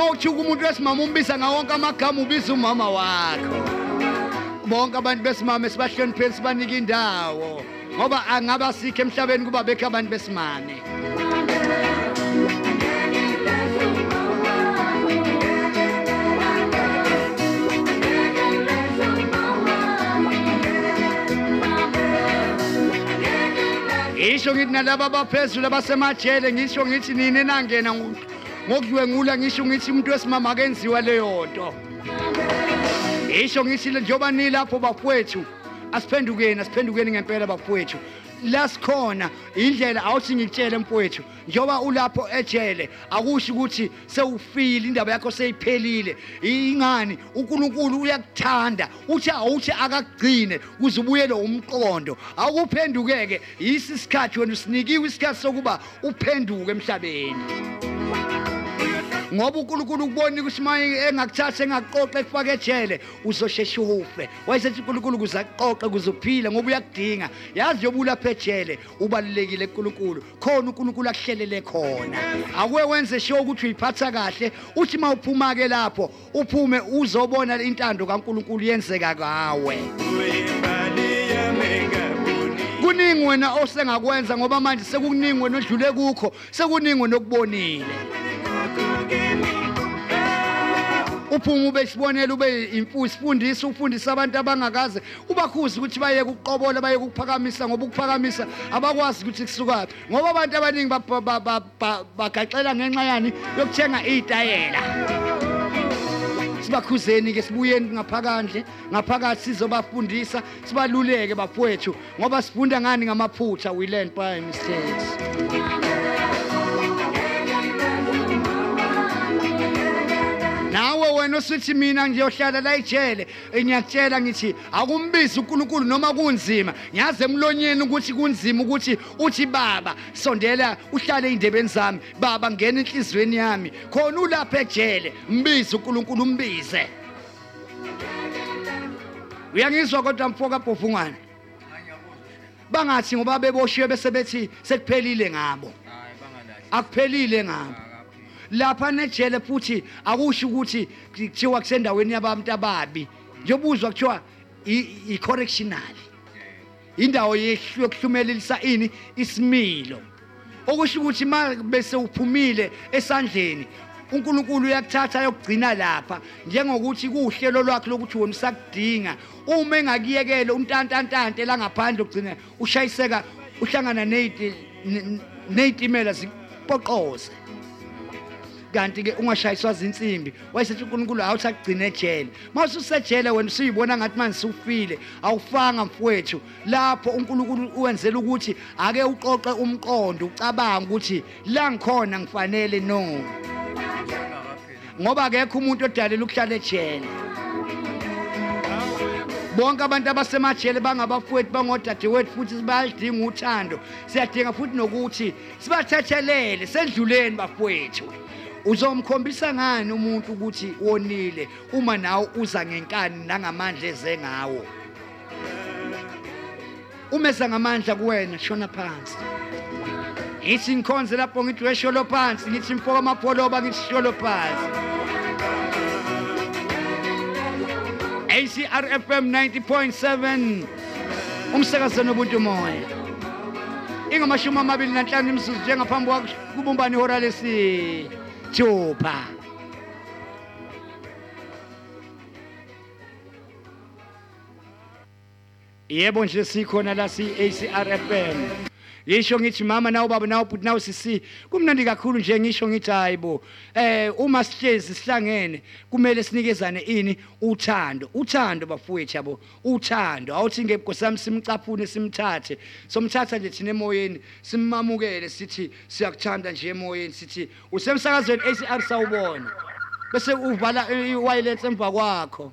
Mawuchuka umuntu wesimama umbiza ngawonke amagama ubiza umama wakho. Bonke abantu besimame sibahlonipheni sibanike indawo ngoba angaba sikho emhlabeni kuba bekho abantu besimame. Ngisho ngithi nalaba abaphezulu abasemajele ngisho ngithi nini nangena ngo- ngokudlwengula ngisho ngithi umuntu wesimama akenziwa leyo nto. Ngisho ngithi le- njengoba nilapho bafowethu asiphendukeni asiphendukeni ngempela bafowethu la sikhona indlela awuthi ngikutshele mfowethu njengoba ulapho ejele akusho ukuthi sewufile indaba yakho seyiphelile. Ingani? uNkulunkulu uyakuthanda uthi awuthi akagcine kuze ubuyele umqondo. Awukuphendukeke yisi isikhathi wena usinikiwe isikhathi sokuba uphenduke emhlabeni. Ngoba uNkulunkulu ukubona ukuthi maye engakuthatha engaqoqa ekufaka ejele uzosheshe ufe. Wayesethi uNkulunkulu kuze aqoqe kuze uphile ngoba uyakudinga. Yazi njengoba ulapha ejele ubalulekile kuNkulunkulu. Khona uNkulunkulu akuhlelele khona. Akuwe wenze sure ukuthi uyiphatha kahle. Uthi mawuphuma ke lapho uphume uzobona intando kaNkulunkulu yenzeka ngawe kuningi wena osengakwenza ngoba manje sekukuningi wena odlule kukho sekuningi wena okubonile. Uphuma ube sibonela ube imfuzi sifundisa ufundisa abantu abangakaze. Ubakhuza ukuthi baye ukuqobola baye ukuphakamisa ngoba ukuphakamisa abakwazi ukuthi kusukaphi ngoba abantu abaningi ba- ba- ba- ba- bagaxela ngenxa yani yokuthenga iy'tayela. Sibakhuzeni ke sibuyeni ngaphakandle ngaphakathi sizobafundisa sibaluleke bafowethu. Ngoba sifunda ngani ngamaphutha? We learn by mistakes. Nawe wena osuthi mina ngiyohlala la ejele ngiyakutshela ngithi akumbizi uNkulunkulu noma kunzima. Ngiyazi emlonyeni ukuthi kunzima ukuthi uthi baba sondela uhlale indebeni zami. Baba ngena enhlizweni yami. Khona ulapha ejele. Mbize uNkulunkulu umbize uyangizwa kodwa mfoka bhofungwane bangathi ngoba beboshiwe bese bethi sekuphelile ngabo. Akuphelile ngabo. Lapha nejele futhi akusho ukuthi kuthiwa kusendaweni yabantu ababi. Njengobuzwa kuthiwa i-correctional indawo yokuhlumelelisa ini isimilo. Okusho ukuthi ma bese uphumile esandleni uNkulunkulu uyakuthatha ayokugcina lapha njengokuthi kuhlelo lwakhe lokuthi wena usakudinga. Uma engakuyekele untantantante la ngaphandle ugcina ushayiseka uhlangana neyti ne- ney'timela zipoqoze kanti ke ungashayiswa zinsimbi. Wayesethi uNkulunkulu awuthi akugcine ejele. Mawususejele wena usuyibona ngathi manje sufile awufanga mfowethu. Lapho uNkulunkulu uwenzela ukuthi ake uqoqe umqondo ucabanga ukuthi la ngikhona ngifanele no. Ngoba akekho umuntu odalela ukuhlala ejele. Bonke abantu abasemajele bangabafowethu bangodadewethu futhi bayalidinga uthando. Siyadinga futhi nokuthi sibathethelele sendluleni bafowethu. Uzomkhombisa ngani umuntu ukuthi wonile uma nawe uza ngenkani nangamandla eze ngawo? Umeza ngamandla kuwena shona phansi. Ngithi ngikhonze lapho ngithi wesholo phansi ngithi mfoka amapholoba ngithi sholo phansi. ACRFM 90.7 umsakazo nobuntu moya. Ingamashumi amabili nanhlanu imzuzu njengaphambi kwakho kubumbani ihora lesithupha yebo nje sikhona la si-ACRFM yisho ngithi mama nawu baba nawu bhuti nawu sisi. Kumnandi kakhulu nje ngisho ngithi hayibo eh uma sihlezi sihlangene kumele sinikezane ini uthando uthando bafowethu yabo uthando. Awuthi ngebukosami simcaphune simthathe. Somthatha nje thina emoyeni simmamukele sithi siyakuthanda nje emoyeni sithi usemsakazweni ACR sawubona. Bese uvala iwayilets emva kwakho.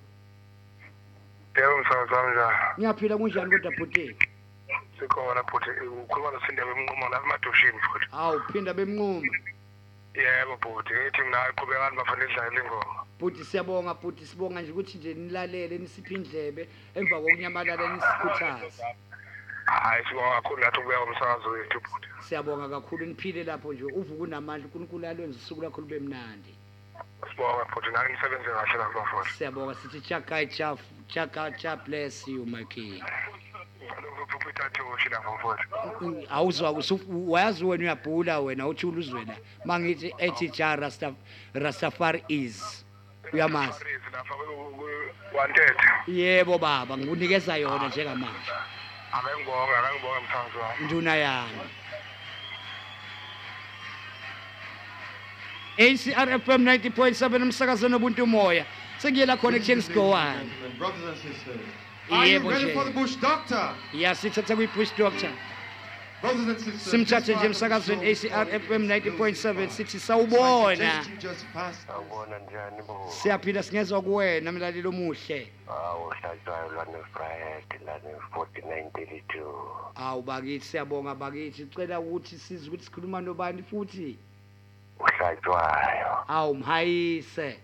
Yebo njani ngiyaphila kunjani kodwa bhuti? Sikhona bhuti ukhuluma nosindebe emnqumo la emadoshini futhi. Hawu phinda bemnquma yebo bhuti ngithi mina qhubekani bafanele idlale ingoma. Bhuti siyabonga bhuti sibonga nje ukuthi nje nilalele nisiphe indlebe emva kokunyamalala nisikhuthaze. Hayi sibonga kakhulu nathi ukubuya komsakazo wethu bhuti siyabonga kakhulu niphile lapho nje uvuke unamandla uNkulunkulu alwenza usuku lakho lube mnandi. Sibonga futhi nangisebenze kahle lapha futhi. Siyabonga sithi chaka cha chaka cha bless you my king. Upitatoshi lapha futhi awuzwa usu- wayazi wena uyabhula wena uthula uzwe la mangithi ethi ja Rasta, rastafari is. Uyamazi? Wantethe yebo baba ngikunikeza yona njengamanje. Ake ngibonga ake ngibonga mthanzi wami. Nduna yami. ACR FM 90.7 umsakazo nobuntu moya. Sekuyela connection go one Brothers and sisters, are you Yebo ready nje. for the bush doctor? yasithatha kwi-bush doctor. Brothers and sisters, simthathe nje emsakazweni ACR FM 90.7 sithi I sawubona suggest you just pass awubona njani bo siyaphinda singezwa kuwena mlaleli omuhle awu hlatshwayo lwane friday lane 4932 awu bakithi siyabonga bakithi cela ukuthi size ukuthi sikhuluma nobani futhi uhlatshwayo awu mhayise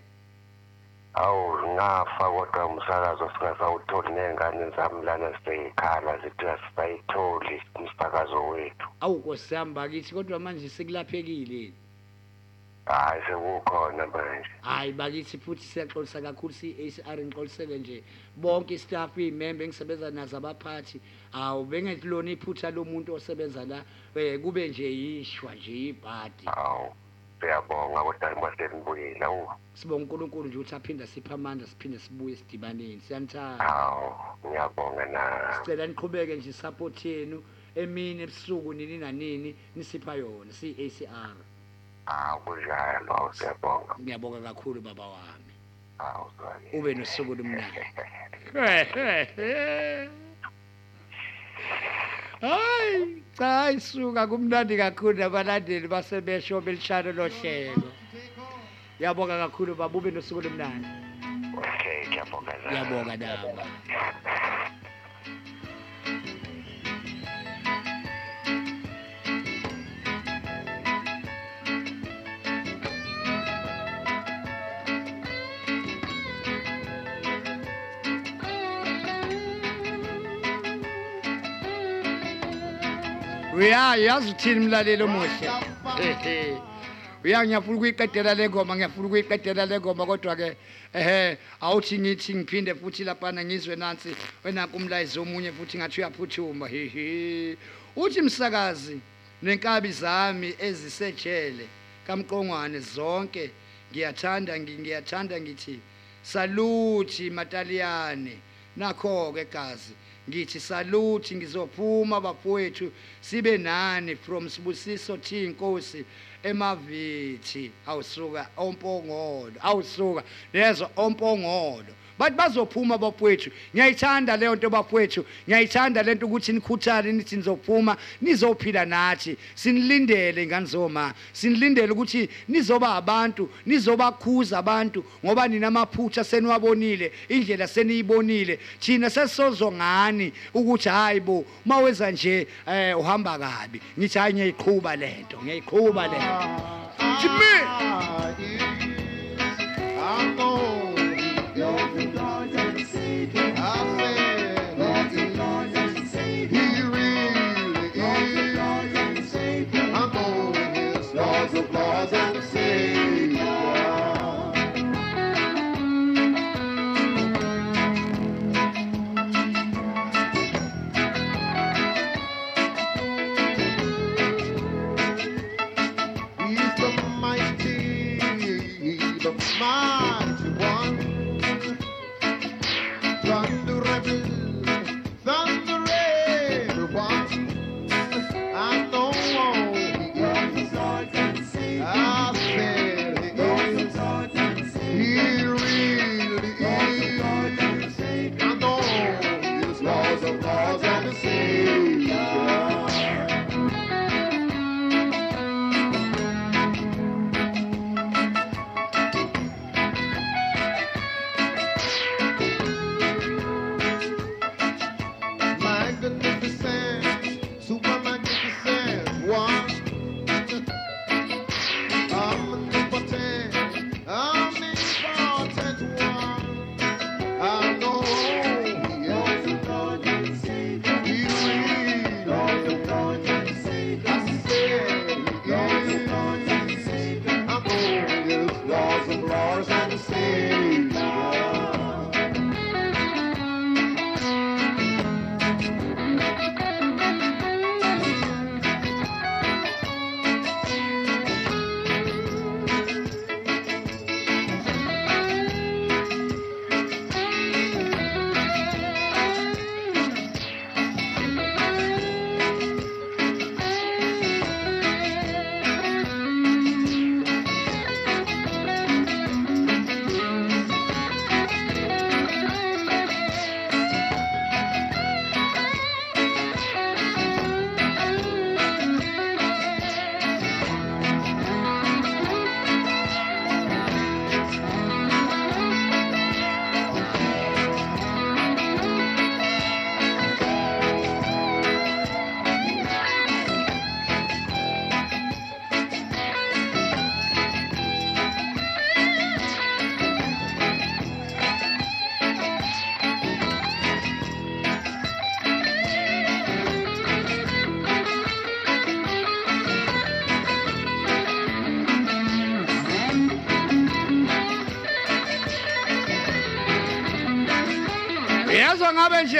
awu ngafa kodwa umsakazo singasawutholi ney'ngane zami lana seyikhala zithi asisayitholi umsakazo wethu. Awu nkosi yami bakithi kodwa manje sekulaphekile. Hhayi sekukhona manje. Hayi bakithi futhi siyaxolisa kakhulu si-ACR ngixolisele nje. Bonke istaff iy'membe engisebenza nazo abaphathi awu bengethi lona iphutha lomuntu osebenza la um kube nje yishwa nje ibhadi. Awu. Siyabonga kodwa imasenibuyile awu sibonga unkulunkulu nje ukuthi aphinde siphe amandla siphinde sibuye sidibaneni siyanithanda. Awu ngiyabonga na. Sicela niqhubeke nje isapoti yenu emini ebusuku nini nanini nisipha yona siyi-ACR awu kunjalo. Awu siyabonga. Ngiyabonga kakhulu baba wami. Awu ube nosuku lumnandi hayi cha isuka kumnandi kakhulu nabalandeli basebesho belishano lohlelo. Ngiyabonga kakhulu baba ube nosuku lumnandi okay ngiyabonga na ngiyabonga naba. Uya yazi uthini mlaleli omuhle Hehe. uya ngiyafuna ukuyiqedela le ngoma ngiyafuna ukuyiqedela le ngoma kodwa-ke ehe awuthi ngithi ngiphinde futhi laphana ngizwe nansi wenanku umlayizi omunye futhi ngathi uyaphuthuma hihi uthi msakazi nenkabi zami ezisejele kamqongwane zonke ngiyathanda ngi- ngiyathanda ngithi saluthi mataliyane nakho-ke gazi ngithi saluthi ngizophuma bafowethu sibe nani from sibusiso t inkosi emavithi awusuka ompongolo awusuka. Lezo ompongolo. Bathi bazophuma bafowethu ngiyayithanda leyo nto bafowethu ngiyayithanda le nto ukuthi nikhuthale nithi nizophuma nizophila nathi sinilindele ingane zoma sinilindele ukuthi nizoba abantu nizobakhuza abantu ngoba nina amaphutha seniwabonile indlela seniyibonile thina sesisozo ngani ukuthi hayi bo uma wenza nje um uhamba kabi ngithi hayi ngiyayiqhuba le nto ngiyayiqhuba le nto Jimmy! He's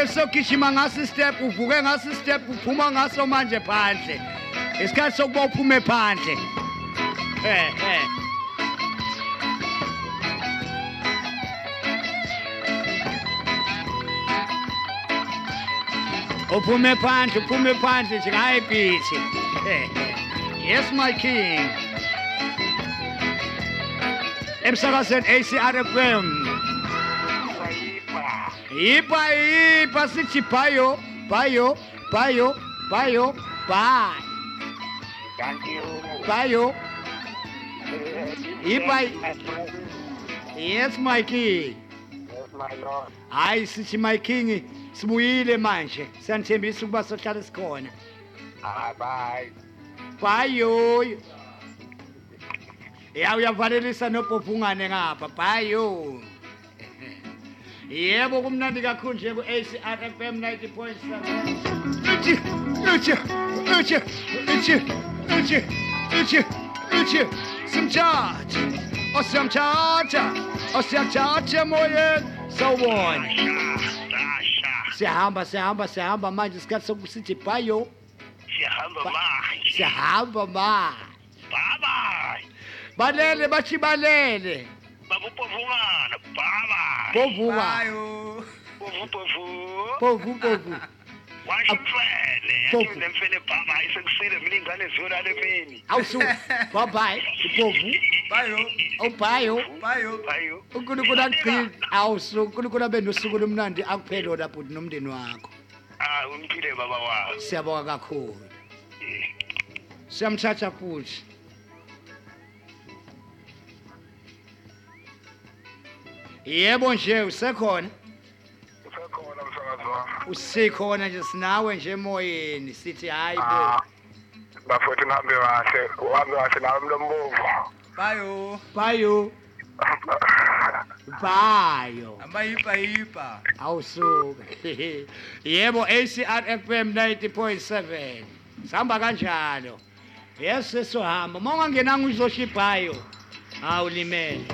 sogijima ngaso istep uvuke ngaso istep uphuma ngaso manje phandle. Isikhathi sokuba uphume phandle. Eh eh uphume phandle uphume phandle nje hayi bithi. Yes my king. Emsakazweni ACR FM sithi bayo bayo bayo bayo bye Thank you. bayo yipa yes my king Yes, my Lord. hayi sithi my king sibuyile manje siyanithembisa ukuba sohlala sikhona Ah, bye. bayo ya uyavalelisa nobhobhungane ngapha bayo yebo kumnandi kakhulu nje ku-acr fm 90.7 ithi ithi ithi ithi ithi ithi ithi simthatha osiyamthatha osiyamthatha emoyeni. Sawubona siyahamba siyahamba siyahamba manje isikhathi sokusithi bayo siyahamba manje. siyahamba manje. Baba balele bathi balele. Babuphovungana baba bovuka bovu bovu bovu bovu washo mfele Bovu. yathi mfele baba ayisekusile mina ingane ziyolala emini awusu babayi ibovu bayo ubayo bayo bayo unkulunkulu agcine awusu unkulunkulu abe nosuku lomnandi akuphele wona bhuti nomndeni wakho. Ah umphile baba wami siyabonga kakhulu. Siyamthatha futhi. Yebo nje usekhona? Usekhona msakazi wami. usikhona nje sinawe nje emoyeni sithi hayi Ah. bo Bafowethu nihambe kahle. Uhambe kahle nawe mlombovu. bayo. Bayo. Bayo. Amayipa yipa. Awusuka yebo ACR FM 90.7 sihamba kanjalo. Yes sesohamba uma ungangenanga uzoshibhayo ha ulimele.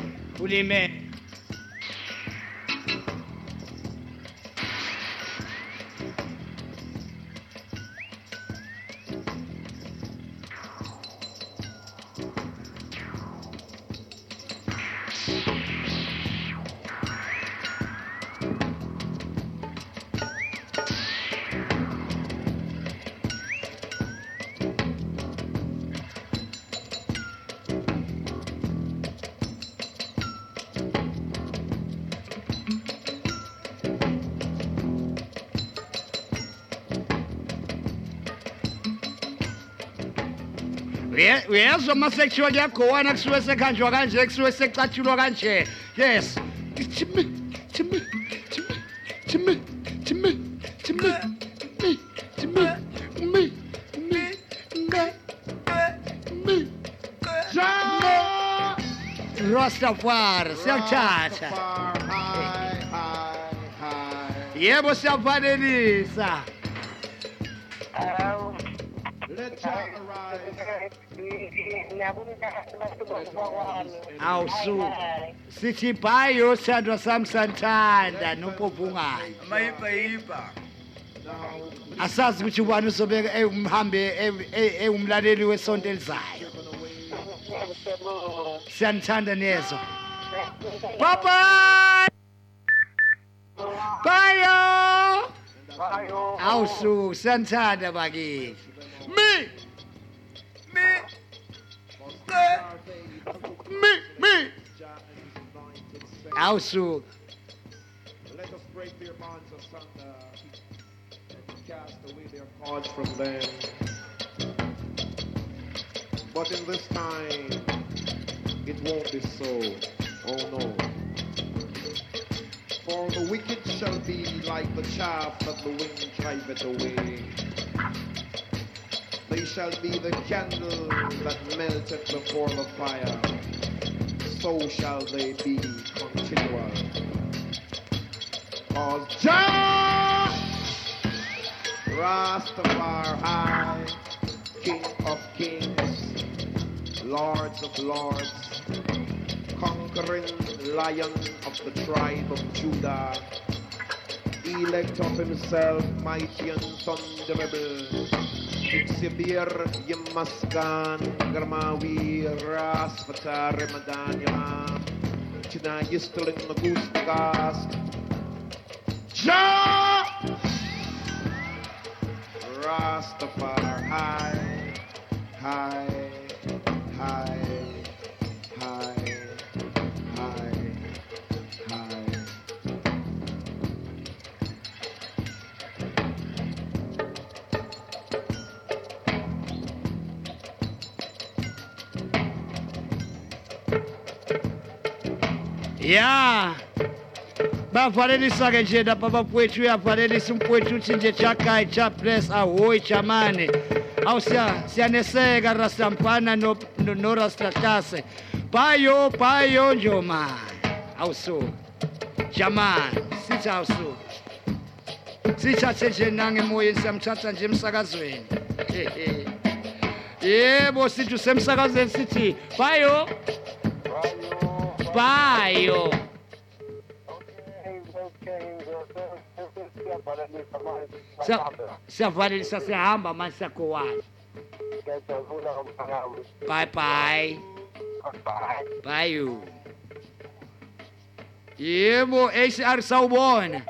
Uyezwa uma sekuthiwa kuyagowana kusuke sekhanjwa kanje kusuke sekucatshulwa kanje. Yes. Thimi, thimi, thimi, thimi, thimi, thimi, mi, thimi, mi, mi, nge, mi, Ja- Rastafari siyakuthatha yebo siyavalelisa awusu. Sithi bhayo sithandwa sami santhanda nompopungane amayipa yipa asazi ukuthi ubani uzobeka ewumhambe ewumlaleli wesonto elizayo. Siyanithanda nezo. Bye bayo awusuku siyanithanda bakithi them. But in this time, it won't be so. Oh no. For the wicked shall be like the chaff that the wind driveth away. They shall be the candle that melteth before the fire. So shall they be continual. Cause Jah Rastafari, King of Kings, Lords of Lords, conquering Lion of the tribe of Judah, elect of himself, mighty and thunderable. Iksibir Yamaskan Garmawi Rasfatar Madanyama China Yistelin Magustagast Ja! Rastafari high, high, high, ya. Bavalelisa ke nje lapha bafowethu uyavalelisa umfowethu uthi nje chakayi chapress ahoyi chamane awu siya- siyaneseka rastampana norastatase bayo bayo njomani awusuka jamani sithi awusuka sithathe nje nangemoyeni siyamthatha nje emsakazweni. Hehe. yebo sithi usemsakazweni sithi bayo bayo Siya- siyavalelisa siyahamba manje siyagowana bye bye. Bye you. Yebo ACR sawubona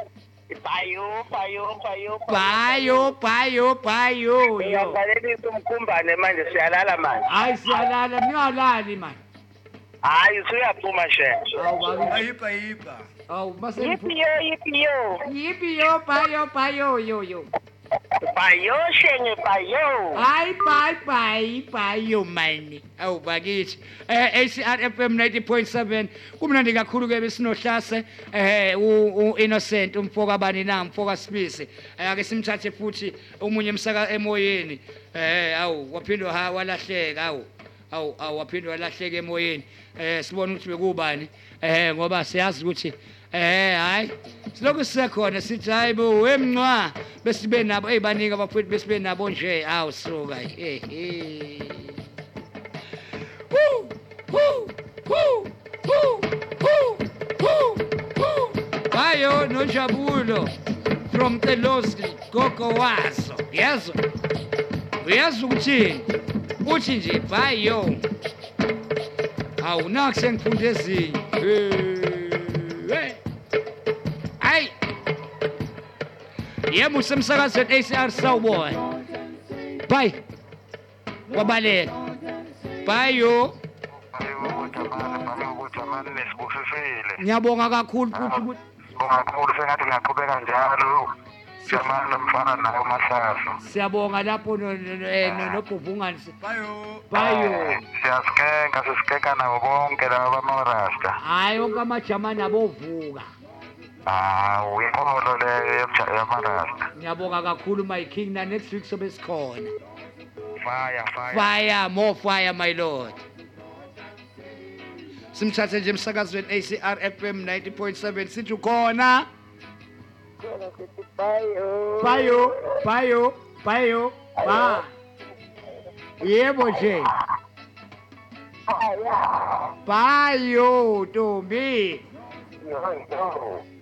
Bayo, bayo, bayo. bayo bayo bayo yo. Ngiyavalelisa umkhumbane manje siyalala manje. hayi siyalala ningalali mani Hayi usuyaphuma sheshe. Ayipa yipa. Awu mase Yipi yo, yipi yo. Yipi yo bayo bayo yo yo. Bayo shenge bayo. Hayi bye bye bayo mani. Awu bakithi. Eh ACR FM 90.7 kumnandi kakhulu ke besinohlase eh u Innocent umfoka bani na umfoka Sibisi. Eh ake simthathe futhi omunye emsaka emoyeni. Eh awu waphindwa ha walahleka awu. Awu waphindwa walahleka emoyeni eh sibona ukuthi bekubani eh ngoba siyazi ukuthi eh hayi silokhu sisekhona sithi hayi bo wemncwa besibe nabo ezibaningi abafowethu besibe nabo nje awu suka eh eh Woo! Woo! Woo! Woo! Woo! Woo! Woo! bayo nojabulo from Telosi gogo waso yazo uyazi ukuthini uthi nje bayo hawu naku sengifunde ezinye hayi yebo usemsakazweni ACR sawubona. Bye. Kwabaleka bayo ngiyabonga kakhulu futhi ukuthi kakhulu sengathi ngiyaqhubeka njalo. Jamani mfana nayo mahlaso siyabonga lapho no- no- no- eh, no- nobhuvungani bayo. Siyasikenka sisikenka nabo bonke laba bamarasta. Hayi onke amajamani abovuka hawu inkolo leyo yamarasta. Ngiyabonga kakhulu my king na next week sobe sikhona. Fire fire. Fire more fire my lord. Simthathe nje emsakazweni ACR FM 90.7 sithi ukhona? Bayo. bayo bayo bayo ba yebo nje. Bayo ntombi.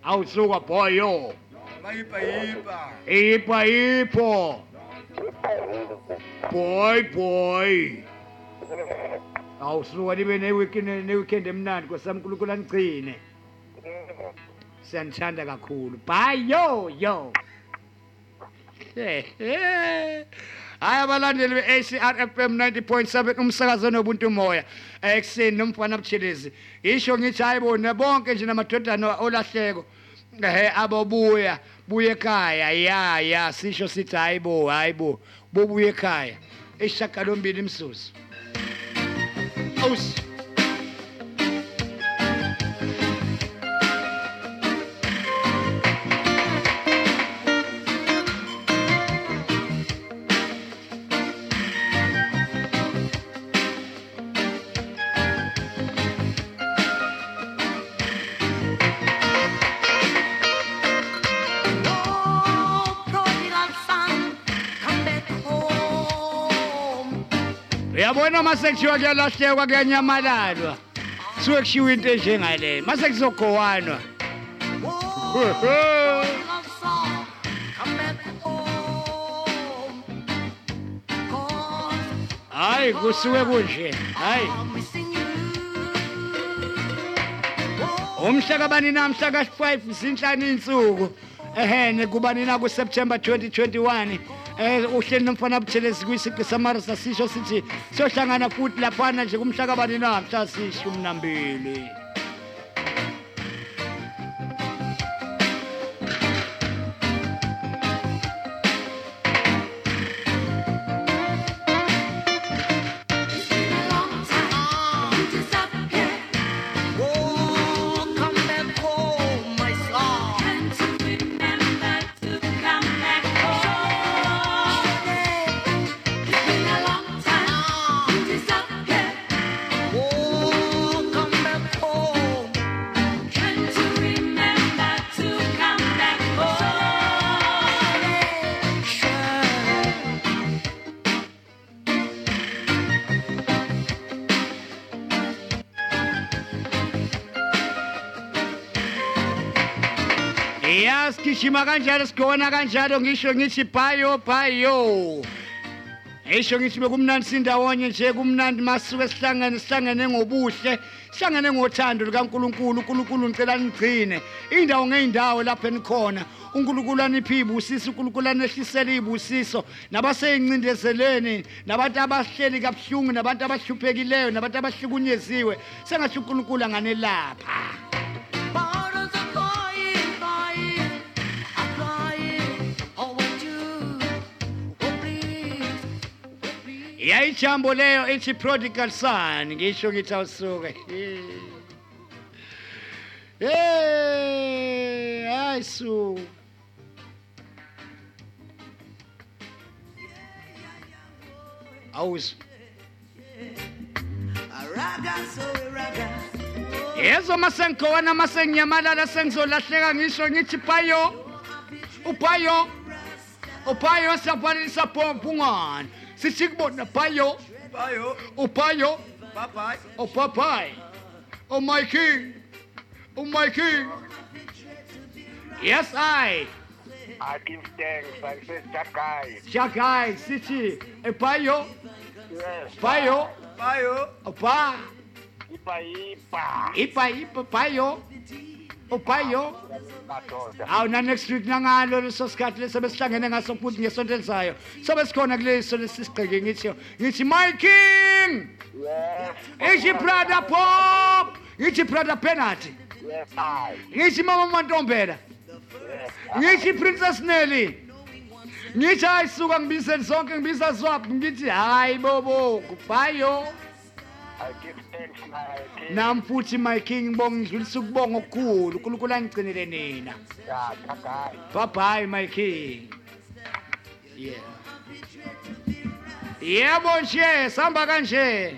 Awusuka boyo. Mayipa yipa. ipa ipo. Boy boy. Awusuka nibe neweekend neweekend emnandi kwesamkulunkulu anigcine siyanithanda kakhulu. Bye yo yo. Hayi abalandeli be-acr fm 90.7 umsakazo onobuntu moya. Ekuseni nomfana buthelezi isho ngithi hayi bona bonke nje namadodana olahleko ehe abobuya buye ekhaya. Ya ya sisho sithi hayi bo hayi bo bobuye ekhaya. Ishagalombili imsusu awusi ngoba noma sekuthiwa kuyalahlekwa kuyanyamalala. Suke kushiwa into enjengale mase kuzogowanwa hayi kusuke kunje hayi. Umhla kabani namhla ka-5 zinhlanu iy'nsuku ehene kubanina ku-september 2021 eh uhleli nomfana buthelezi kwisiqi samarisa sisho sithi siyohlangana futhi laphana nje kumhla kabani namhla sishumi nambili. Oh, ya sigijima kanjalo sigona kanjalo ngisho ngithi bhayo bhayo ngisho ngithi bekumnandi sindawonye nje kumnandi masuke sihlangene sihlangene ngobuhle sihlangene ngothando lukankulunkulu unkulunkulu ngicela nigcine. Indawo ngey'ndawo lapho enikhona unkulunkulu aniphe iy'busiso unkulunkulu anehlisele iy'busiso. Nabasey'ncindezelweni nabantu abahleli kabuhlungu nabantu abahluphekileyo nabantu abahlukunyeziwe sengathi unkulunkulu anganelapha. Yayijambo leyo ithi prodigal son ngisho ngithi awusuke. Hey hayi su. Awuzwa yezo masengikhona masenginyamalala sengizolahleka ngisho ngithi bhayo ubhayo ubhayo siyabhalelisa pompu ungani sithi kubona bhayo Bhayo. ubhayo Bye-bye. upapayi uMikey uMikey yes i I give thanks. I say Jagai. jagai sithi ebhayo Yes. bhayo Bhayo. upa Ipa ipa. ipa ipa bhayo ubhayo Madoda. awu na next week nangalo leso sikhathi leso besihlangene ngaso futhi ngesonto elizayo sobe sikhona kuleso lesisigqeke ngithi ngithi my king Yes. ithi brother pop ithi brother penalty Yes, I. ngithi mama mantombela Yes. ngithi princess nelly ngithi hayi suka ngibiseni sonke ngibisa swap ngithi hayi bobo kubhayo I give thanks, my king. Nami futhi my king ngibonga ngidlulisa ukubonga okukhulu. Unkulunkulu angigcinele nina. Yeah, bye bye my king. Yeah. Yebo nje sihamba kanje.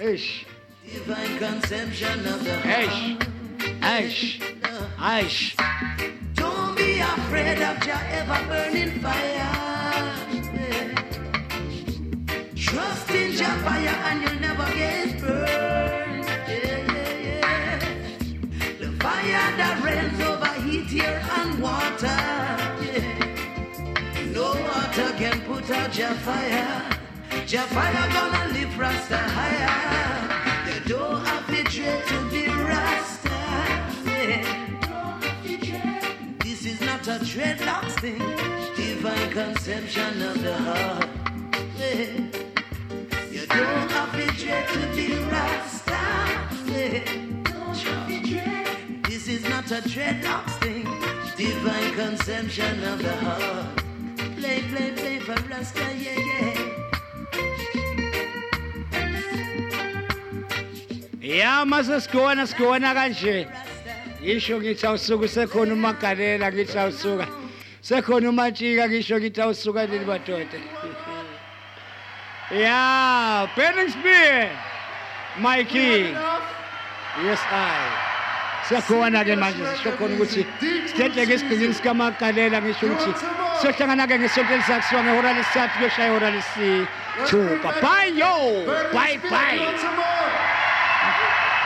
Eish. Divine conception of the eish. Eish. Eish. Don't be afraid of your ever burning fire. Trust in your fire and you'll never get burned. Yeah, yeah, yeah. The fire that rains over heat, air, and water. Yeah. No water can put out your fire. Your fire gonna lift Rasta higher. You don't have to dread to be Rasta. Yeah. This is not a dreadlocks thing, divine conception of the heart. Yeah. A dreadlocks thing, divine conception of the heart. Play, play, play for Rasta, yeah, yeah. ya mase sigona sigona kanje ngisho ngithi awusuka sekhona umagalela ngithi awusuka sekhona umatshika ngisho ngithi awusuka leli madoda Benning Spear my king yes i. Siyakhona ke manje sisho khona ukuthi sithethe-ke esigqikini sikamagalela ngisho ukuthi siyohlangana-ke ngesonto elisakusuka ngehora lesithathu kuyoshaya ihora lesithupha bye yo. Bye bye.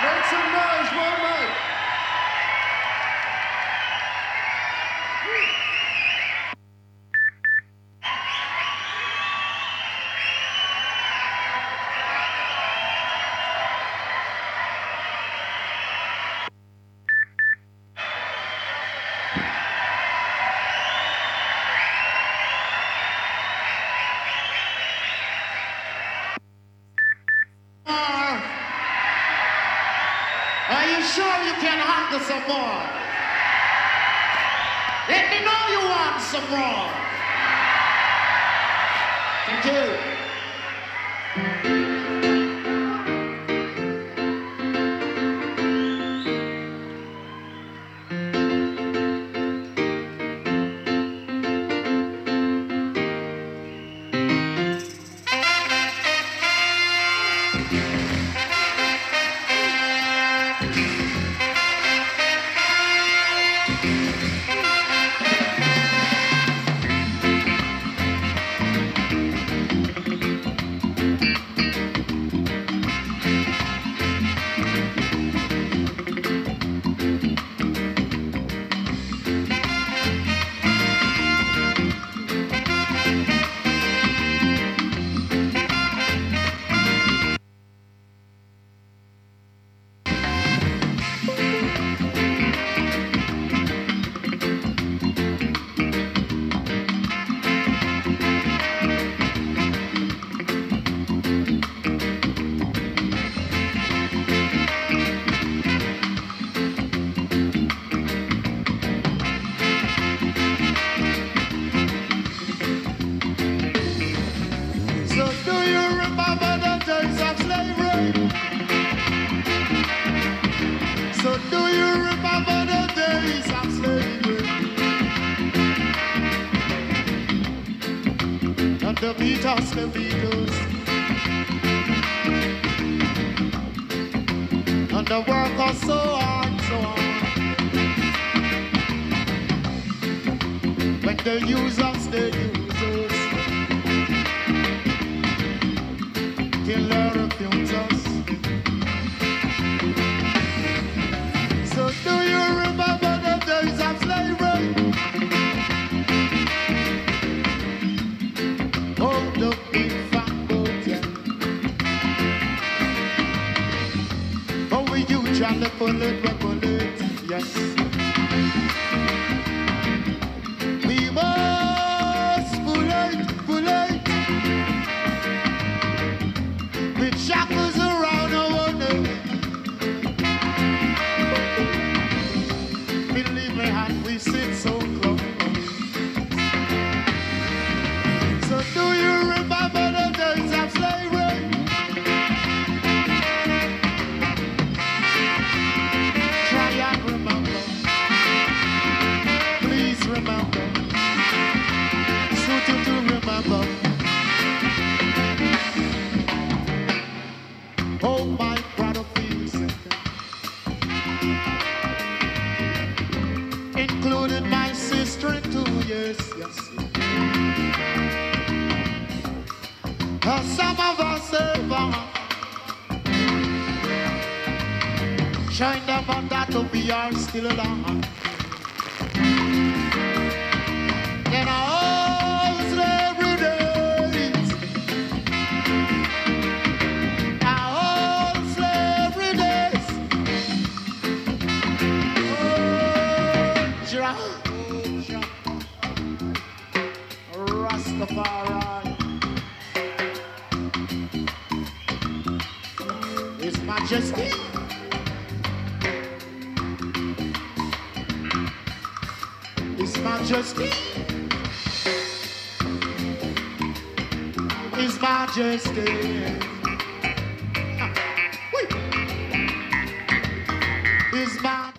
Make some noise, one man. you sure you can handle some more? Let me want some more. Thank you. Still alive.